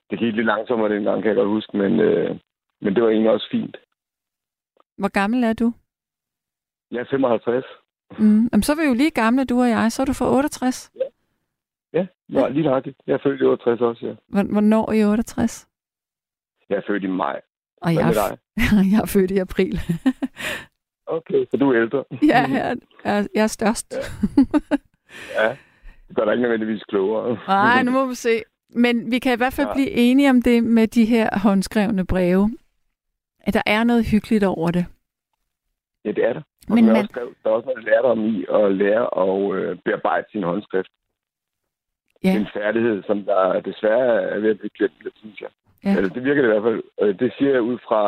S13: Det gik lidt langsommere dengang, kan jeg godt huske, men, øh, men det var egentlig også fint.
S3: Hvor gammel er du?
S13: Jeg er 55.
S3: Mm. Jamen, så er vi jo lige gamle, du og jeg. Så er du fra 68.
S13: Ja, er lige nøjagtigt. Jeg er født i 68 også, ja.
S3: Hvor- Hvornår i 68?
S13: Jeg er født i maj.
S3: Og jeg er, jeg er født i april.
S13: Okay, så du er ældre.
S3: ja, jeg er, jeg er størst.
S13: ja. Det gør dig ikke nødvendigvis klogere.
S3: Nej, nu må vi se. Men vi kan i hvert fald
S13: Ja.
S3: blive enige om det med de her håndskrevne breve. At der er noget hyggeligt over det.
S13: Ja, det er der. Og
S3: Men man-
S13: også der er også noget lærdom i at lære at øh, bearbejde sin håndskrift.
S3: Ja.
S13: En færdighed, som der desværre er ved at blive glemt lidt, synes jeg.
S3: Ja.
S13: Altså, det virker det i hvert fald. Øh, Det siger jeg ud fra,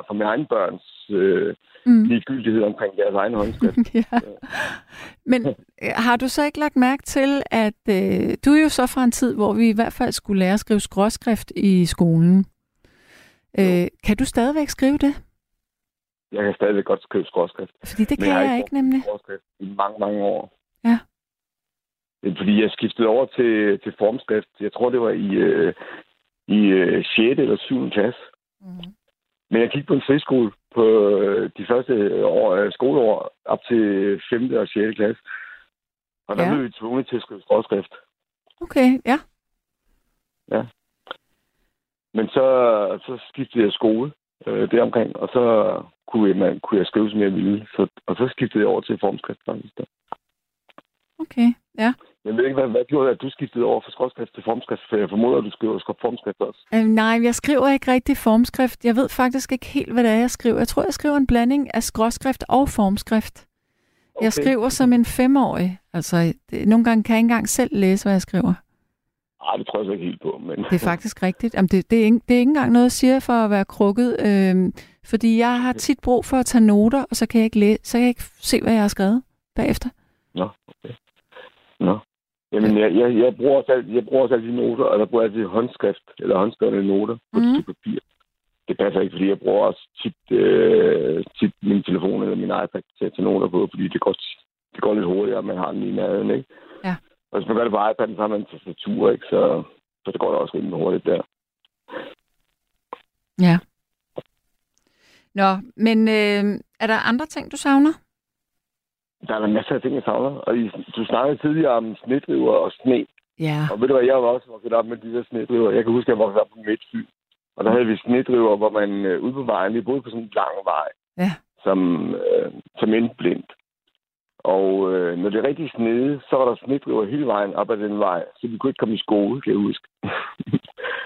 S13: fra mine egne børns øh,
S3: Mm.
S13: ligegyldighed omkring deres egen håndskrift.
S3: ja. Men øh, har du så ikke lagt mærke til, at øh, du er jo så fra en tid, hvor vi i hvert fald skulle lære at skrive skråskrift i skolen. Øh, kan du stadigvæk skrive det?
S13: Jeg kan stadigvæk godt skrive skråskrift.
S3: Fordi det kan
S13: jeg
S3: jeg
S13: ikke
S3: nemlig.
S13: I mange, mange år. Er fordi, jeg skiftede over til, til formskrift. Jeg tror, det var i, øh, i øh, 6. eller 7. klasse.
S3: Mm.
S13: Men jeg gik på en friskole på øh, de første år, øh, skoleår op til 5. og 6. klasse. Og der
S3: Ja.
S13: blev vi tvunget til at skrive skråskrift.
S3: Okay, ja.
S13: Ja. Men så, så skiftede jeg skole øh, deromkring, og så kunne jeg, man, kunne jeg skrive, som jeg ville. Så, og så skiftede jeg over til formskrift faktisk. Der.
S3: Okay, ja.
S13: Jeg ved ikke, hvad, hvad gjorde at du skiftede over fra skråskrift til formskrift? For jeg formoder, at du skriver formskrift også.
S3: Øh, nej, jeg skriver ikke rigtig formskrift. Jeg ved faktisk ikke helt, hvad det er, jeg skriver. Jeg tror, jeg skriver en blanding af skråskrift og formskrift. Okay. Jeg skriver som en femårig. Altså, det, nogle gange kan jeg ikke engang selv læse, hvad jeg skriver.
S13: Nej, det tror jeg så ikke helt på. Men...
S3: Det er faktisk rigtigt. Jamen, det, det, er ikke, det er ikke engang noget, jeg siger for at være krukket. Øhm, fordi jeg har tit brug for at tage noter, og så kan jeg ikke, læse, så kan jeg ikke se, hvad jeg har skrevet bagefter.
S13: Nå, okay. Nå. Jamen, jeg, jeg, jeg, bruger også altid, jeg bruger også altid noter, og der bruger altid håndskrift, eller håndskrevne noter på mm. et papir. Det passer ikke, fordi jeg bruger også tit, øh, tit min telefon eller min iPad til at tage noter på, fordi det går, det går lidt hurtigere, at man har den i nærheden, ikke?
S3: Ja.
S13: Og hvis man gør det på iPad'en, så har man en tastatur, ikke? Så, så det går da også rimelig hurtigt der.
S3: Ja. Nå, men øh, er der andre ting, du savner?
S13: Der er der masser af ting, jeg savner. Og I, du snakkede tidligere om snedriver og sne.
S3: Ja.
S13: Og ved du hvad, jeg var også vokset op med de der snedriver. Jeg kan huske, at jeg voksede op på Midtfyn. Og der havde vi snedriver, hvor man øh, ude på vejen, vi boede på sådan en lang vej,
S3: Ja.
S13: som, øh, som endte blindt. Og øh, når det rigtig snede, så var der snedriver hele vejen op ad den vej, så vi kunne ikke komme i skole, kan jeg huske.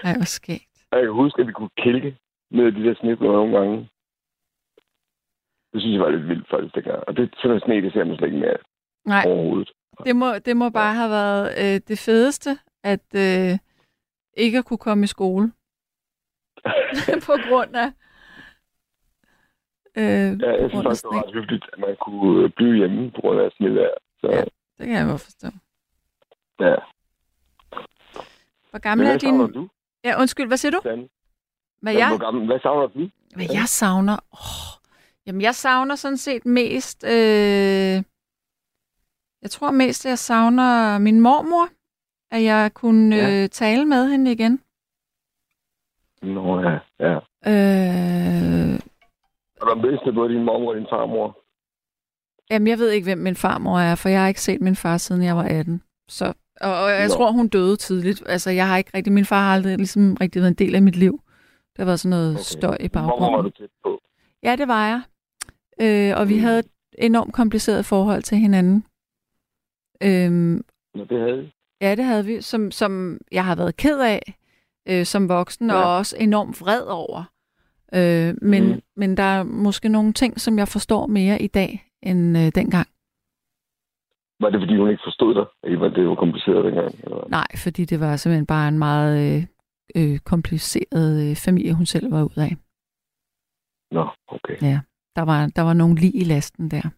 S3: Ej, hvor skægt.
S13: Og jeg kan huske, at vi kunne kælke med de der snedriver nogle gange. Det synes jeg var lidt vildt faktisk dengang. Og det sådan en sne, det ser man slet ikke mere
S3: Nej.
S13: overhovedet.
S3: Det må, det må bare have været øh, det fedeste, at øh, ikke at kunne komme i skole. på grund af... Øh,
S13: Ja, jeg synes faktisk, det var ret hyggeligt, at man kunne øh, blive hjemme på grund af snedvejr. Så,
S3: Ja, det kan jeg godt forstå.
S13: ja.
S3: Hvor gammel
S13: Men
S3: er
S13: hvad
S3: din...
S13: du?
S3: Ja, undskyld, hvad siger du?
S13: Dan?
S3: Hvad
S13: Ja,
S3: jeg,
S13: Hvor gammel, hvad savner du?
S3: hvad jeg savner? Oh, jamen, jeg savner sådan set mest... Øh, jeg tror mest, at jeg savner min mormor. At jeg kunne
S13: Ja.
S3: øh, tale med hende igen.
S13: Nå ja, ja.
S3: Øh,
S13: Og der bedste både din mormor og din farmor.
S3: Jamen, jeg ved ikke, hvem min farmor er, for jeg har ikke set min far, siden jeg var 18. Så, og, og jeg
S13: Nå.
S3: tror, hun døde tidligt. Altså, jeg har ikke rigtig... Min far har aldrig ligesom rigtig været en del af mit liv. Der været sådan noget okay. støj i
S13: Mormor var du
S3: baggrunden.
S13: tæt på.
S3: Ja, det var jeg. Øh, og vi havde et enormt kompliceret forhold til hinanden. Øhm,
S13: Nå, det havde vi.
S3: ja, det havde vi, som, som jeg har været ked af øh, som voksen, ja. Og også enormt vred over. Øh, men, mm. men der er måske nogle ting, som jeg forstår mere i dag, end øh, dengang.
S13: Var det, fordi hun ikke forstod dig? Var det jo kompliceret dengang? Eller?
S3: Nej, fordi det var simpelthen bare en meget øh, øh, kompliceret øh, familie, hun selv var ud af.
S13: Nå, okay.
S3: Ja, der var, der var nogle lige i lasten der.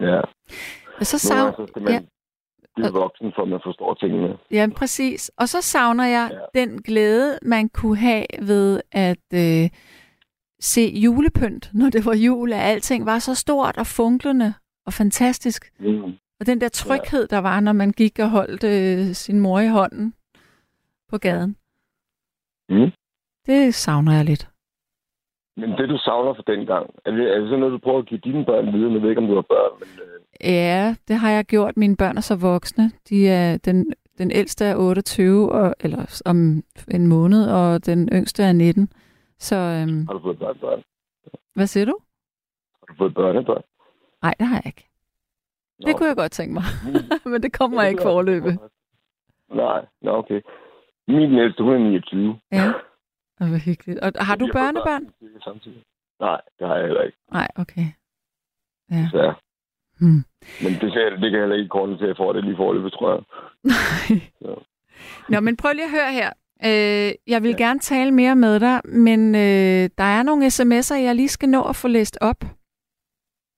S13: Ja.
S3: Og så
S13: Nogle
S3: sav...
S13: gange så skal man
S3: ja.
S13: blive voksen, for man forstår tingene.
S3: Ja, præcis. Og så savner jeg ja. den glæde, man kunne have ved at øh, se julepynt, når det var jul, at alting var så stort og funklende og fantastisk.
S13: Mm.
S3: Og den der tryghed, ja. der var, når man gik og holdt øh, sin mor i hånden på gaden.
S13: Mm.
S3: Det savner jeg lidt.
S13: Men det, du savner for dengang, er det, er det sådan noget, du prøver at give dine børn videre? Jeg ved ikke, om du har børn, men... Øh,
S3: Ja, det har jeg gjort. Mine børn er så voksne. De er, den, den ældste er 28, og, eller om en måned, og den yngste er 19. Så øhm,
S13: har du fået børnebørn?
S3: hvad siger du?
S13: Har du fået børnebørn?
S3: Nej, det har jeg ikke.
S13: Nå,
S3: Det kunne jeg godt tænke mig. Men det kommer
S13: det
S3: ikke
S13: jeg
S3: forløbe.
S13: Nej, nå okay. Min ældste, hun er 29.
S3: Ja. Og hvor hyggeligt. Og har du børnebørn?
S13: børn samtidig. Nej, det har jeg heller ikke.
S3: Nej, okay. Ja.
S13: Så,
S3: Hmm.
S13: men det, ser, det kan heller ikke korte til, at jeg får det lige forløbet, tror jeg.
S3: Nå, men prøv lige at høre her. Øh, jeg vil ja. gerne tale mere med dig, men øh, der er nogle sms'er, jeg lige skal nå at få læst op.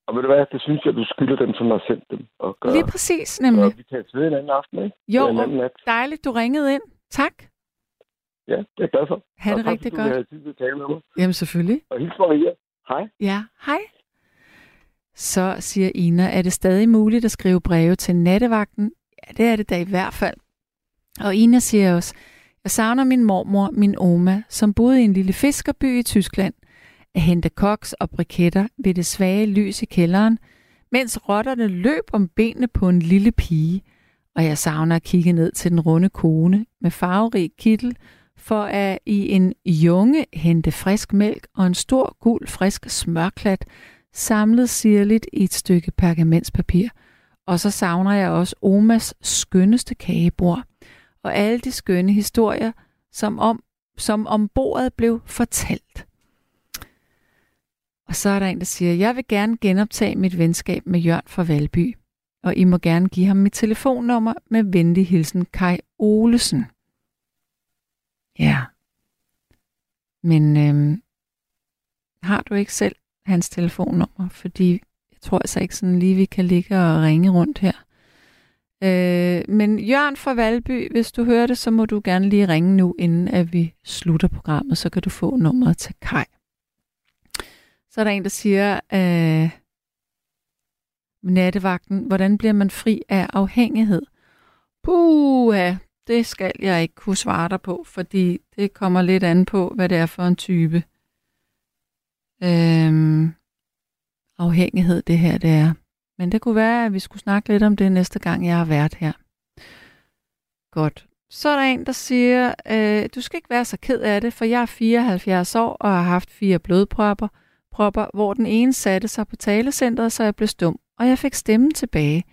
S13: Og ved du hvad, det synes jeg, du skylder dem, som har sendt dem. Og gør.
S3: Lige præcis, nemlig.
S13: Og vi kan ved en anden aften, ikke?
S3: Jo,
S13: en anden nat.
S3: dejligt, du ringede ind. Tak.
S13: Ja, det er glad for.
S3: Ha'
S13: Og
S3: det
S13: tak,
S3: rigtig
S13: du
S3: godt.
S13: til at tale med mig.
S3: Jamen selvfølgelig.
S13: Og hils Maria. Hej.
S3: Ja, hej. Så siger Ina, er det stadig muligt at skrive breve til nattevagten? Ja, det er det da i hvert fald. Og Ina siger også, jeg savner min mormor, min oma, som boede i en lille fiskerby i Tyskland. at hente koks og briketter ved det svage lys i kælderen, mens rotterne løb om benene på en lille pige, og jeg savner at kigge ned til den runde kone med farverig kittel, for at i en junge hente frisk mælk og en stor gul frisk smørklat, samlet sirligt i et stykke pergamentspapir. Og så savner jeg også Omas skønneste kagebord, og alle de skønne historier, som om, som om bordet blev fortalt. Og så er der en, der siger, jeg vil gerne genoptage mit venskab med Jørn fra Valby, og I må gerne give ham mit telefonnummer med venlig hilsen Kai Olesen. Ja. Men øhm, har du ikke selv hans telefonnummer? Fordi jeg tror altså ikke sådan lige, vi kan ligge og ringe rundt her. Øh, men Jørgen fra Valby, hvis du hører det, så må du gerne lige ringe nu, inden at vi slutter programmet, så kan du få nummeret til Kai. Så er der en, der siger, øh, nattevagten, hvordan bliver man fri af afhængighed? Puh, det skal jeg ikke kunne svare dig på, fordi det kommer lidt an på, hvad det er for en type øhm, afhængighed, det her det er. Men det kunne være, at vi skulle snakke lidt om det næste gang, jeg har været her. Godt. Så er der en, der siger, øh, du skal ikke være så ked af det, for jeg er 74 år og har haft fire blodpropper, propper, hvor den ene satte sig på talecentret, så jeg blev stum, og jeg fik stemmen tilbage.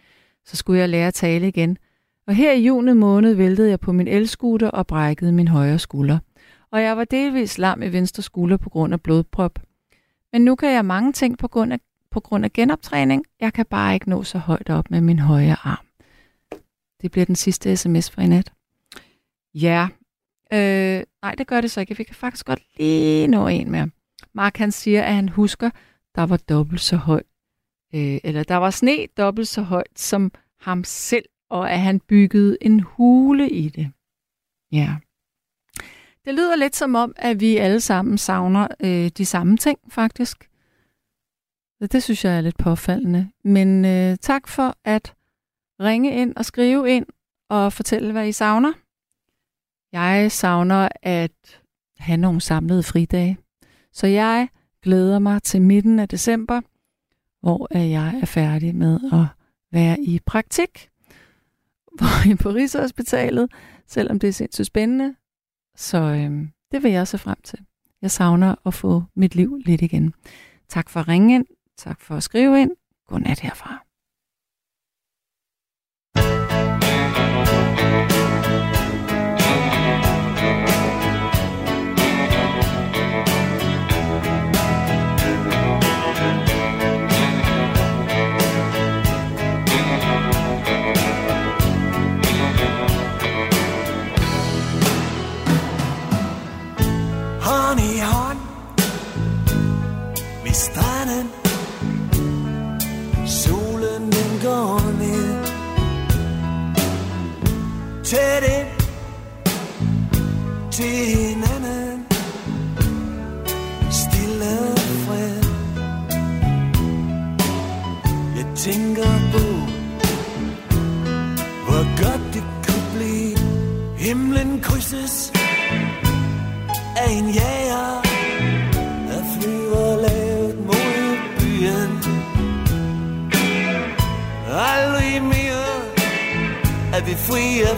S3: Så skulle jeg lære at tale igen. Og her i juni måned væltede jeg på min elskuter og brækkede min højre skulder. Og jeg var delvis lam i venstre skulder på grund af blodprop. Men nu kan jeg mange ting på grund af, på grund af genoptræning. Jeg kan bare ikke nå så højt op med min højre arm. Det bliver den sidste sms for i nat. Ja. Øh, nej, det gør det så ikke. Vi kan faktisk godt lige nå en mere. Mark han siger, at han husker, der var dobbelt så højt. Øh, eller der var sne dobbelt så højt som ham selv, og at han byggede en hule i det. Ja. Det lyder lidt som om, at vi alle sammen savner øh, de samme ting, faktisk. Det synes jeg er lidt påfaldende. Men øh, tak for at ringe ind og skrive ind og fortælle, hvad I savner. Jeg savner at have nogle samlede fridage. Så jeg glæder mig til midten af december, hvor jeg er færdig med at være i praktik på Rigshospitalet, selvom det er sindssygt spændende. Så øhm, det vil jeg se frem til. Jeg savner at få mit liv lidt igen. Tak for at ringe ind. Tak for at skrive ind. Godnat herfra.
S11: Tæt ind til hinanden. Stille fred. Jeg tænker på, hvor godt det kunne blive. Himlen krydses af en jæger, der flyver lavt mod byen. Aldrig mere er vi fri af